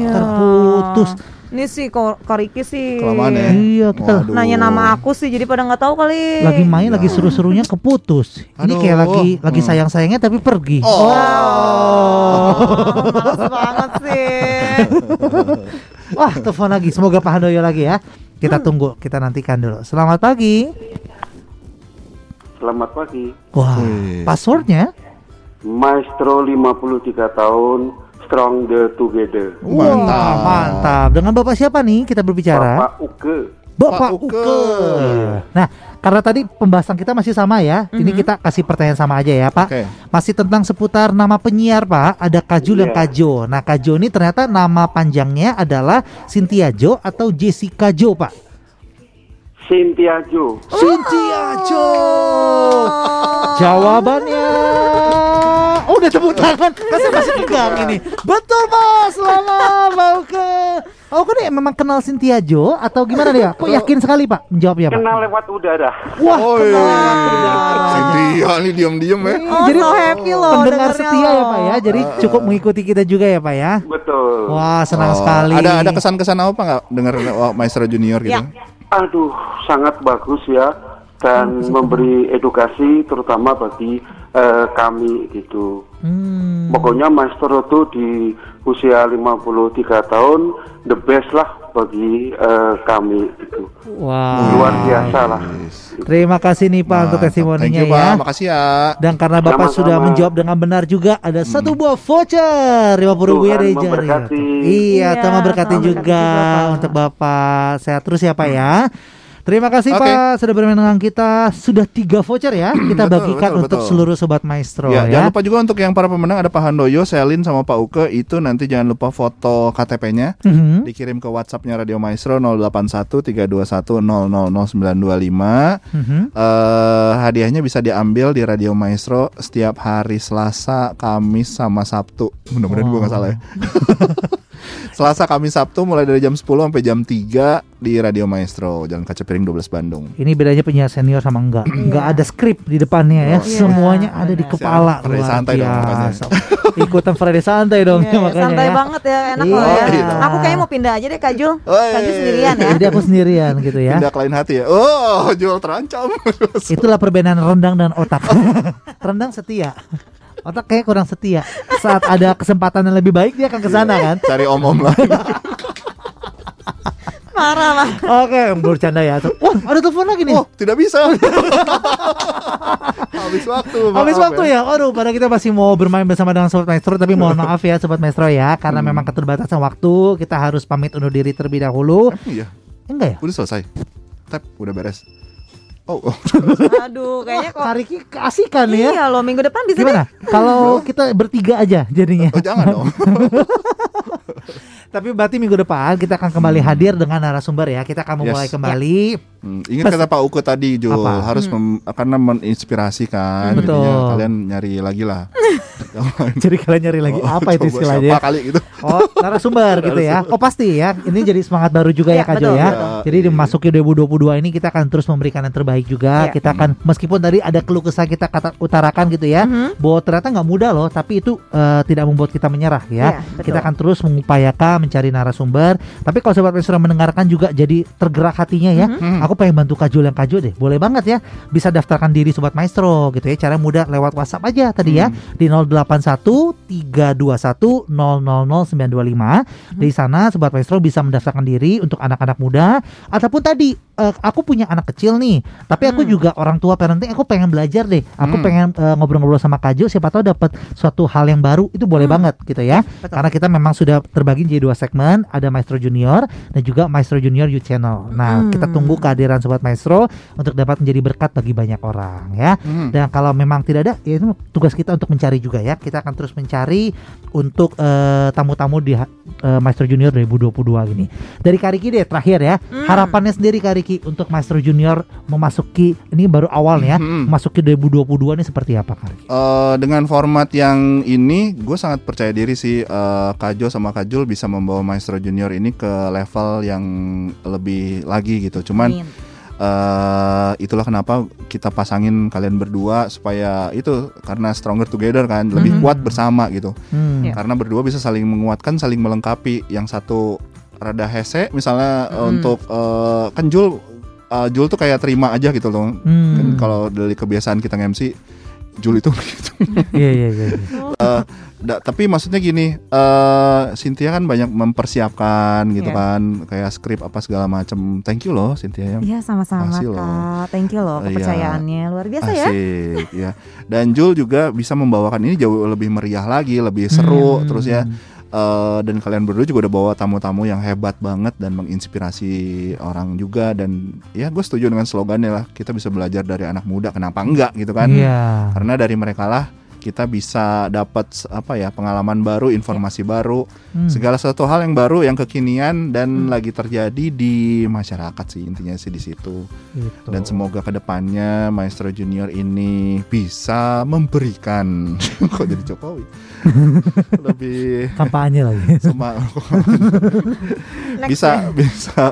B: Ya.
A: terputus.
B: Ini sih kok Kariki sih.
C: Kelamaan ya.
A: Iya, kita
C: Waduh.
B: Nanya nama aku sih, jadi pada nggak tahu kali.
A: lagi main
C: Ya.
A: lagi seru-serunya keputus. Ini
C: Aduh.
A: kayak lagi lagi
C: Hmm.
A: sayang-sayangnya tapi pergi.
C: Oh. (laughs)
B: Males banget sih. (laughs)
A: Wah, telepon lagi. Semoga Pak Handoyo lagi ya. Kita tunggu, kita nantikan dulu. Selamat pagi.
F: Selamat pagi.
A: Wah,
C: Wih.
A: passwordnya?
F: Maestro 53 tahun, Strong the Together.
A: Wah,
C: Mantap.
A: mantap. Dengan Bapak siapa nih kita berbicara?
F: Bapak Uke.
A: Bapak
C: Pak
A: Uke.
C: Uke.
A: Nah, karena tadi pembahasan kita masih sama ya. Ini kita kasih pertanyaan sama aja ya, Pak.
C: Oke.
A: Masih tentang seputar nama penyiar, Pak. Ada Kajul dan
F: Iya.
A: Kajo. Nah, Kajo ini ternyata nama panjangnya adalah Cynthia Jo atau Jessica Jo, Pak.
F: Cynthia Jo.
A: Cynthia Jo. Jawabannya Oh, udah tepuk tangan. Kasih (laughs) masih tegang ini. Betul, Pak. Selamat, Pak Uke. Oh, kan ya memang kenal Cynthia Jo atau gimana dia? Kok yakin sekali, Pak? Menjawabnya, Pak.
F: Kenal lewat udara.
A: Wah,
C: Oh,
A: kenal.
C: iya. Cynthia nih diam-diam ya.
B: Oh,
A: Jadi
B: so happy loh
A: pendengar setia ya. Pak ya. Jadi cukup mengikuti kita juga ya Pak ya.
F: Betul.
A: Wah senang
C: Oh,
A: sekali.
C: Ada ada kesan-kesan apa nggak dengar oh, Maestro Junior gitu?
B: Ya.
F: Aduh, sangat bagus ya dan memberi edukasi terutama bagi eh, kami gitu.
A: Hmm.
F: Pokoknya Maestro itu di usia 53 tahun the best lah bagi eh, kami gitu.
A: Wow.
F: Luar biasa lah.
A: Terima kasih nih Pak untuk
C: Mantap.
A: testimoninya
C: Thank you,
A: ya.
C: Pak. Makasih ya.
A: Dan karena Bapak
F: Sama-sama.
A: sudah menjawab dengan benar juga ada satu buah voucher 50 ribu ya
F: Tuhan
A: dari. Iya,
B: Iya,
A: Tuhan memberkati
B: Tuhan
A: juga
B: juga, Pak.
A: untuk Bapak. Sehat terus ya Pak ya. Terima kasih
C: Oke.
A: Pak sudah bermain dengan kita. Sudah tiga voucher ya (clears throat) kita
C: Betul,
A: bagikan
C: betul,
A: untuk
C: betul.
A: seluruh sobat maestro
C: Ya,
A: ya.
C: jangan lupa juga untuk yang para pemenang ada Pak Handoyo, Selin sama Pak Uke itu nanti jangan lupa foto KTP-nya
A: Mhm.
C: dikirim ke WhatsApp-nya Radio Maestro 081 321 000925.
A: Mhm.
C: Eh, hadiahnya bisa diambil di Radio Maestro setiap hari Selasa, Kamis sama Sabtu. Mudah-mudahan gue nggak salah ya. (laughs) Selasa, Kamis, Sabtu mulai dari jam 10 sampai jam 3 di Radio Maestro Jalan Kaca Piring 12 Bandung.
A: Ini bedanya penyiar senior sama enggak. Enggak ada skrip di depannya ya.
C: Oh,
B: iya.
A: Semuanya ada di
B: benar.
A: kepala.
C: Friday
A: Luar
C: santai dong makanya. (laughs)
A: Ikutan Friday santai dong
B: Iya,
A: makanya
B: santai
A: ya.
B: banget ya, enak
A: Iya.
B: loh ya.
C: Iya.
B: Aku kayaknya mau pindah aja deh Kak Jul.
C: Oi.
B: Kak Jul sendirian ya.
A: Jadi aku sendirian gitu ya.
C: Pindah ke lain hati ya. Oh, jual terancam.
A: Itulah perbedaan rendang dan otak. (laughs) rendang setia. Otak kayak kurang setia. Saat ada kesempatan yang lebih baik dia akan ke sana kan.
C: Cari om-om lain. (laughs)
B: Marah lah.
A: Oke, bercanda ya. Wah, ada telepon lagi nih.
C: Oh, tidak bisa. (laughs) Habis waktu.
A: Habis waktu ya. Aduh, pada kita masih mau bermain bersama dengan Sobat Maestro Tapi mohon maaf ya Sobat Maestro ya Karena memang keterbatasan waktu Kita harus pamit undur diri terlebih dahulu
C: Emang Iya,
A: Enggak ya?
C: udah selesai. Tap, udah beres. Oh, oh.
B: Aduh, kayaknya kok
A: Kariki keasikan ya
B: Iya loh, minggu depan bisa
A: Gimana? Kalau kita bertiga aja jadinya
C: oh jangan dong.
A: Tapi berarti minggu depan kita akan kembali hadir dengan narasumber ya Kita akan memulai
C: Yes.
A: kembali
C: Hmm, ingat kata Pak Uke tadi, Jul,
A: Apa?
C: harus mem- karena menginspirasi kan.
A: Hmm. Betul.
C: kalian nyari lagi lah. (laughs)
A: Jadi kalian nyari lagi
C: Oh,
A: Apa itu istilahnya
C: Siapa kali gitu.
A: Oh narasumber (laughs) gitu ya Oh pasti ya Ini jadi semangat baru juga ya
B: Iya,
A: Kak Jo ya
C: betul.
A: Jadi dimasuki 2022 ini kita akan terus memberikan yang terbaik juga
B: Iya.
A: Kita akan meskipun tadi ada keluh kesah kita kata, utarakan gitu ya
B: Mhm.
A: Bahwa ternyata nggak mudah loh Tapi itu eh, tidak membuat kita menyerah ya.
B: Betul.
A: Kita akan terus mengupayakan mencari narasumber. Tapi kalau Sobat Maestro mendengarkan juga jadi tergerak hatinya ya.
C: Hmm.
A: Aku pengen bantu Kak Jul yang Kak Jul deh. Boleh banget ya Bisa daftarkan diri Sobat Maestro gitu ya. Cara mudah lewat WhatsApp aja tadi ya Di 081 321 000925 Di sana Sobat Maestro bisa mendaftarkan diri Untuk anak-anak muda. Ataupun tadi eh, Aku punya anak kecil nih Tapi aku
B: Hmm.
A: juga orang tua parenting Aku pengen belajar deh Aku
C: Hmm.
A: pengen eh, ngobrol-ngobrol sama Kak Jul Siapa tahu dapat suatu hal yang baru Itu boleh
B: Hmm.
A: banget gitu ya
B: Betul.
A: Karena kita memang sudah terbagi jadi dua segmen Ada Maestro Junior Dan juga Maestro Junior You Channel Nah
B: Hmm.
A: kita tunggu kehadiran Sobat Maestro Untuk dapat menjadi berkat bagi banyak orang ya
C: Hmm.
A: dan kalau memang tidak ada, ya itu tugas kita untuk mencari juga ya. Kita akan terus mencari untuk eh, tamu-tamu di eh, Maestro Junior 2022 ini. Dari Kariki deh terakhir ya.
B: Hmm.
A: Harapannya sendiri Kariki untuk Maestro Junior memasuki ini baru awalnya
C: Hmm.
A: memasuki 2022 ini seperti apa Kariki?
C: Eh, dengan format yang ini, gue sangat percaya diri sih eh, Kajo sama Kajul bisa membawa Maestro Junior ini ke level yang lebih lagi gitu. Cuman
B: Amin.
C: eh itulah kenapa kita pasangin kalian berdua supaya itu karena stronger together kan, lebih
A: Hmm.
C: kuat bersama gitu.
A: Hmm.
B: Iya.
C: Karena berdua bisa saling menguatkan, saling melengkapi. Yang satu rada hese misalnya
B: Hmm.
C: untuk eh, kan Jul eh, Jul tuh kayak terima aja gitu loh.
A: Hmm.
C: Kan kalau dari kebiasaan kita nge-MC Jul itu (laughs) gitu.
A: Iya iya iya. iya.
C: Da- tapi maksudnya gini, eh Cynthia kan banyak mempersiapkan gitu
B: Iya.
C: kan, kayak skrip apa segala macam. Thank you loh Cynthia ya.
B: Iya sama-sama
C: Makasih loh.
B: Kak. Thank you loh
C: Iya.
B: kepercayaannya. Luar biasa ya.
C: Asik ya. Dan Jul juga bisa membawakan ini jauh lebih meriah lagi, lebih seru
A: Hmm.
C: terus ya. Eh, dan kalian berdua juga udah bawa tamu-tamu yang hebat banget dan menginspirasi orang juga dan ya gue setuju dengan slogannya lah kita bisa belajar dari anak muda kenapa enggak gitu kan
A: Iya.
C: karena dari mereka lah kita bisa dapat apa ya pengalaman baru informasi baru
A: Hmm.
C: segala sesuatu hal yang baru yang kekinian dan
B: Hmm.
C: lagi terjadi di masyarakat sih intinya sih di situ
A: Gitu.
C: dan semoga ke depannya Maestro Junior ini bisa memberikan (laughs) kok jadi Jokowi (laughs) lebih
A: kampanye lagi. (laughs)
B: Next
C: bisa
B: ya.
C: bisa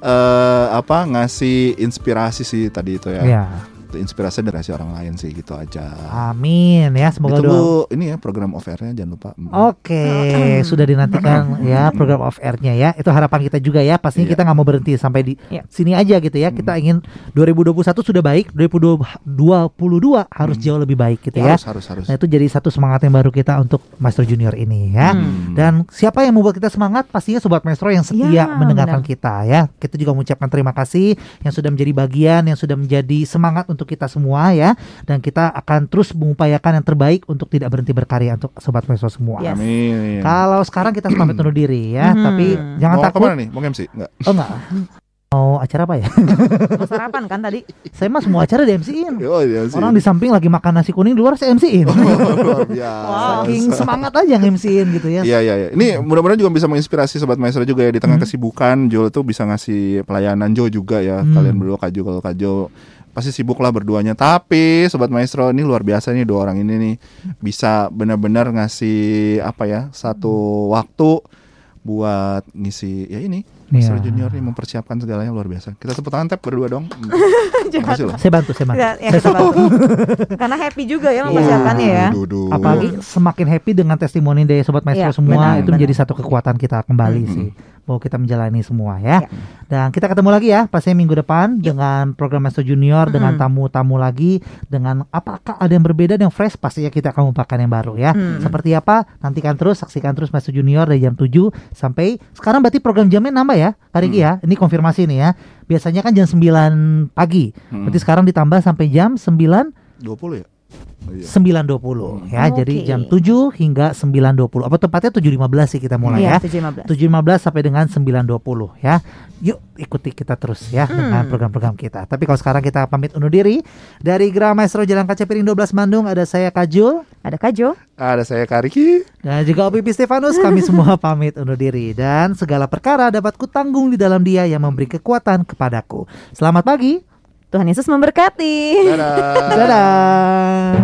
C: eh, apa ngasih inspirasi sih tadi itu ya
A: Iya.
C: Inspirasi dari orang lain sih gitu aja.
A: Amin ya, semoga doa.
C: Ditunggu ini ya program off air-nya jangan lupa.
A: Oke, (clears throat) sudah dinantikan ya program off air-nya ya. Itu harapan kita juga ya. Pastinya
C: Iya.
A: kita nggak mau berhenti sampai di
B: Iya.
A: sini aja gitu ya. Kita ingin 2021 sudah baik, 2022 harus jauh lebih baik gitu ya.
C: harus harus harus.
A: Nah itu jadi satu semangat yang baru kita untuk Maestro Junior ini ya.
C: Hmm.
A: Dan siapa yang membuat kita semangat? Pastinya Sobat Maestro yang setia
B: Ya,
A: mendengarkan
B: benar.
A: kita ya. Kita juga mengucapkan terima kasih yang sudah menjadi bagian, yang sudah menjadi semangat untuk kita semua ya. Dan kita akan terus mengupayakan yang terbaik untuk tidak berhenti berkarya untuk Sobat Maestro semua.
B: Yes.
C: Amin.
A: Kalau sekarang kita pamit undur diri ya,
B: Hmm.
A: tapi jangan
C: Mau
A: takut.
C: ke mana nih? Mau MC? Enggak.
A: Oh enggak. Mau acara apa ya?
B: Mau sarapan kan tadi?
A: saya mah semua acara di MC-in.
C: Oh iya sih.
A: Orang di samping lagi makan nasi kuning di luar saya MC-in.
C: luar biasa.
A: Saking semangat aja nge-MC-in gitu ya.
C: Iya iya iya. Ini mudah-mudahan juga bisa menginspirasi sobat maestro juga ya di tengah kesibukan. Joel tuh bisa ngasih pelayanan Jo juga ya.
A: Hmm.
C: Kalian berdua Kak Jo kalau Kak Jo pasti sibuk lah berduanya. Tapi sobat maestro ini luar biasa nih dua orang ini nih bisa benar-benar ngasih apa ya satu waktu buat ngisi ya ini Maestro
A: Iya.
C: Junior nih mempersiapkan segalanya luar biasa. Kita tepuk tangan tap berdua dong. (laughs) Makasih loh.
A: Saya bantu, saya bantu.
B: Ya, ya, kita bantu. (laughs) Karena happy juga ya mempersiapkannya ya.
C: Duh, duh.
A: Apalagi semakin happy dengan testimoni dari sobat maestro
B: Iya,
A: semua
B: benar,
A: itu
B: benar.
A: menjadi satu kekuatan kita kembali
C: Hmm.
A: sih bahwa kita menjalani semua ya.
B: Iya.
A: Dan kita ketemu lagi ya pastinya minggu depan dengan program Maestro Junior dengan
B: Mm-mm.
A: tamu-tamu lagi dengan apakah ada yang berbeda dan fresh pastinya kita akan membawakan yang baru ya.
B: Mm.
A: Seperti apa? Nantikan terus saksikan terus Maestro Junior dari jam 7 sampai sekarang berarti program jamnya nambah ya. Kak Riki ya. Ini konfirmasi nih ya. Biasanya kan jam 9 pagi.
C: Hmm.
A: Berarti sekarang ditambah sampai jam 9
C: 20 ya? Oh, iya.
A: 9.20 ya.
B: Oke.
A: Jadi jam 7 hingga 9.20. Apa tepatnya 7.15 sih kita mulai ya.
B: Iya, 7.15.
A: 7.15 sampai dengan 9.20 ya. Yuk ikuti kita terus ya
B: Hmm.
A: dengan program-program kita. Tapi kalau sekarang kita pamit undur diri dari Gra Maestro Jalan Kaca Piring 12 Bandung ada saya Kajul
B: Ada Kajo.
C: Ada saya Kariki.
A: dan juga Opi Stefanus kami (laughs) semua pamit undur diri dan segala perkara dapat kutanggung di dalam Dia yang memberi kekuatan kepadaku. Selamat pagi.
B: Tuhan Yesus memberkati.
C: Dadah.
A: Dadah.